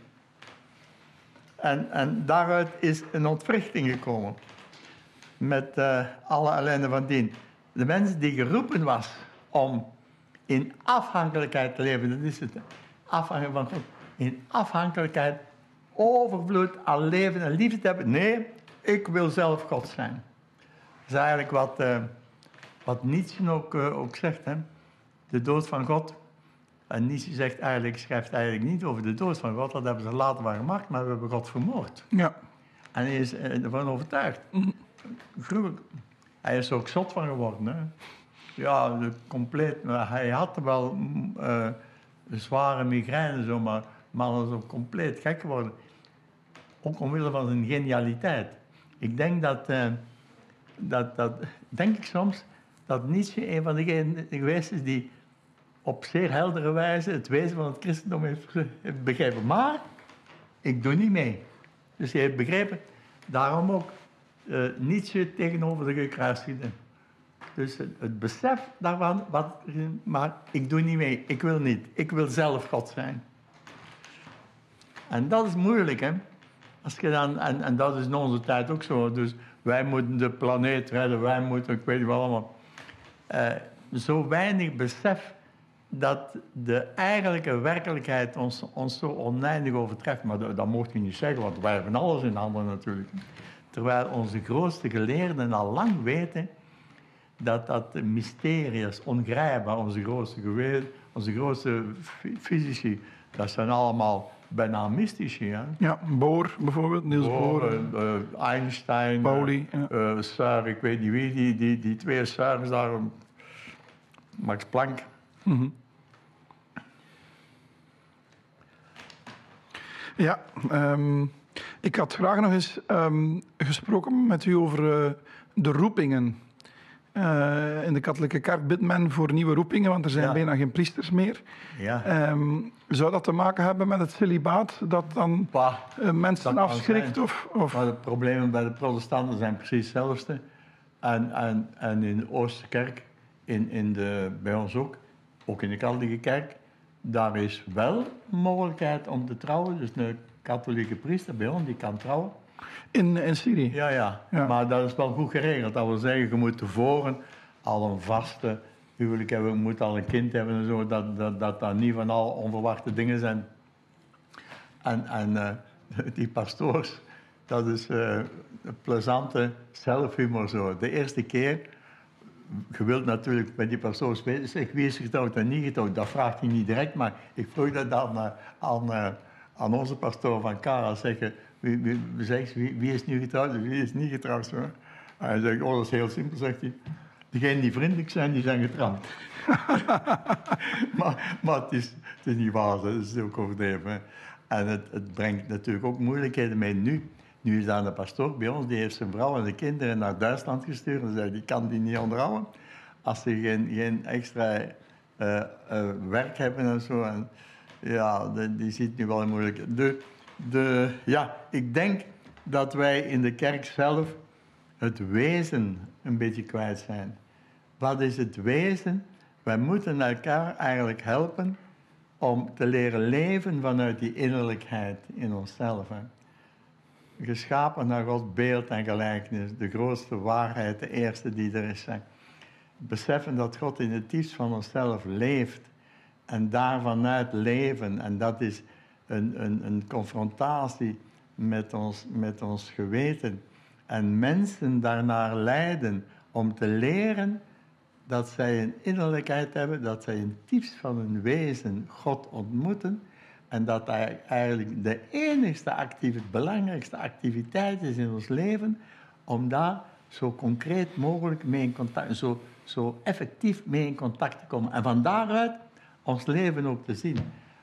En, en daaruit is een ontwrichting gekomen met eh, alle ellende van dien. De mens die geroepen was om in afhankelijkheid te leven, dat is het. Afhankelijk van God. in afhankelijkheid, overvloed aan leven en liefde te hebben. Nee, ik wil zelf God zijn. Dat is eigenlijk wat, uh, wat Nietzsche ook, uh, ook zegt. Hè? De dood van God. En Nietzsche zegt eigenlijk, schrijft eigenlijk niet over de dood van God. Dat hebben ze later wel gemaakt, maar we hebben God vermoord. Ja. En hij is ervan overtuigd. Gruwelijk. Hij is er ook zot van geworden. Hè? Ja, compleet. Maar hij had wel uh, zware migraine, zo, maar, maar hij is ook compleet gek geworden. Ook omwille van zijn genialiteit. Ik denk dat, uh, dat, dat, denk ik soms, dat Nietzsche een van degenen geweest is die op zeer heldere wijze het wezen van het christendom heeft, begrepen. Maar ik doe niet mee. Dus hij heeft begrepen, daarom ook uh, Nietzsche tegenover de gekruisigden. Dus het, besef daarvan, wat, maar ik doe niet mee, ik wil niet. Ik wil zelf God zijn. En dat is moeilijk, hè. Als je dan, en, en dat is in onze tijd ook zo. Dus wij moeten de planeet redden, wij moeten, ik weet niet wat allemaal. Uh, zo weinig besef dat de eigenlijke werkelijkheid ons, ons zo oneindig overtreft. Maar dat, dat mocht je niet zeggen, want wij hebben alles in handen natuurlijk. Terwijl onze grootste geleerden al lang weten dat dat mysterie is, ongrijpbaar. Onze grootste onze grootste fysici, dat zijn allemaal bijna mystici. Hè? Ja, Bohr bijvoorbeeld, Niels Bohr. Bohr uh, Einstein, Pauli, uh, ik weet niet wie, die, die, die twee Sirs daar, Max Planck. Mm -hmm. Ja, um, ik had graag nog eens um, gesproken met u over uh, de roepingen. Uh, in de katholieke kerk bidt men voor nieuwe roepingen, want er zijn Ja. bijna geen priesters meer. Ja. Um, zou dat te maken hebben met het celibaat, dat dan Bah, uh, mensen dat afschrikt? Of, of... Maar de problemen bij de protestanten zijn precies hetzelfde. En, en, en in de Oosterkerk, in, in de, bij ons ook, ook in de katholieke kerk, daar is wel mogelijkheid om te trouwen. Dus een katholieke priester bij ons, die kan trouwen. In, in Syrië? Ja, ja, Ja. Maar dat is wel goed geregeld. Dat wil zeggen, je moet tevoren al een vaste huwelijk hebben. Je moet al een kind hebben en zo. Dat dat, dat, dat niet van al onverwachte dingen zijn. En, en eh, die pastoors, dat is eh, een plezante zelfhumor zo. De eerste keer, je wilt natuurlijk bij die pastoors weten, zeg, wie is getrouwd en niet getrouwd. Dat vraagt hij niet direct, maar ik vroeg dat dan eh, aan, eh, aan onze pastoor van Kara. Zeggen, wie, wie, wie, wie is nu getrouwd en wie is niet getrouwd? Zo. En hij zegt, oh dat heel simpel, zegt hij. Degenen die vriendelijk zijn, die zijn getrouwd. maar maar het, is, het niet waar, het is ook overdreven. En het, het brengt natuurlijk ook moeilijkheden mee nu. Nu is daar een pastoor bij ons, die heeft zijn vrouw en de kinderen naar Duitsland gestuurd. En zei, die kan die niet onderhouden. Als ze geen, geen extra eh, eh, werk hebben en zo. En, ja, de- die zit nu wel in moeilijk. De, de, ja, ik denk dat wij in de kerk zelf het wezen een beetje kwijt zijn. Wat is het wezen? Wij moeten elkaar eigenlijk helpen om te leren leven vanuit die innerlijkheid in onszelf. Geschapen naar Gods beeld en gelijkenis, de grootste waarheid, de eerste die er is. Beseffen dat God in het diepst van onszelf leeft en daarvanuit leven. En dat is een, een, een confrontatie met ons, met ons geweten. En mensen daarnaar leiden om te leren dat zij een innerlijkheid hebben, dat zij in het diepst van hun wezen God ontmoeten. En dat hij eigenlijk de enigste activiteit, belangrijkste activiteit is in ons leven, om daar zo concreet mogelijk mee in contact, zo, zo effectief mee in contact te komen. En van daaruit ons leven ook te zien.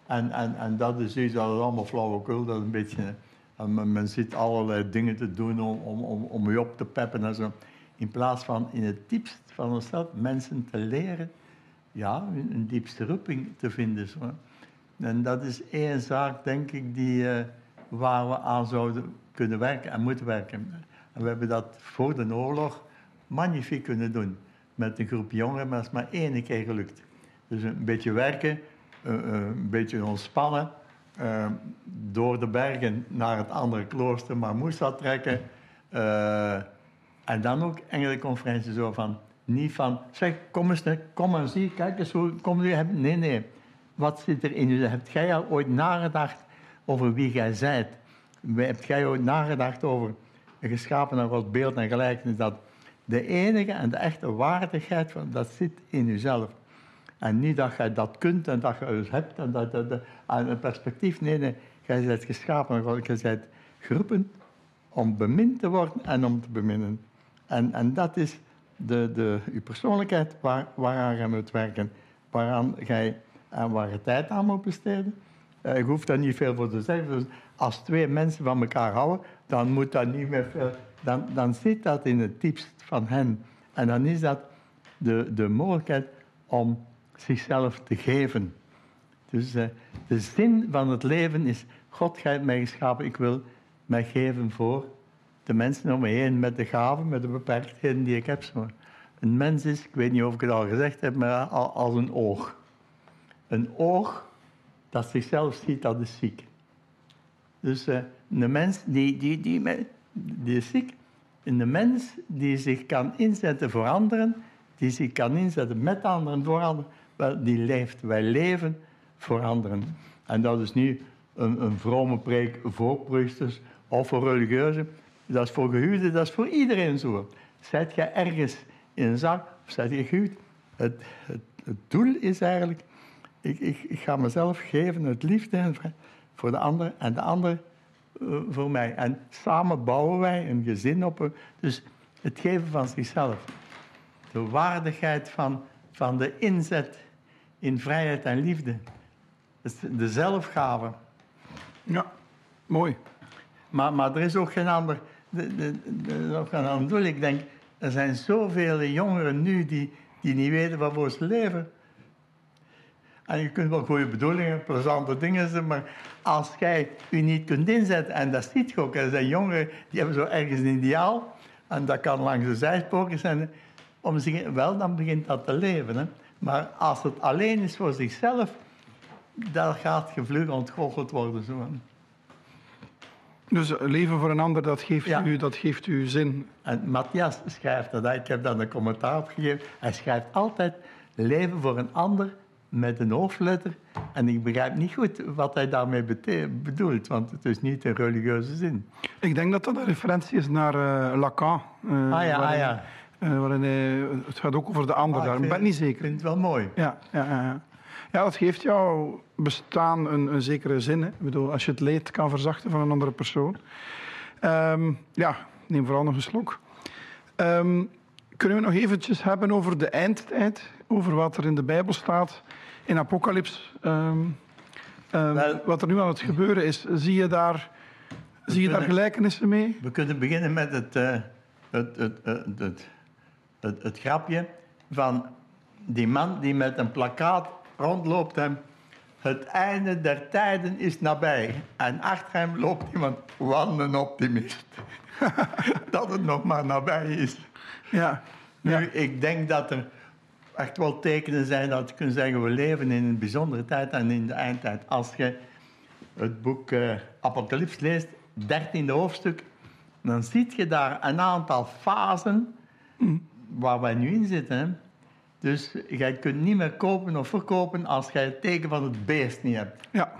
En, en, en dat is iets, dat is allemaal flauwekul, dat een beetje... en men, zit allerlei dingen te doen om, om, om, om je op te peppen en zo. In plaats van in het diepst van onszelf mensen te leren, ja, een, een diepste roeping te vinden. Zo. En dat is één zaak, denk ik, die, eh, waar we aan zouden kunnen werken en moeten werken. En we hebben dat voor de oorlog magnifiek kunnen doen. Met een groep jongeren, maar het is maar één keer gelukt. Dus een beetje werken, eh, eh, een beetje ontspannen. door de bergen naar het andere klooster Marmousa trekken. eh, en dan ook engelenconferentie zo van, niet van, zeg, kom eens, kom en zie, kijk eens hoe, kom nu. Nee, nee. Wat zit er in u? Hebt jij al ooit nagedacht over wie jij zijt? Hebt jij ooit nagedacht over geschapen naar Gods beeld en gelijkenis? Dat de enige en de echte waardigheid, van, dat zit in jezelf. En niet dat je dat kunt en dat je het hebt en dat, dat, dat een perspectief. Nee, nee, jij bent geschapen. Je bent geroepen om bemind te worden en om te beminnen. En, en dat is de, de, uw persoonlijkheid waar, waaraan je moet werken. Waaraan jij en waar je tijd aan moet besteden. Uh, ik hoef daar niet veel voor te zeggen. Als twee mensen van elkaar houden, dan moet dat niet meer veel. Dan, dan zit dat in het diepst van hen. En dan is dat de, de mogelijkheid om zichzelf te geven. Dus uh, de zin van het leven is: God, gij hebt mij geschapen, ik wil mij geven voor de mensen om me heen met de gaven, met de beperktheden die ik heb. Een mens is, ik weet niet of ik het al gezegd heb, maar als een oog. Een oog dat zichzelf ziet, dat is ziek. Dus uh, een mens die, die, die, is ziek. Een mens die zich kan inzetten voor anderen, die zich kan inzetten met anderen, voor anderen, wel, die leeft. Wij leven voor anderen. En dat is niet een, een vrome preek voor priesters of voor religieuzen. Dat is voor gehuwden, dat is voor iedereen zo. Zet je ergens in een zak of zet je gehuwd. Het, het, het doel is eigenlijk ik, ik, ik, ga mezelf geven het liefde voor de ander en de ander uh, voor mij. En samen bouwen wij een gezin op. Dus het geven van zichzelf. De waardigheid van, van de inzet in vrijheid en liefde. De zelfgave. Ja, mooi. Maar, maar er is ook geen ander, de, de, de, ook geen ander doel. Ik denk, er zijn zoveel jongeren nu die, die niet weten waarvoor ze leven. En je kunt wel goede bedoelingen, plezante dingen zijn, maar als jij je niet kunt inzetten, en dat ziet je ook, er zijn jongeren die hebben zo ergens een ideaal, en dat kan langs de zijspoken zijn, om zich, wel, dan begint dat te leven. Hè. Maar als het alleen is voor zichzelf, dan gaat je vlug ontgoocheld worden. Zo. Dus leven voor een ander, dat geeft, u, dat geeft u zin. En Matthias schrijft dat, ik heb daar een commentaar op gegeven. Hij schrijft altijd, leven voor een ander met een hoofdletter. En ik begrijp niet goed wat hij daarmee bedoelt, want het is niet in religieuze zin. Ik denk dat dat een referentie is naar uh, Lacan. Uh, ah ja, waarin, ah ja. Uh, waarin het gaat ook over de ander, ah, daar. ik ben niet zeker. Ik vind het wel mooi. Ja, ja, ja. ja dat geeft jouw bestaan een, een zekere zin. Hè. Ik bedoel, als je het leed kan verzachten van een andere persoon. Um, ja, neem vooral nog een slok. Um, kunnen we nog eventjes hebben over de eindtijd? Over wat er in de Bijbel staat in Apocalyps, um, um, wat er nu aan het gebeuren is, zie je daar, zie je daar gelijkenissen mee? We kunnen beginnen met het, uh, het, het, het, het, het, grapje van die man die met een plakkaat rondloopt en het einde der tijden is nabij. En achter hem loopt iemand, wat een optimist. dat het nog maar nabij is. Ja. Nu, ik denk dat er echt wel tekenen zijn dat je kunt zeggen, we leven in een bijzondere tijd en in de eindtijd. Als je het boek uh, Apocalyps leest, 13e hoofdstuk, dan zie je daar een aantal fasen waar wij nu in zitten. Dus jij kunt niet meer kopen of verkopen als jij het teken van het beest niet hebt. Ja.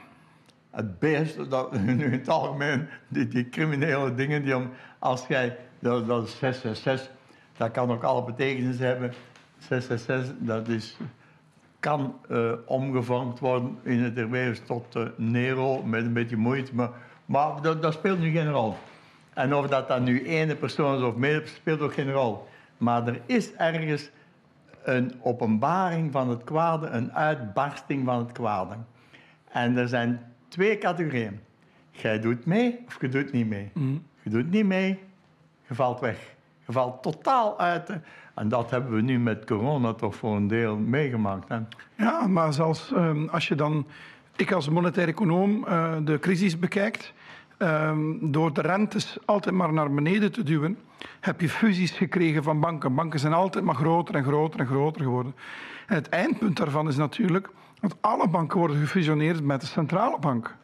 Het beest, dat, nu in het algemeen, die, die criminele dingen, die om, als jij, dat, dat is 666, dat kan ook alle betekenissen hebben. 666, dat is, kan uh, omgevormd worden in het erwees tot uh, Nero met een beetje moeite, maar, maar dat, dat, speelt nu geen rol. En of dat dan nu ene persoon is of meer, speelt ook geen rol. Maar er is ergens een openbaring van het kwade, een uitbarsting van het kwade. En er zijn twee categorieën. Jij doet mee of je doet niet mee. Mm. Je doet niet mee, je valt weg. Je valt totaal uit. En dat hebben we nu met corona toch voor een deel meegemaakt. Hè? Ja, maar zelfs um, als je dan, ik als monetair econoom, uh, de crisis bekijkt, um, door de rentes altijd maar naar beneden te duwen, heb je fusies gekregen van banken. Banken zijn altijd maar groter en groter en groter geworden. En het eindpunt daarvan is natuurlijk dat alle banken worden gefusioneerd met de centrale bank.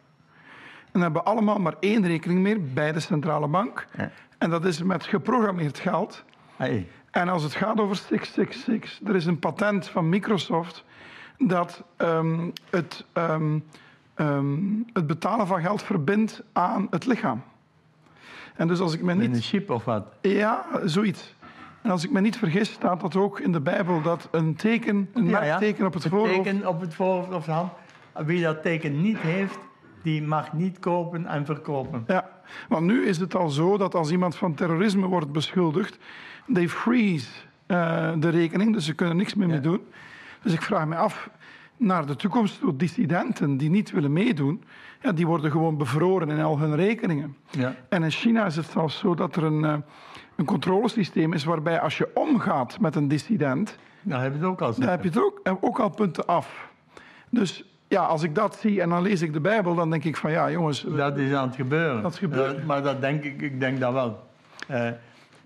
En hebben allemaal maar één rekening meer bij de centrale bank. Ja. En dat is met geprogrammeerd geld. Hey. En als het gaat over 666, er is een patent van Microsoft dat ehm, het, ehm, ehm, het betalen van geld verbindt aan het lichaam. En dus als ik me In een niet... chip of wat? Ja, zoiets. En als ik me niet vergis, staat dat ook in de Bijbel, dat een teken, een Ja, ja. merkteken op het Het voorhoofd... teken op het voorhoofd of de hand. Wie dat teken niet heeft, die mag niet kopen en verkopen. Ja, want nu is het al zo dat als iemand van terrorisme wordt beschuldigd, they freeze eh, de rekening, dus ze kunnen niks meer mee doen. Dus ik vraag me af, naar de toekomst toe, dissidenten die niet willen meedoen, ja, die worden gewoon bevroren in al hun rekeningen. Ja. En in China is het zelfs zo dat er een, eh, een controlesysteem is waarbij als je omgaat met een dissident, Dan heb je het ook al dan heb je er ook, eh, ook al punten af. Dus ja, als ik dat zie en dan lees ik de Bijbel, dan denk ik van ja, jongens, Dat is aan het gebeuren. Dat gebeurt. Eh, maar dat denk ik, ik denk dat wel.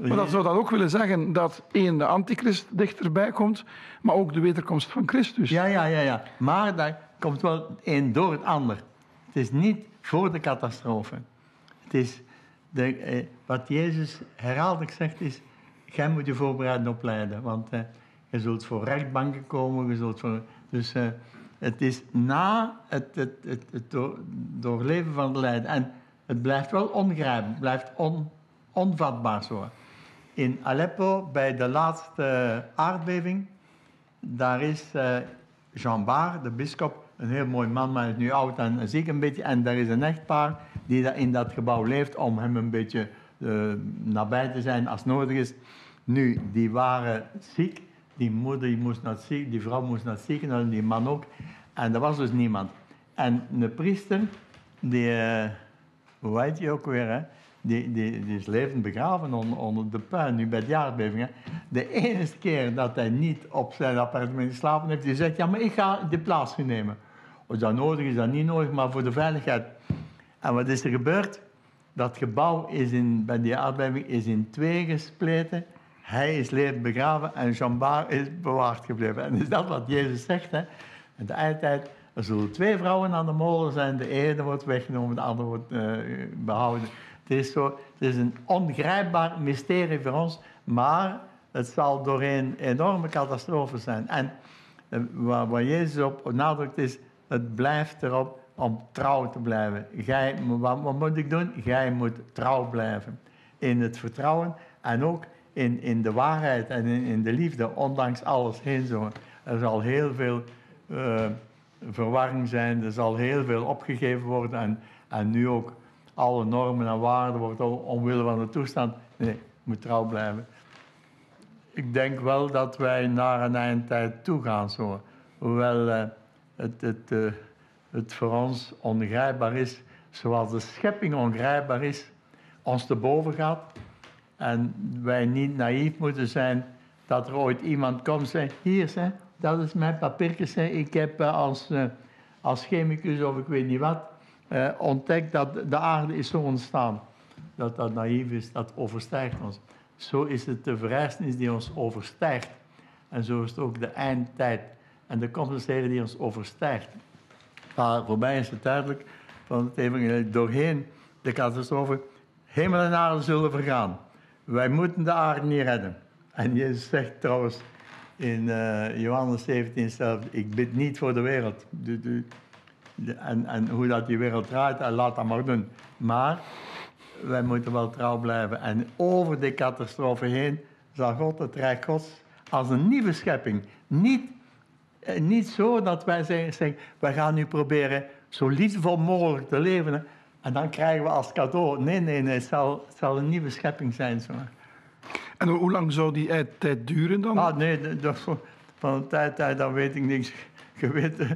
Maar dat zou dan ook willen zeggen dat één, de antichrist dichterbij komt, maar ook de wederkomst van Christus. Ja, ja, ja, ja. Maar daar komt wel een door het ander. Het is niet voor de catastrofe. Het is de, eh, wat Jezus herhaaldelijk zegt is, jij moet je voorbereiden op lijden. Want eh, je zult voor rechtbanken komen, je zult voor... Dus eh, het is na het, het, het, het door- doorleven van het lijden. En het blijft wel ongrijpbaar, het blijft on, onvatbaar zo. In Aleppo, bij de laatste aardbeving, daar is eh, Jean Baar, de bischop, een heel mooi man, maar hij is nu oud en ziek een beetje. En daar is een echtpaar die in dat gebouw leeft om hem een beetje eh, nabij te zijn als nodig is. Nu, die waren ziek. Die moeder moest naar het ziek, die vrouw moest naar het ziekenhuis, die man ook. En er was dus niemand. En de priester, die, eh, hoe heet die ook weer, hè? Die, is levend begraven onder, de puin, nu bij de aardbeving. De enige keer dat hij niet op zijn appartement geslapen heeft, die zegt, ja, maar ik ga de plaats nemen. Als dat nodig is, is dat niet nodig, maar voor de veiligheid. En wat is er gebeurd? Dat gebouw is in, bij die aardbeving is in twee gespleten. Hij is levend begraven en Jean is bewaard gebleven. En is dat wat Jezus zegt, hè? In de eindtijd, er zullen twee vrouwen aan de molen zijn. De ene wordt weggenomen, de andere wordt eh, behouden. Het is, zo, het is een ongrijpbaar mysterie voor ons, maar het zal doorheen enorme catastrofe zijn. En eh, waar, waar Jezus op nadrukt is, het blijft erop om trouw te blijven. Wat, wat moet ik doen? Gij moet trouw blijven. In het vertrouwen en ook in, in de waarheid en in, in de liefde, ondanks alles heen zo. Er zal heel veel eh, verwarring zijn, er zal heel veel opgegeven worden en, en nu ook alle normen en waarden ook omwille van de toestand. Nee, moet trouw blijven. Ik denk wel dat wij naar een eindtijd toe gaan zo. Hoewel eh, het, het, eh, het voor ons ongrijpbaar is, zoals de schepping ongrijpbaar is, ons te boven gaat. En wij niet naïef moeten zijn dat er ooit iemand komt en zegt, hier, zeg, dat is mijn papiertje. Ik heb eh, als, als chemicus of ik weet niet wat eh, ontdekt dat de aarde is zo ontstaan. Dat dat naïef is, dat overstijgt ons. Zo is het de verrijzenis die ons overstijgt. En zo is het ook de eindtijd. En de Heren die ons overstijgt. Maar voor mij is het duidelijk van het evangelie doorheen de catastrofe. Hemel en aarde zullen vergaan. Wij moeten de aarde niet redden. En Jezus zegt trouwens in eh, Johannes 17 zelf, ik bid niet voor de wereld. En, en hoe dat die wereld draait, eh, laat dat maar doen. Maar wij moeten wel trouw blijven. En over die catastrofe heen zal God het Rijk Gods als een nieuwe schepping. Niet, eh, niet zo dat wij zeggen, wij gaan nu proberen zo liefdevol mogelijk te leven. En dan krijgen we als cadeau. Nee, nee, nee, het zal, het zal een nieuwe schepping zijn. Zo. En hoe lang zou die tijd duren dan? Ah, nee, van de tijd, tijd, dan weet ik niks. Je weet, eh,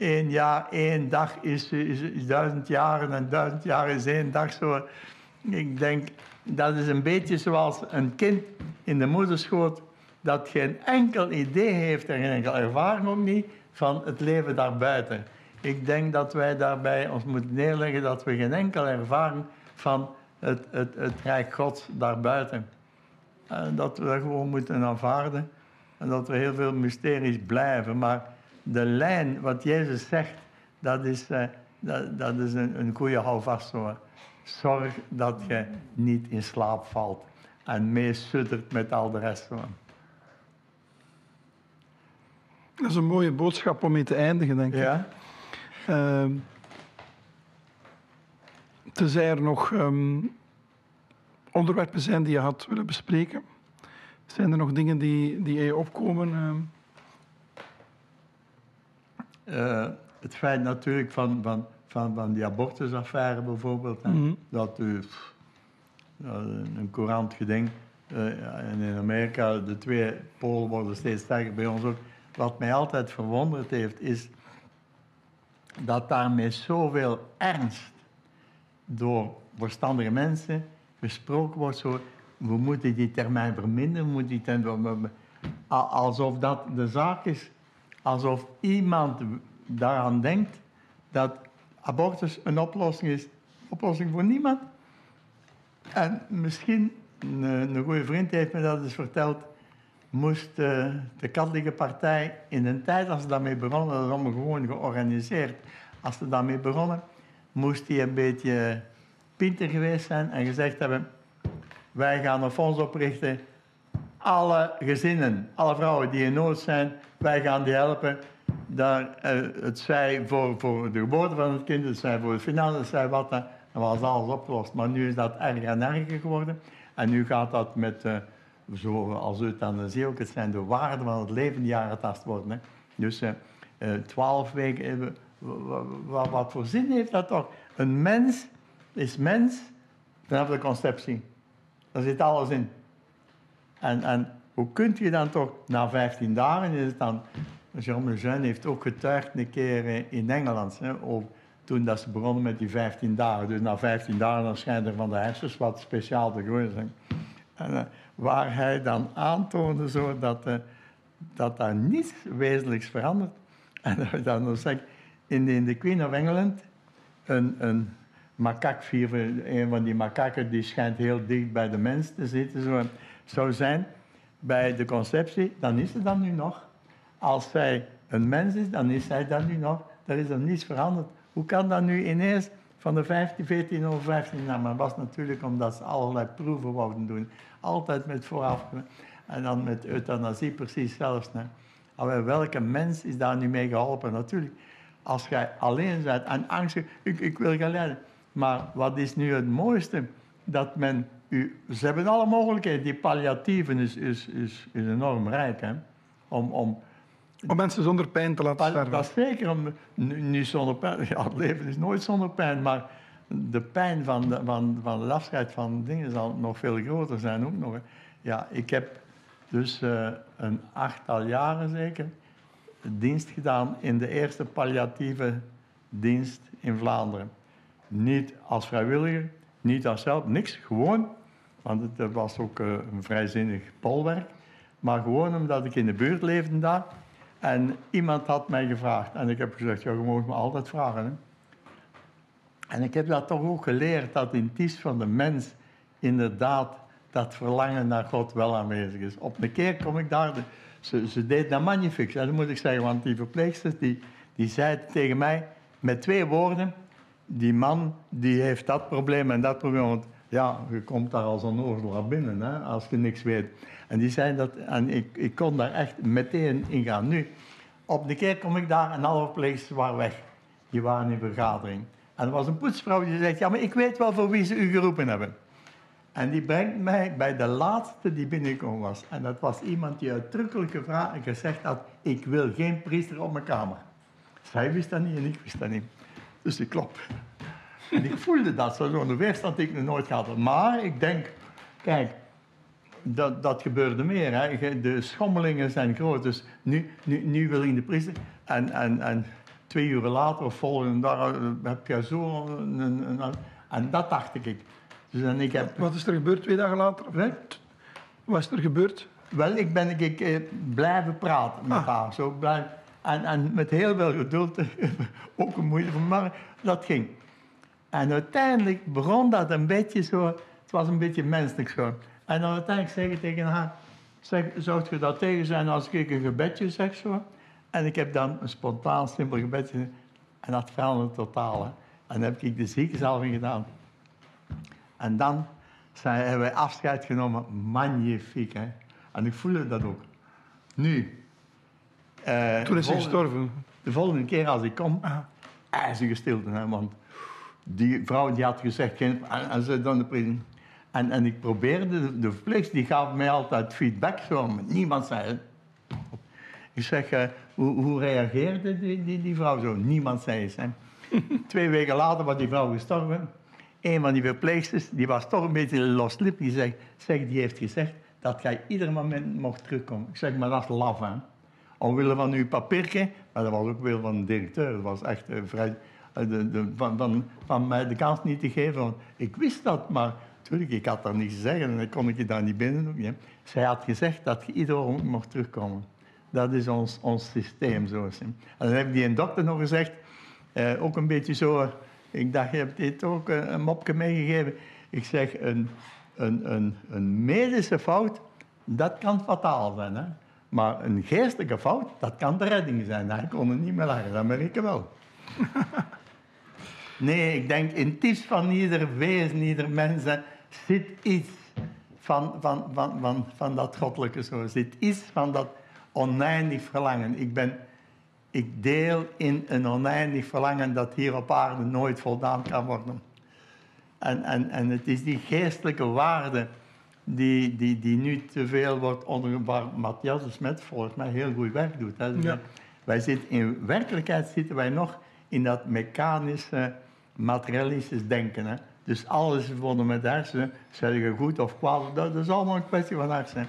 één jaar, één dag is, is, is duizend jaren en duizend jaar is één dag zo. Ik denk, dat is een beetje zoals een kind in de moederschoot dat geen enkel idee heeft en geen enkel ervaring ook niet van het leven daarbuiten. Ik denk dat wij daarbij ons moeten neerleggen dat we geen enkele ervaring van het, het, het Rijk Gods daarbuiten. En dat we dat gewoon moeten aanvaarden. En dat er heel veel mysteries blijven. Maar de lijn, wat Jezus zegt, dat is, eh, dat, dat is een, een goede houvast. Hoor. Zorg dat je niet in slaap valt. En meesuddert met al de rest. Hoor. Dat is een mooie boodschap om mee te eindigen, denk ik. Ja? Ehm, tenzij er nog ehm, onderwerpen zijn die je had willen bespreken. Zijn er nog dingen die, die in je opkomen? ehm? Eh, het feit natuurlijk van, van, van, van die abortusaffaire bijvoorbeeld. hè, Mhm. Dat u pff, een courant geding. eh, en in Amerika, de twee polen worden steeds sterker bij ons ook. Wat mij altijd verwonderd heeft, is dat daar met zoveel ernst door verstandige mensen gesproken wordt. Zo, we moeten die termijn verminderen, we moeten die a- alsof dat de zaak is. Alsof iemand daaraan denkt dat abortus een oplossing is. Oplossing voor niemand. En misschien, een, een goede vriend heeft me dat eens verteld, moest eh, de katholieke partij in een tijd als ze daarmee begonnen, dat is allemaal gewoon georganiseerd, als ze daarmee begonnen, moest hij een beetje pinter geweest zijn en gezegd hebben, wij gaan een fonds oprichten, alle gezinnen, alle vrouwen die in nood zijn, wij gaan die helpen. Daar, eh, het zij voor, voor de geboorte van het kind, het zij voor de financiën, het zij wat, dan dan was alles opgelost. Maar nu is dat erger en erger geworden. En nu gaat dat met, eh zoals euthanasie ook, het zijn de waarden van het leven die aangetast worden. Hè. Dus eh, eh, twaalf weken, eh, wa- wa- wat voor zin heeft dat toch? Een mens is mens vanaf de conceptie. Daar zit alles in. En, en hoe kunt je dan toch, na 15 dagen is het dan... Jean Lejeune heeft ook getuigd een keer in Engeland, hè, toen dat ze begonnen met die 15 dagen. Dus na 15 dagen dan schijnt er van de hersens wat speciaal te groeien zijn. En, eh, waar hij dan aantoonde zo dat, eh, dat daar niets wezenlijks verandert. En dat dan nog zeggen, in de, Queen of England, een, een makakviever, een van die makakken die schijnt heel dicht bij de mens te zitten, zo, zou zijn bij de conceptie, dan is ze dan nu nog. Als zij een mens is, dan is zij dat nu nog. Er is er niets veranderd. Hoe kan dat nu ineens van de 15, 14 over 15? Nou, maar was natuurlijk omdat ze allerlei proeven wouden doen. Altijd met vooraf. En dan met euthanasie precies zelfs. Hè. Welke mens is daar nu mee geholpen? Natuurlijk, als jij alleen bent en angstig, ik, ik wil gaan. Maar wat is nu het mooiste? Dat men u, ze hebben alle mogelijkheden. Die palliatieven is, is, is, is enorm rijk. Hè? Om, om, Om mensen zonder pijn te laten sterven. dat is zeker. Om, nu- niet zonder pijn. Ja, het leven is nooit zonder pijn. Maar de pijn van, de, van, van het afscheid van dingen zal nog veel groter zijn. Ook nog, hè. Ja, ik heb dus eh, een achttal jaren zeker dienst gedaan in de eerste palliatieve dienst in Vlaanderen. Niet als vrijwilliger, niet als zelf, niks. Gewoon, want het was ook eh, een vrijzinnig polwerk. Maar gewoon omdat ik in de buurt leefde daar. En iemand had mij gevraagd. En ik heb gezegd, ja, je mag me altijd vragen. En ik heb dat toch ook geleerd, dat in het van de mens inderdaad dat verlangen naar God wel aanwezig is. Op een keer kom ik daar, ze, ze deed dat magnifiek, dat moet ik zeggen, want die verpleegster die, die zei tegen mij met twee woorden, die man die heeft dat probleem en dat probleem, want ja, je komt daar als een oorlog binnen, hè, als je niks weet. En die zei dat, en ik, ik kon daar echt meteen in gaan. Nu, op de keer kom ik daar en alle verpleegsters waren weg. Die waren in vergadering. En er was een poetsvrouw die zegt, ja, maar ik weet wel voor wie ze u geroepen hebben. En die brengt mij bij de laatste die binnengekomen was. En dat was iemand die uitdrukkelijk gevraagd en gezegd had, ik wil geen priester op mijn kamer. Zij wist dat niet en ik wist dat niet. Dus ik klop. En ik voelde dat, zo- zo'n weerstand die ik nog nooit gehad had. Maar ik denk, kijk, dat, dat gebeurde meer. Hè. De schommelingen zijn groot. Dus nu, nu, nu wil ik de priester. En, en, en twee uur later of volgende dag eh, heb je zo een, een, een- En dat dacht ik. Dus en ik heb... Wat is er gebeurd twee dagen later? Wat is er gebeurd? Wel, ik ben ik, eh, blijven praten met Ah. haar. Zo blijf, en, en met heel veel geduld, ook een van maar dat ging. En uiteindelijk begon dat een beetje zo, het was een beetje menselijk zo. En dan uiteindelijk zeg ik tegen haar, zeg, zou je dat tegen zijn als ik een gebedje zeg zo? En ik heb dan een spontaan, simpel gebedje en dat veranderde totaal. En dan heb ik de ziekenzalving gedaan. En dan zijn, hebben wij afscheid genomen. Magnifiek, hè. En ik voelde dat ook. Nu, Eh, Toen is hij volgende- gestorven. De volgende keer als ik kom, Ah. ijzige stilte. Hè, want die vrouw die had gezegd, geen, en, en ze dan de. En, en ik probeerde, de, de verpleegster die gaf mij altijd feedback, zo, maar niemand zei het. Ik zeg, eh, hoe, hoe reageerde die, die, die vrouw zo? Niemand zei. Hè. Twee weken later was die vrouw gestorven. Een van die verpleegsters, die was toch een beetje loslip, die zegt, zeg, die heeft gezegd dat jij ieder moment mocht terugkomen. Ik zeg, maar dat is laf, hè. Omwille van uw papiertje, maar dat was ook weer van de directeur. Dat was echt eh, vrij... eh, de, de, van, van, mij de kans niet te geven. Ik wist dat, maar natuurlijk, ik had daar niets te zeggen en dan kon ik je daar niet binnen doen. Ja. Zij had gezegd dat je ieder moment mocht terugkomen. Dat is ons, ons systeem, zo. En dan heb die een dokter nog gezegd, eh, ook een beetje zo... eh, ik dacht, je hebt dit ook eh, een mopje meegegeven. Ik zeg, een, een, een, een medische fout, dat kan fataal zijn. Hè? Maar een geestelijke fout, dat kan de redding zijn. Hij kon niet meer lachen, dat merk ik wel. nee, ik denk in het van ieder wezen, ieder mens, zit iets van, van, van, van, van dat goddelijke zo. Zit iets van dat oneindig verlangen. Ik, ben, ik deel in een oneindig verlangen dat hier op aarde nooit voldaan kan worden. En, en, en het is die geestelijke waarde die, die, die nu te veel wordt onder waar Matthias de Smet volgens mij heel goed werk doet. Hè. Dus Ja. Wij zitten, in werkelijkheid zitten wij nog in dat mechanische, materialistisch denken. Hè. Dus alles is verbonden met hersenen. Zeg je goed of kwaad, dat is allemaal een kwestie van hersenen.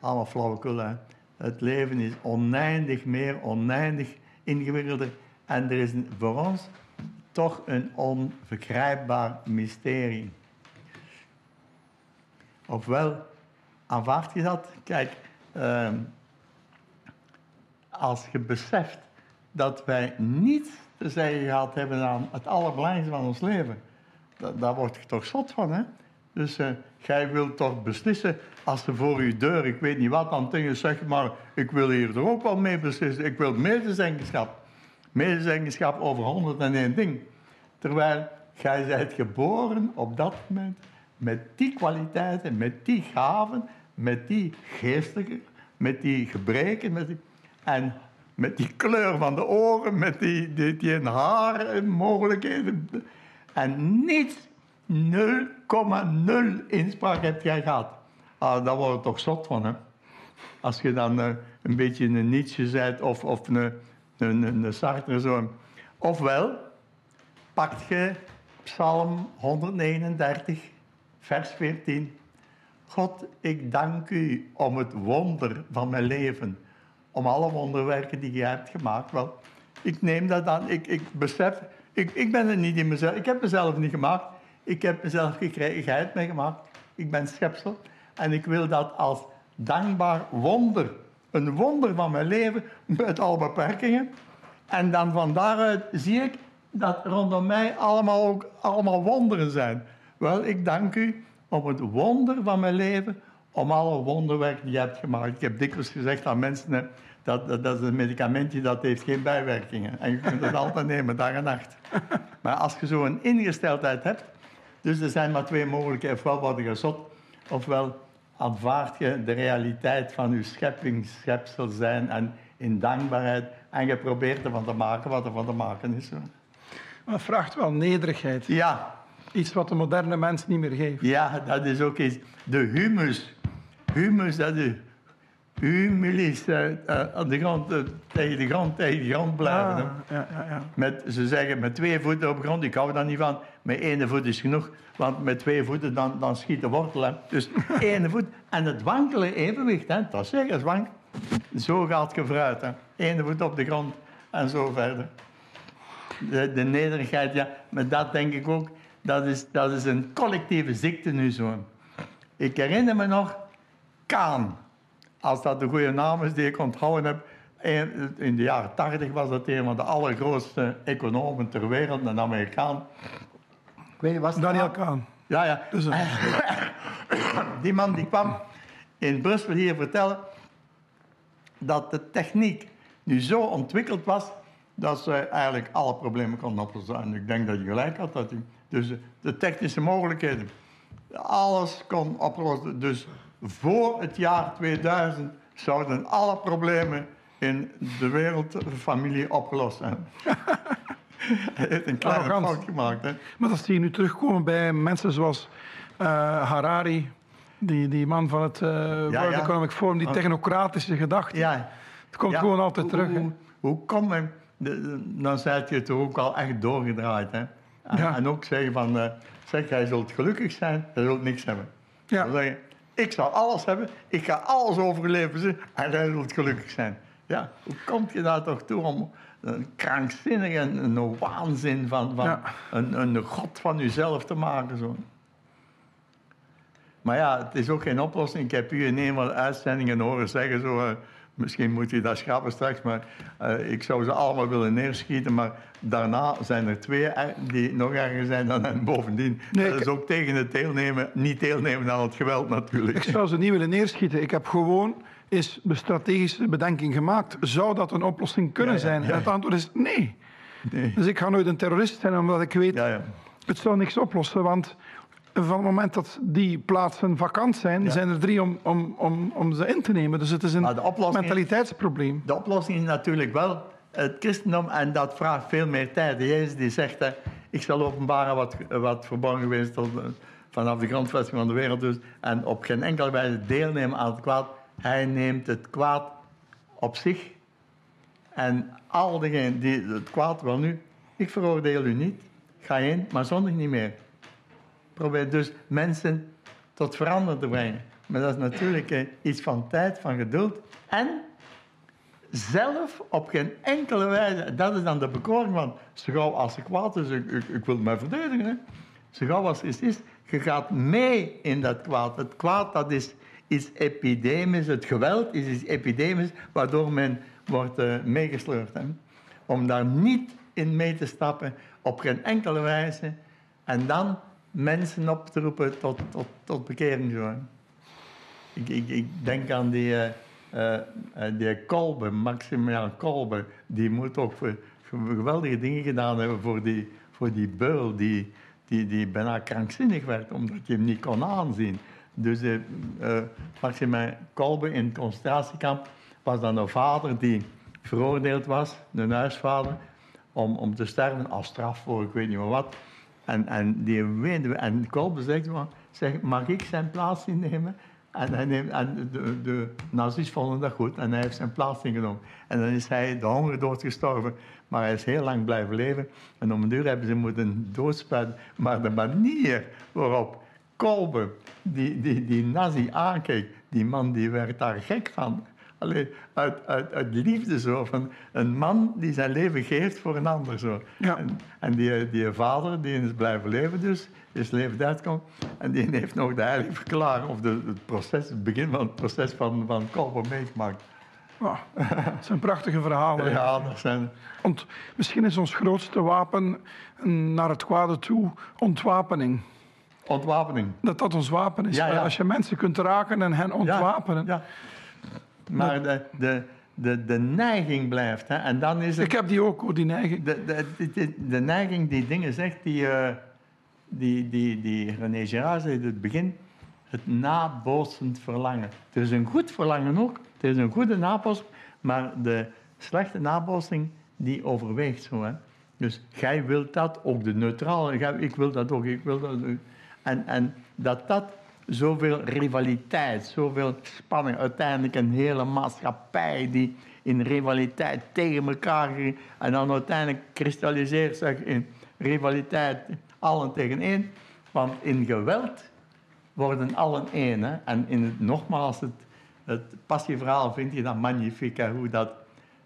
Allemaal flauwekul. Hè. Het leven is oneindig meer, oneindig ingewikkelder. En er is voor ons toch een onvergrijpbaar mysterie. Ofwel aanvaard je dat? Kijk, ehm, als je beseft dat wij niets te zeggen gehad hebben aan het allerbelangrijkste van ons leven, da- daar word je toch zot van, hè? Dus eh, jij wilt toch beslissen als ze voor je deur, ik weet niet wat, dan je zeg maar, ik wil hier er ook wel mee beslissen. Ik wil medezeggenschap. Medezeggenschap over 101 ding. Terwijl jij bent geboren op dat moment met die kwaliteiten, met die gaven, met die geestelijke, met die gebreken, met die, en met die kleur van de oren, met die, die, die haar en mogelijkheden. En niets, 0,0 inspraak heb jij gehad. Ah, daar word je toch zot van, hè? Als je dan eh, een beetje een Nietzsche bent of, of een, een, een, een Sartre zo. Ofwel, pakt je Psalm 139, vers 14. God, ik dank u om het wonder van mijn leven. Om alle wonderwerken die je hebt gemaakt. Wel, ik neem dat aan. Ik, ik besef, ik, ik ben het niet in mezelf. Ik heb mezelf niet gemaakt. Ik heb mezelf gekregen. Jij hebt mij gemaakt. Ik ben schepsel. En ik wil dat als dankbaar wonder. Een wonder van mijn leven met alle beperkingen. En dan van daaruit zie ik dat rondom mij allemaal ook allemaal wonderen zijn. Wel, ik dank u om het wonder van mijn leven, om alle wonderwerken die je hebt gemaakt. Ik heb dikwijls gezegd aan mensen, dat, dat, dat is een medicamentje dat heeft geen bijwerkingen. En je kunt het altijd nemen, dag en nacht. Maar als je zo een ingesteldheid hebt, dus er zijn maar twee mogelijkheden. Ofwel word je zot, ofwel aanvaard je de realiteit van je schepping, schepsel zijn en in dankbaarheid. En je probeert ervan te maken wat er van te maken is. Maar vraagt wel nederigheid. Ja, Iets wat de moderne mens niet meer geeft. ja, dat is ook iets. De humus. Humus, dat is humulis. eh, eh, aan de grond, eh, tegen de grond, tegen de grond blijven. Ah, ja, ja, ja. Met, ze zeggen met twee voeten op de grond, ik hou daar niet van. Met één voet is genoeg, want met twee voeten dan, dan schiet de wortel. Hè. Dus één voet. En het wankele evenwicht, hè, dat is zeker zwank. Zo gaat je vooruit. Hè. Eén voet op de grond en zo verder. De, de nederigheid, ja. Maar dat denk ik ook, dat is, dat is een collectieve ziekte nu zo. Ik herinner me nog Kaan. Als dat de goede naam is die ik onthouden heb. In de jaren tachtig was dat een van de allergrootste economen ter wereld, een Amerikaan. Ik weet niet, was Daniel? Kaan. Ja, ja. Dus, Die man die kwam in Brussel hier vertellen dat de techniek nu zo ontwikkeld was dat ze eigenlijk alle problemen konden oplossen. En ik denk dat je gelijk had. Dat hij, dus de technische mogelijkheden, alles kon oplossen. Dus voor het jaar 2000 zouden alle problemen in de wereldfamilie opgelost. Hè. Hij heeft een kleine Arrogant. fout gemaakt. Hè. Maar dat zie je nu terugkomen bij mensen zoals eh, Harari, die, die man van het eh World ja. Economic Forum, die Oh. technocratische gedachte. Ja, Het komt gewoon altijd hoe- terug. hè. Hoe, hoe kom je... Dan zet je het ook al echt doorgedraaid. Hè? En, Ja. en ook zeggen van... eh, zeg, jij zult gelukkig zijn, jij zult niks hebben. Ja. Dan zeg je, ik zal alles hebben, ik ga alles overleven en jij zult gelukkig zijn. Ja, hoe kom je daar toch toe om een krankzinnige, een, een waanzin van, van Ja. een, een god van jezelf te maken? Zo. Maar ja, het is ook geen oplossing. Ik heb u in een van de uitzendingen horen zeggen, zo, eh, misschien moet je dat schrappen straks, maar eh, ik zou ze allemaal willen neerschieten. Maar daarna zijn er twee die nog erger zijn dan hen bovendien. Nee, dat is ook tegen het deelnemen, niet deelnemen aan het geweld natuurlijk. Ik zou ze niet willen neerschieten. Ik heb gewoon eens de strategische bedenking gemaakt. Zou dat een oplossing kunnen Ja, ja, zijn? ja, En het antwoord is nee. Nee. Dus ik ga nooit een terrorist zijn, omdat ik weet, Ja, ja. het zou niks oplossen. Want van het moment dat die plaatsen vakant zijn, Ja. zijn er drie om, om, om, om ze in te nemen. Dus het is een de is- mentaliteitsprobleem. De oplossing is natuurlijk wel het christendom en dat vraagt veel meer tijd. Jezus die zegt, hè, ik zal openbaren wat, wat verborgen geweest tot, eh, vanaf de grondvesting van de wereld. Dus, en op geen enkele wijze deelnemen aan het kwaad. Hij neemt het kwaad op zich. En al diegenen die het kwaad wel nu, ik veroordeel u niet. Ga heen, maar zondig niet meer. Probeer dus mensen tot veranderen te brengen. Maar dat is natuurlijk eh, iets van tijd, van geduld. En zelf op geen enkele wijze, dat is dan de bekoring van, zo gauw als ik kwaad is, ik, ik, ik wil mij verdedigen. Hè. Zo gauw als het is, je gaat mee in dat kwaad. Het kwaad dat is iets epidemisch, het geweld is iets epidemisch, waardoor men wordt eh, meegesleurd. Hè. Om daar niet in mee te stappen, op geen enkele wijze. En dan mensen op te roepen tot, tot, tot bekering. Zo. Ik, ik, ik denk aan die, eh, eh, die Kolbe, Maximilian Kolbe. Die moet ook geweldige dingen gedaan hebben voor die, voor die beul die, die, die bijna krankzinnig werd, omdat je hem niet kon aanzien. Dus eh, Maximilian Kolbe in het concentratiekamp was dan een vader die veroordeeld was, een huisvader, om, om te sterven als straf voor ik weet niet meer wat. En, en die en Kolbe zegt, zeg, mag ik zijn plaats innemen? En, neemt, de, de nazi's vonden dat goed en hij heeft zijn plaats ingenomen. En dan is hij de hongerdood gestorven, maar hij is heel lang blijven leven. En om een duur hebben ze moeten doodspuiten. Maar de manier waarop Kolbe die, die, die nazi aankeek, die man die werd daar gek van. Alleen uit, uit, uit liefde zo, van een man die zijn leven geeft voor een ander zo. Ja. En, en die, die vader, die is blijven leven dus, is leven uitkomt. En die heeft nog de heilige verklaring, of de, het proces, het begin van het proces van, van meegemaakt. Ja, het zijn prachtige verhalen. Ja, dat zijn... Want misschien is ons grootste wapen naar het kwade toe ontwapening. Ontwapening. Dat dat ons wapen is. Ja, ja. Als je mensen kunt raken en hen ontwapenen. Ja. Maar de, de, de, de neiging blijft. Hè? En dan is het... Ik heb die ook, hoor, die neiging. De, de, de, neiging die dingen zegt, die, eh, die, die, die René Girard zei in het begin, het nabootsend verlangen. Het is een goed verlangen ook, het is een goede nabootsing, maar de slechte nabootsing, die overweegt zo. Hè. Dus jij wilt dat, ook de neutrale, ik wil dat ook, ik wil dat ook. En, en dat dat zoveel rivaliteit, zoveel spanning, uiteindelijk een hele maatschappij die in rivaliteit tegen elkaar ging en dan uiteindelijk kristalliseert zich in rivaliteit allen tegen één. Want in geweld worden allen één. Hè? En in het, nogmaals, het, het passieverhaal vind je dat magnifiek, hè? hoe dat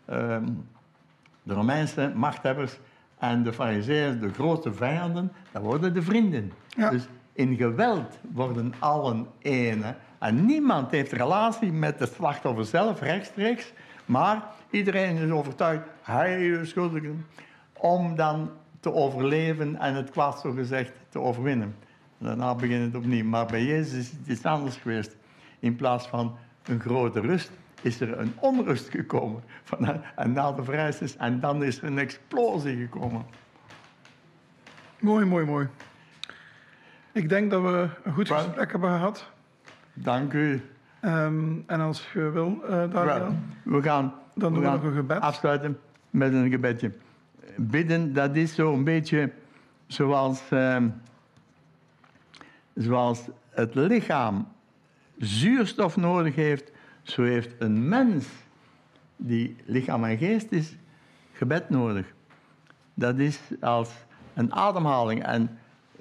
ehm, de Romeinse machthebbers en de Farizeeën, de grote vijanden, dat worden de vrienden. Ja. Dus in geweld worden allen hè. En niemand heeft relatie met het slachtoffer zelf rechtstreeks, maar iedereen is overtuigd, hij is schuldig, om dan te overleven en het kwaad zo gezegd te overwinnen. Daarna begint het opnieuw. Maar bij Jezus is het iets anders geweest. In plaats van een grote rust is er een onrust gekomen. En na de vrijheid en dan is er een explosie gekomen. Mooi, mooi, mooi. Ik denk dat we een goed gesprek hebben gehad. Dank u. Ehm, en als je wil, Daniel. Wel, we gaan dan doen we nog een gebed. Afsluiten met een gebedje. Bidden, dat is zo'n beetje zoals, ehm, zoals het lichaam zuurstof nodig heeft, zo heeft een mens die lichaam en geest is, gebed nodig. Dat is als een ademhaling. En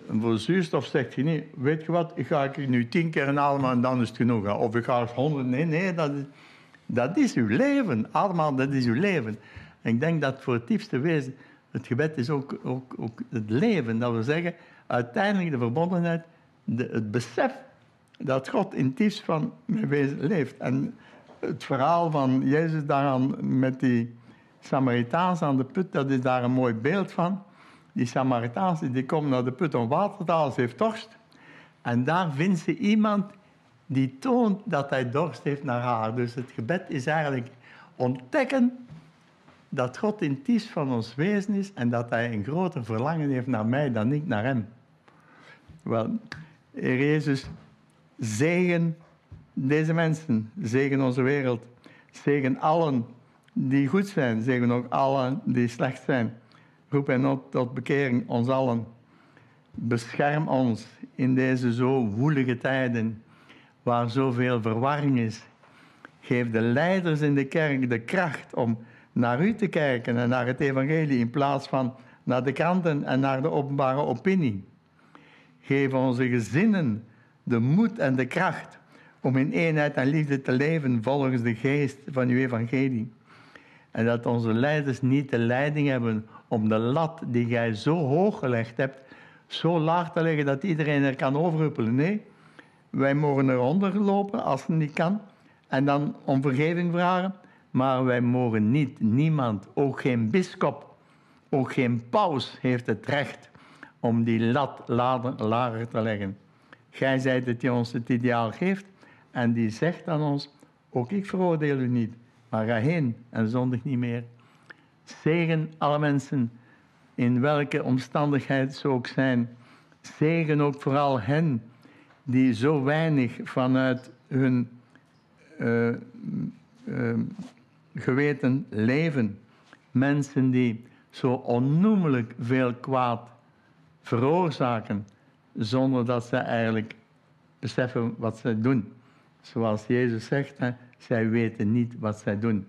voor zuurstof zegt je niet, weet je wat, ik ga ik nu tien keer ademhalen en dan is het genoeg. Of ik ga eens honderd, nee, nee, dat is, dat is uw leven. Ademhalen, dat is uw leven. En ik denk dat voor het diepste wezen, het gebed is ook, ook, ook het leven. Dat wil zeggen, uiteindelijk de verbondenheid, de, het besef dat God in het van mijn wezen leeft. En het verhaal van Jezus daaraan met die Samaritaans aan de put, dat is daar een mooi beeld van. Die Samaritaans die komt naar de put om water te halen, ze heeft dorst. En daar vindt ze iemand die toont dat hij dorst heeft naar haar. Dus het gebed is eigenlijk ontdekken dat God in het van ons wezen is en dat hij een groter verlangen heeft naar mij dan ik naar hem. Wel, Heer Jezus, zegen deze mensen, zegen onze wereld, zegen allen die goed zijn, zegen ook allen die slecht zijn. Roep hen op tot bekering, ons allen. Bescherm ons in deze zo woelige tijden, waar zoveel verwarring is. Geef de leiders in de kerk de kracht om naar u te kijken en naar het evangelie in plaats van naar de kranten en naar de openbare opinie. Geef onze gezinnen de moed en de kracht om in eenheid en liefde te leven volgens de geest van uw evangelie. En dat onze leiders niet de leiding hebben om de lat die gij zo hoog gelegd hebt, zo laag te leggen dat iedereen er kan overhuppelen. Nee, wij mogen eronder lopen als het niet kan en dan om vergeving vragen. Maar wij mogen niet, niemand, ook geen bischop, ook geen paus heeft het recht om die lat lager te leggen. Gij zijt het die ons het ideaal geeft en die zegt aan ons, ook ik veroordeel u niet, maar ga heen en zondig niet meer. Zegen alle mensen, in welke omstandigheid ze ook zijn. Zegen ook vooral hen die zo weinig vanuit hun uh, uh, geweten leven. Mensen die zo onnoemelijk veel kwaad veroorzaken, zonder dat ze eigenlijk beseffen wat ze doen. Zoals Jezus zegt, hè, zij weten niet wat zij doen.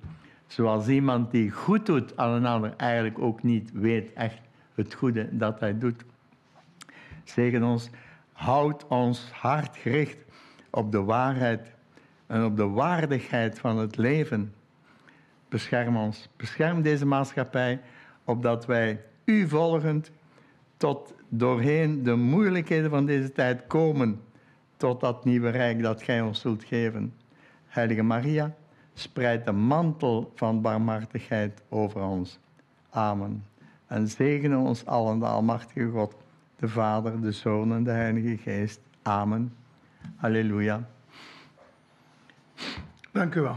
Zoals iemand die goed doet aan een ander eigenlijk ook niet weet echt het goede dat hij doet. Zegen ons, houd ons hart gericht op de waarheid en op de waardigheid van het leven. Bescherm ons, bescherm deze maatschappij, opdat wij u volgend tot doorheen de moeilijkheden van deze tijd komen tot dat nieuwe rijk dat gij ons zult geven. Heilige Maria, spreid de mantel van barmhartigheid over ons. Amen. En zegene ons allen, de Almachtige God, de Vader, de Zoon en de Heilige Geest. Amen. Halleluja. Dank u wel.